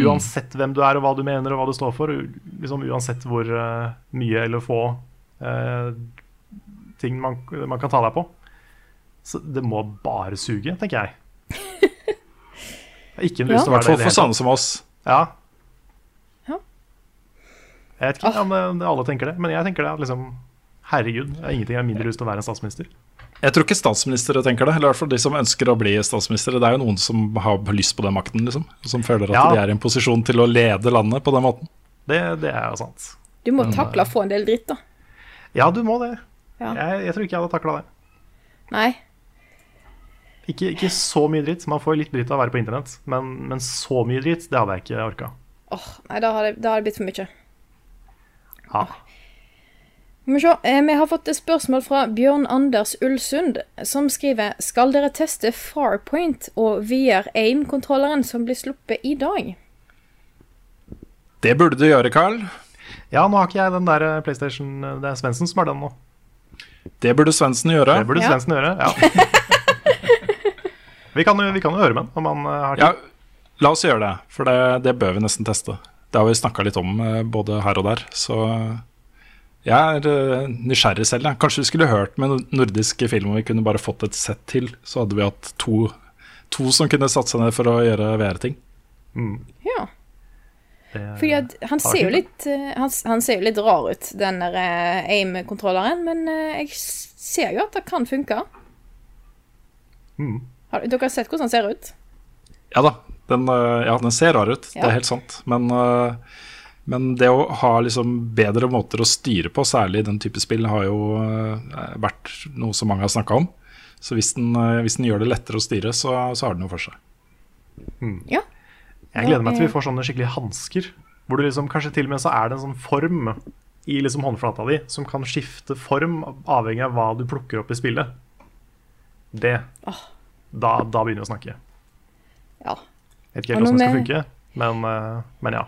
Uansett hvem du er og hva du mener og hva du står for. Liksom Uansett hvor uh, mye eller få uh, ting man, man kan ta deg på. Så det må bare suge, tenker jeg. Ikke noe lyst til å være det. fall i det for hele sånne som oss. Ja. Ja. Jeg vet ikke om alle tenker det, men jeg tenker det. Liksom, herregud, jeg har ingenting jeg har mindre lyst til å være en statsminister. Jeg tror ikke statsministre tenker det. Eller i hvert fall de som ønsker å bli statsministre. Det er jo noen som har lyst på den makten, liksom. Som føler at Ja. de er i en posisjon til å lede landet på den måten. Det, det er jo sant. Du må takle å få en del dritt, da. Ja, du må det. Ja. Jeg, jeg tror ikke jeg hadde takla det. Nei. Ikke, ikke så mye dritt. Man får litt dritt av å være på internett, men, men så mye dritt, det hadde jeg ikke orka. Åh, nei, da hadde, da hadde det blitt for mye. Ja. Vi. Eh, Vi har fått et spørsmål fra Bjørn Anders Ullsund, som skriver Skal dere teste Farpoint og VR AIM-kontrolleren som blir sluppet i dag? Det burde du gjøre, Carl. ja, nå har ikke jeg den der eh, PlayStation Det er Svendsen som har den nå. Det burde Svendsen gjøre. Det burde Ja. Svendsen gjøre. Ja. vi, kan vi kan jo høre med han om han eh, har tid. Ja, la oss gjøre det, for det, det bør vi nesten teste. Det har vi snakka litt om eh, både her og der, så jeg er eh, nysgjerrig selv. jeg. Kanskje vi skulle hørt med nordiske film om vi kunne bare fått et sett til. Så hadde vi hatt to, to som kunne satt seg ned for å gjøre VR-ting. Ja. Det- Fordi at han ser jo litt eh, han, han ser jo litt rar ut, den der eh, aim-kontrolleren, men jeg ser jo at det kan funke. Mm. Har, dere har sett hvordan han ser ut? Ja da, den, ja, den ser rar ut, det er helt sant. Men, eh, men det å ha liksom bedre måter å styre på, særlig den type spill, har jo eh, vært noe som mange har snakka om. Så hvis den, eh, hvis den gjør det lettere å styre, så, så har den noe for seg. Ja. Jeg gleder meg til vi får sånne skikkelige hansker. Hvor du liksom, kanskje til og med så er det en sånn form i liksom håndflata di som kan skifte form avhengig av hva du plukker opp i spillet. Det da, da begynner vi å snakke. ja. Jeg vet ikke helt hvordan det skal med- funke, men, eh, men ja.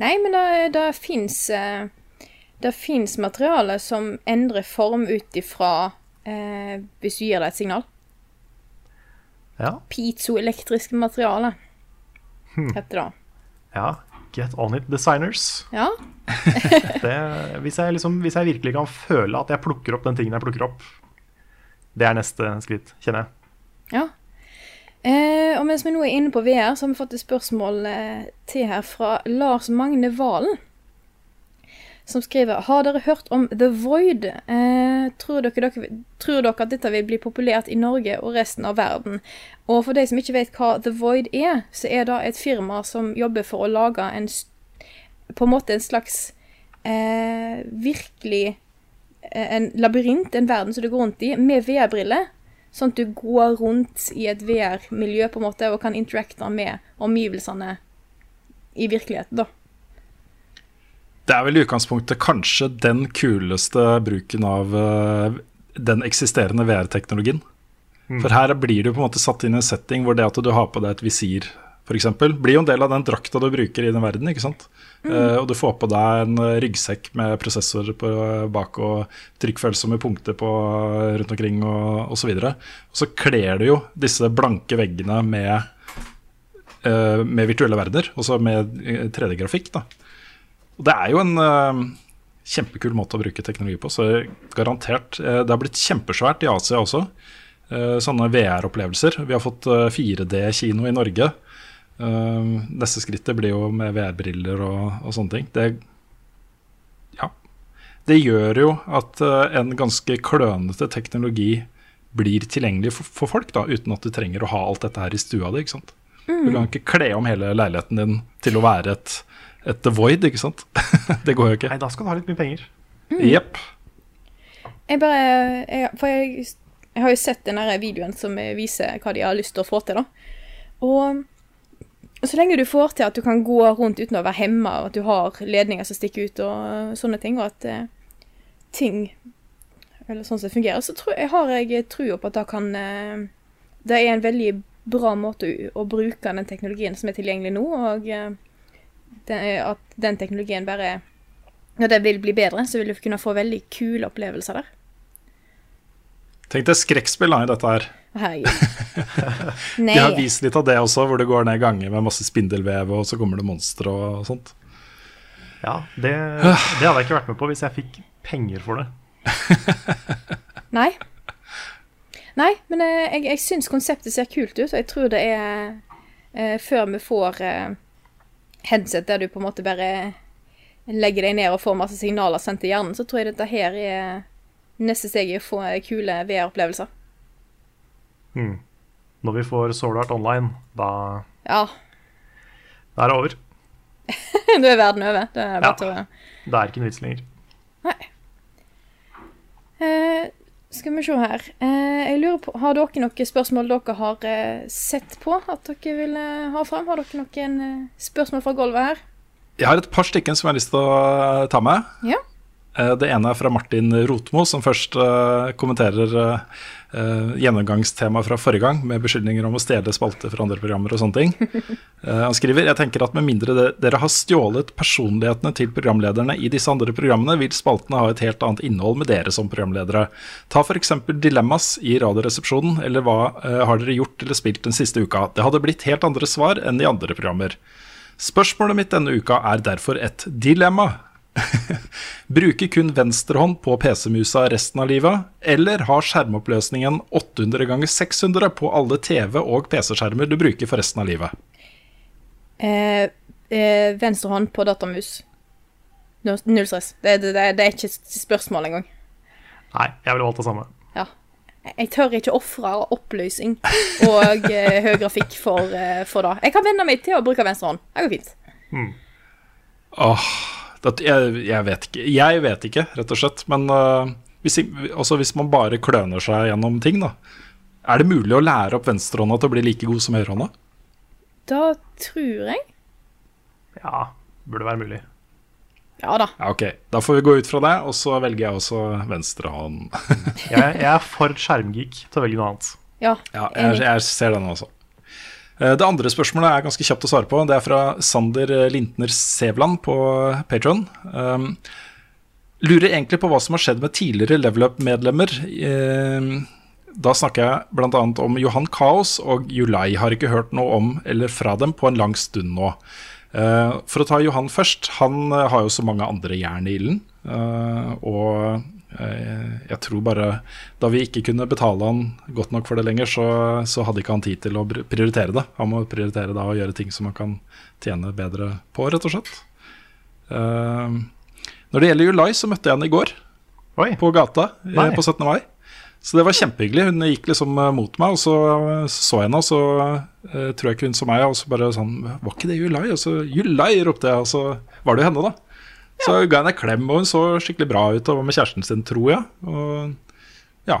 Nei, men det, det fins eh, Det fins materiale som endrer form ut ifra eh, Hvis du gir det et signal. Ja. Piezoelektrisk materiale Hmm. heter det. ja. Get on it, designers. Ja. Det, hvis, jeg liksom, hvis jeg virkelig kan føle at jeg plukker opp den tingen jeg plukker opp, det er neste skritt, kjenner jeg. ja. Eh, og mens vi nå er inne på VR, så har vi fått et spørsmål eh, til her fra Lars Magne Valen. Som skriver Har dere hørt om The Void? Eh, tror, dere, dere, tror dere at dette vil bli populært i Norge og resten av verden? Og for de som ikke vet hva The Void er, så er det et firma som jobber for å lage en På en måte en slags eh, virkelig eh, en labyrint, en verden som du går rundt i, med VR-briller. Sånn at du går rundt i et VR-miljø på en måte og kan interacte med omgivelsene i virkeligheten, da. Det er vel i utgangspunktet kanskje den kuleste bruken av eh, den eksisterende VR-teknologien. For her blir du på en måte satt inn i en setting hvor det at du har på deg et visir, f.eks., blir jo en del av den drakta du bruker i den verden. ikke sant? Eh, og du får på deg en eh, ryggsekk med prosessor på, bak og trykkfølsomme punkter på, rundt omkring og osv. Og, og så kler du jo disse blanke veggene med, uh, med virtuelle verdener, altså med eh, 3D-grafikk. da. Og det er jo en uh, kjempekul måte å bruke teknologi på, så garantert. eh, det har blitt kjempesvært i Asia også. eh, sånne VR-opplevelser. Vi har fått 4D-kino i Norge. Eh, neste skrittet blir jo med VR-briller og, og sånne ting. Det, ja. det gjør jo at uh, en ganske klønete teknologi blir tilgjengelig for, for folk, da, uten at du trenger å ha alt dette her i stua di. ikke sant? Du kan ikke kle om hele leiligheten din til å være et, et The Void, ikke sant? det går jo ikke. Nei, da skal du ha litt mye penger. Jepp. Jeg bare jeg, For jeg, jeg har jo sett den videoen som viser hva de har lyst til å få til, da. Og så lenge du får til at du kan gå rundt uten å være hemma, og at du har ledninger som stikker ut og sånne ting, og at eh, ting Eller sånn som det fungerer, så tror, jeg har jeg trua på at det kan eh, Det er en veldig bra måte å, å bruke den teknologien som er tilgjengelig nå, og eh, det at den teknologien bare Når det vil bli bedre, så vil du kunne få veldig kule opplevelser der. Tenk deg skrekkspill i dette her. Herregud. Nei. De har vist litt av det også, hvor det går ned ganger med masse spindelvev, og så kommer det monstre og sånt. Ja, det, det hadde jeg ikke vært med på hvis jeg fikk penger for det. Nei. Nei, men eh, jeg, jeg syns konseptet ser kult ut, og jeg tror det er eh, Før vi får eh, headset der du på en måte bare legger deg ned og får masse signaler sendt til hjernen, så tror jeg dette her er neste steg i å få kule VR-opplevelser. Hmm. Når vi får Sword Art Online, da, Ja. da er det over. Nå er verden over. Det er bare Ja. å Det er ikke noe vits lenger. Nei. Eh, skal vi se her. Eh, jeg lurer på, Har dere noen spørsmål dere har eh, sett på at dere vil eh, ha fram? Har dere noen eh, spørsmål fra gulvet her? Jeg har et par stykker som jeg har lyst til å ta med. Ja. Eh, Det ene er fra Martin Rotmo, som først eh, kommenterer eh, gjennomgangstema fra forrige gang, med beskyldninger om å stjele spalter fra andre programmer og sånne ting. Uh, han skriver jeg tenker at med mindre de, dere har stjålet personlighetene til programlederne i disse andre programmene, vil spaltene ha et helt annet innhold med dere som programledere. Ta f.eks. Dilemmas i Radioresepsjonen, eller hva uh, har dere gjort eller spilt den siste uka? Det hadde blitt helt andre svar enn i andre programmer. Spørsmålet mitt denne uka er derfor et dilemma. Bruke kun venstrehånd på PC-musa resten av livet, eller ha skjermoppløsningen 800 ganger 600 på alle TV- og PC-skjermer du bruker for resten av livet? Eh, eh, venstrehånd på datamus. Null stress. Det, det, det, det er ikke et spørsmål engang. Nei, jeg ville valgt det samme. Ja. Jeg tør ikke ofre oppløsning og eh, høy grafikk for, eh, for det. Jeg kan venne meg til å bruke venstrehånd. Det går fint. Åh, det, jeg, jeg vet ikke. Jeg vet ikke, rett og slett. Men uh, hvis, også hvis man bare kløner seg gjennom ting, da. Er det mulig å lære opp venstrehånda til å bli like god som høyrehånda? Da tror jeg Ja, burde være mulig. Ja da. Ja, ok. Da får vi gå ut fra det, og så velger jeg også venstrehånd. Jeg, jeg er for skjermgeek til å velge noe annet. Ja, Ja, jeg, jeg ser den også. Eh, Det andre spørsmålet er ganske kjapt å svare på. Det er fra Sander Lintner Sevland på Patron. Um, lurer egentlig på hva som har skjedd med tidligere Level Up-medlemmer. Um, da snakker jeg bl.a. om Johan Kaos og Julai. Har ikke hørt noe om eller fra dem på en lang stund nå. Uh, for å ta Johan først. Han eh, har jo så mange andre jern i ilden. Uh, og eh, jeg tror bare Da vi ikke kunne betale han godt nok for det lenger, så, så hadde ikke han tid til å prioritere det. Han må prioritere da å gjøre ting som han kan tjene bedre på, rett og slett. Eh, når det gjelder Julai, så møtte jeg henne i går Oi. på gata eh, Nei. på 17. mai. Så det var kjempehyggelig. Hun gikk liksom eh, mot meg, og så eh, så jeg henne, og så uh, tror jeg ikke hun så meg, og så bare sånn Var ikke det Julai? Og så Julai, ropte jeg, og så var det jo henne, da. Så ga henne en klem, og hun så skikkelig bra ut og var med kjæresten sin, tror jeg. Og ja.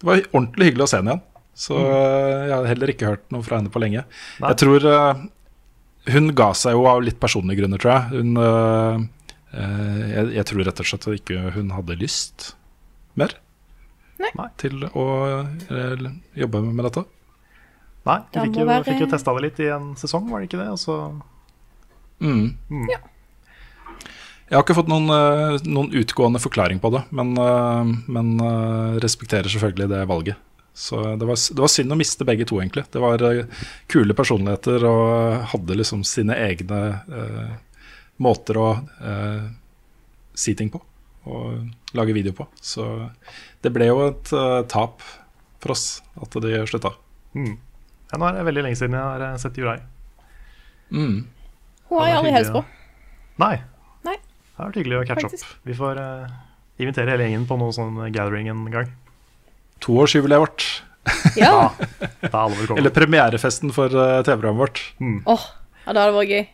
Det var ordentlig hyggelig å se henne igjen. Så eh, jeg har heller ikke hørt noe fra henne på lenge. Nei. Jeg tror eh, Hun ga seg jo av litt personlige grunner, tror jeg. Hun eh, jeg, jeg tror rett og slett at ikke hun hadde lyst mer Nei. til å jobbe med dette. Nei, vi fikk jo, være- fikk jo testa det litt i en sesong, var det ikke det? Og så Mm. Jeg har ikke fått noen, eh, noen utgående forklaring på det, men, eh, men eh, respekterer selvfølgelig det valget. Så det var, det var synd å miste begge to, egentlig. Det var kule personligheter og hadde liksom sine egne eh, måter å eh, si ting på og lage video på. Så det ble jo et eh, tap for oss at de slutta. mm. ja, Nå er det veldig lenge siden jeg har sett Jurai. Mm. Hun har jeg aldri hilst på. Nei. Det har vært hyggelig å catche Faktisk. opp. Vi får uh, invitere hele gjengen på noe sånn gathering en gang. Toårsjubileet vårt. Ja. Da er. Eller premierefesten for uh, TV-programmet vårt. Åh, ja, det hadde vært gøy.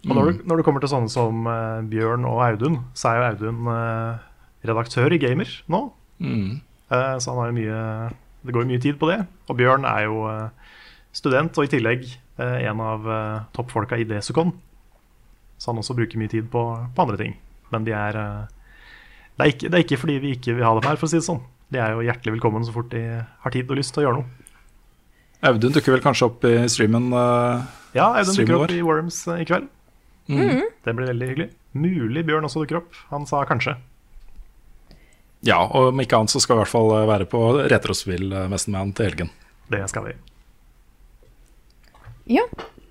Mm. når du, når det kommer til sånne som uh, Bjørn og Audun, så er jo Audun redaktør i Gamer nå. Mm. Eh, så han har jo mye Det går jo mye tid på det. Og Bjørn er jo student, og i tillegg en av toppfolka i Desicon. Så han også bruker mye tid på, på andre ting. Men de er eh, det, er ikke, det er ikke fordi vi ikke vil ha dem her, for å si det sånn. De er jo hjertelig velkommen så fort de har tid og lyst til å gjøre noe. Audun dukker vel kanskje opp i streamen. Uh, Ja, Audun Streamen dukker vår. opp i Worms eh, i kveld. Det blir veldig hyggelig. Mulig Bjørn også dukker opp. Han sa kanskje. ja, og om ikke annet så skal vi i hvert fall være på Retrospill-messen Man til helgen. Det skal vi. Ja.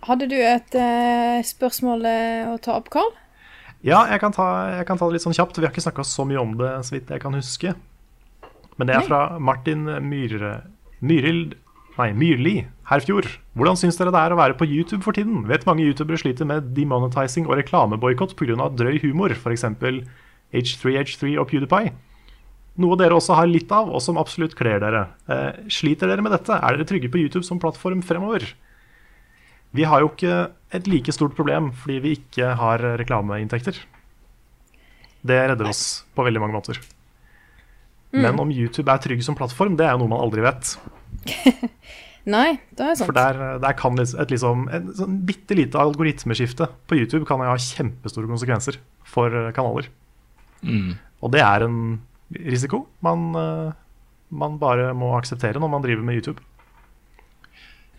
Hadde du et uh, spørsmål å ta opp, Carl? Ja, jeg kan, ta, jeg kan ta det litt sånn kjapt. Vi har ikke snakka så mye om det, så vidt jeg kan huske. Men det er fra Martin Myhre, Myhrild Nei, Myrli Herfjord. Hvordan syns dere det er å være på YouTube for tiden? Vet mange youtubere sliter med demonetizing og reklameboikott pga. drøy humor, f.eks. H3H3 og PewDiePie. Noe dere også har litt av, og som absolutt kler dere. Eh, sliter dere med dette? Er dere trygge på YouTube som plattform fremover? Vi har jo ikke et like stort problem fordi vi ikke har reklameinntekter. Det redder oss på veldig mange måter. Men om YouTube er trygg som plattform, det er jo noe man aldri vet. Nei, det er sant. For der, der kan et, et liksom, et sånn bitte lite algoritmeskifte på YouTube kan ha kjempestore konsekvenser for kanaler. kanaler. Og det er en risiko man, eh, man bare må akseptere når man driver med YouTube.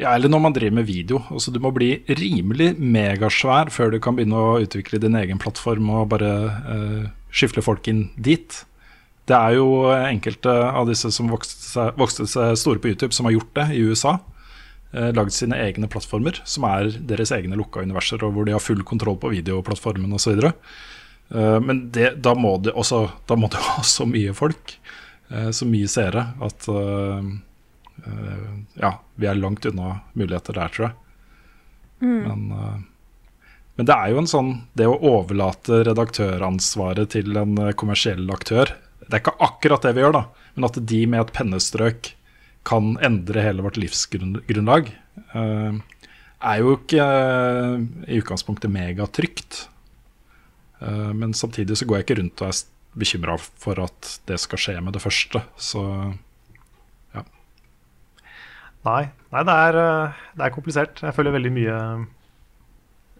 Ja, eller når man driver med video. Altså, du må bli rimelig megasvær før du kan begynne å utvikle din egen plattform og bare uh, skyfle folk inn dit. Det er jo enkelte av disse som vokste seg, vokste seg store på YouTube, som har gjort det i USA. Uh, lagd sine egne plattformer, som er deres egne lukka universer, og hvor de har full kontroll på videoplattformen osv. Uh, men det, da, må det også, da må du ha så mye folk, uh, så mye seere, at eh, eh, ja, vi er langt unna muligheter der, tror jeg. Men, eh, men det er jo en sånn Det å overlate redaktøransvaret til en eh, kommersiell aktør Det er ikke akkurat det vi gjør, da, men at de med et pennestrøk kan endre hele vårt livsgrunnlag, eh, er jo ikke eh, i utgangspunktet megatrygt. Eh, men samtidig så går jeg ikke rundt og er bekymra for at det skal skje med det første. Så Nei, nei det, er, eh, det er komplisert. Jeg føler veldig mye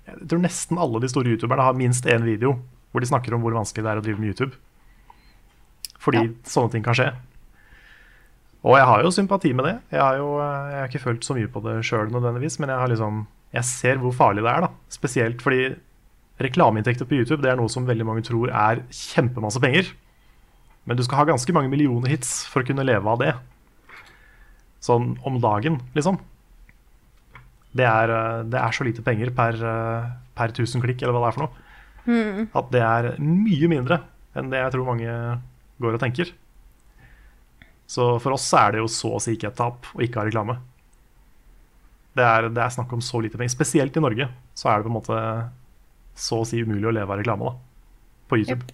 Jeg tror nesten alle de store youtuberne har minst én video hvor de snakker om hvor vanskelig det er å drive med YouTube. Fordi sånne ting kan skje. Og jeg har jo sympati med det. Jeg har jo eh, jeg har ikke følt så mye på det sjøl nødvendigvis, men jeg har liksom Jeg ser hvor farlig det er, da. Spesielt fordi reklameinntekter på YouTube det er noe som veldig mange tror er kjempemasse penger. Men du skal ha ganske mange millioner hits for å kunne leve av det. Sånn om dagen, liksom. Det er, eh, det er så lite penger per, eh, per 1000 klikk, eller hva det er for noe. At det er mye mindre enn det jeg tror mange går og tenker. Så for oss er det jo så å si ikke et tap å ikke ha reklame. Det er, det er snakk om så lite penger. Spesielt i Norge så er det på en måte så å si umulig å leve av reklame da, på YouTube.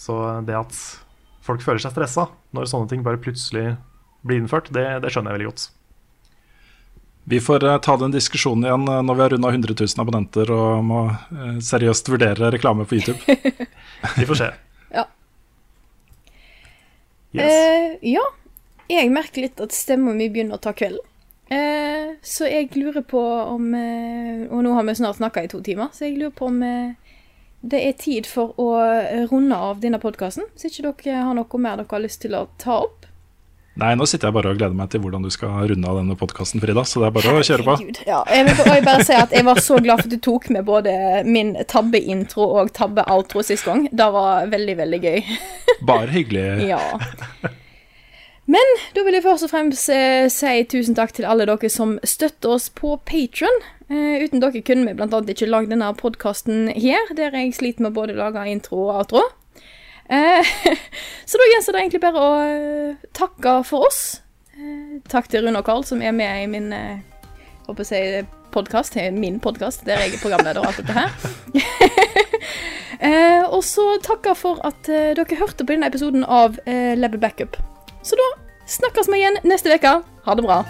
Så det at folk føler seg stressa når sånne ting bare plutselig blir innført, det, det skjønner jeg veldig godt. Vi får eh, ta den diskusjonen igjen eh, når vi har runda 100 000 abonnenter og må eh, seriøst vurdere reklame på YouTube. Vi får se. Ja. Yes. Uh, ja. Jeg merker litt at stemma mi begynner å ta kvelden. Uh, så jeg lurer på om uh, Og nå har vi snart snakka i to timer, så jeg lurer på om det er tid for å runde av denne podkasten. Hvis ikke dere har noe mer dere har lyst til å ta opp. Nei, nå sitter jeg bare og gleder meg til hvordan du skal runde av denne podkasten, Frida. Så det er bare å kjøre på. Ja, jeg vil bare- si at jeg var så glad for at du tok med både min tabbeintro og tabbeoutro sist gang. Det var veldig, veldig gøy. Bare hyggelig. Ja. Men da vil jeg først og fremst eh, si tusen takk til alle dere som støtter oss på Patron. Eh, uten dere kunne vi annet ikke lagd denne podkasten her, der jeg sliter med både å lage intro og outro. Eh, så da gjenstår det egentlig bare å eh, takke for oss. Eh, takk til Rune og Karl, som er med i min håper jeg podkast. Min podkast, der jeg er programleder og alt dette her. og så takke for at dere hørte på denne episoden av Level Backup. Så da snakkes vi igjen neste uke. Ha det bra.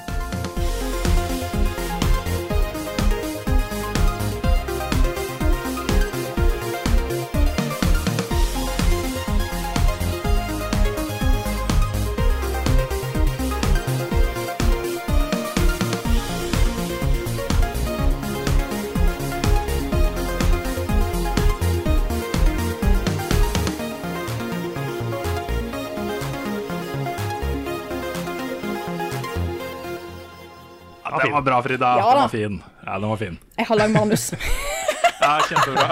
Ja, den var bra, Frida. Ja den var fin. Ja, den var fin. Jeg har lagd manus. Ja, kjempebra.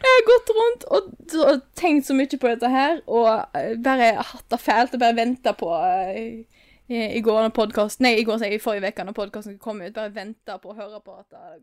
Jeg har gått rundt og, og tenkt så mye på dette her, og eh, bare hatt det fælt og bare venta på eh, i, i går når podkasten Nei, i går, så jeg, i forrige uke når podkasten kom ut. Bare venta på å høre på at det,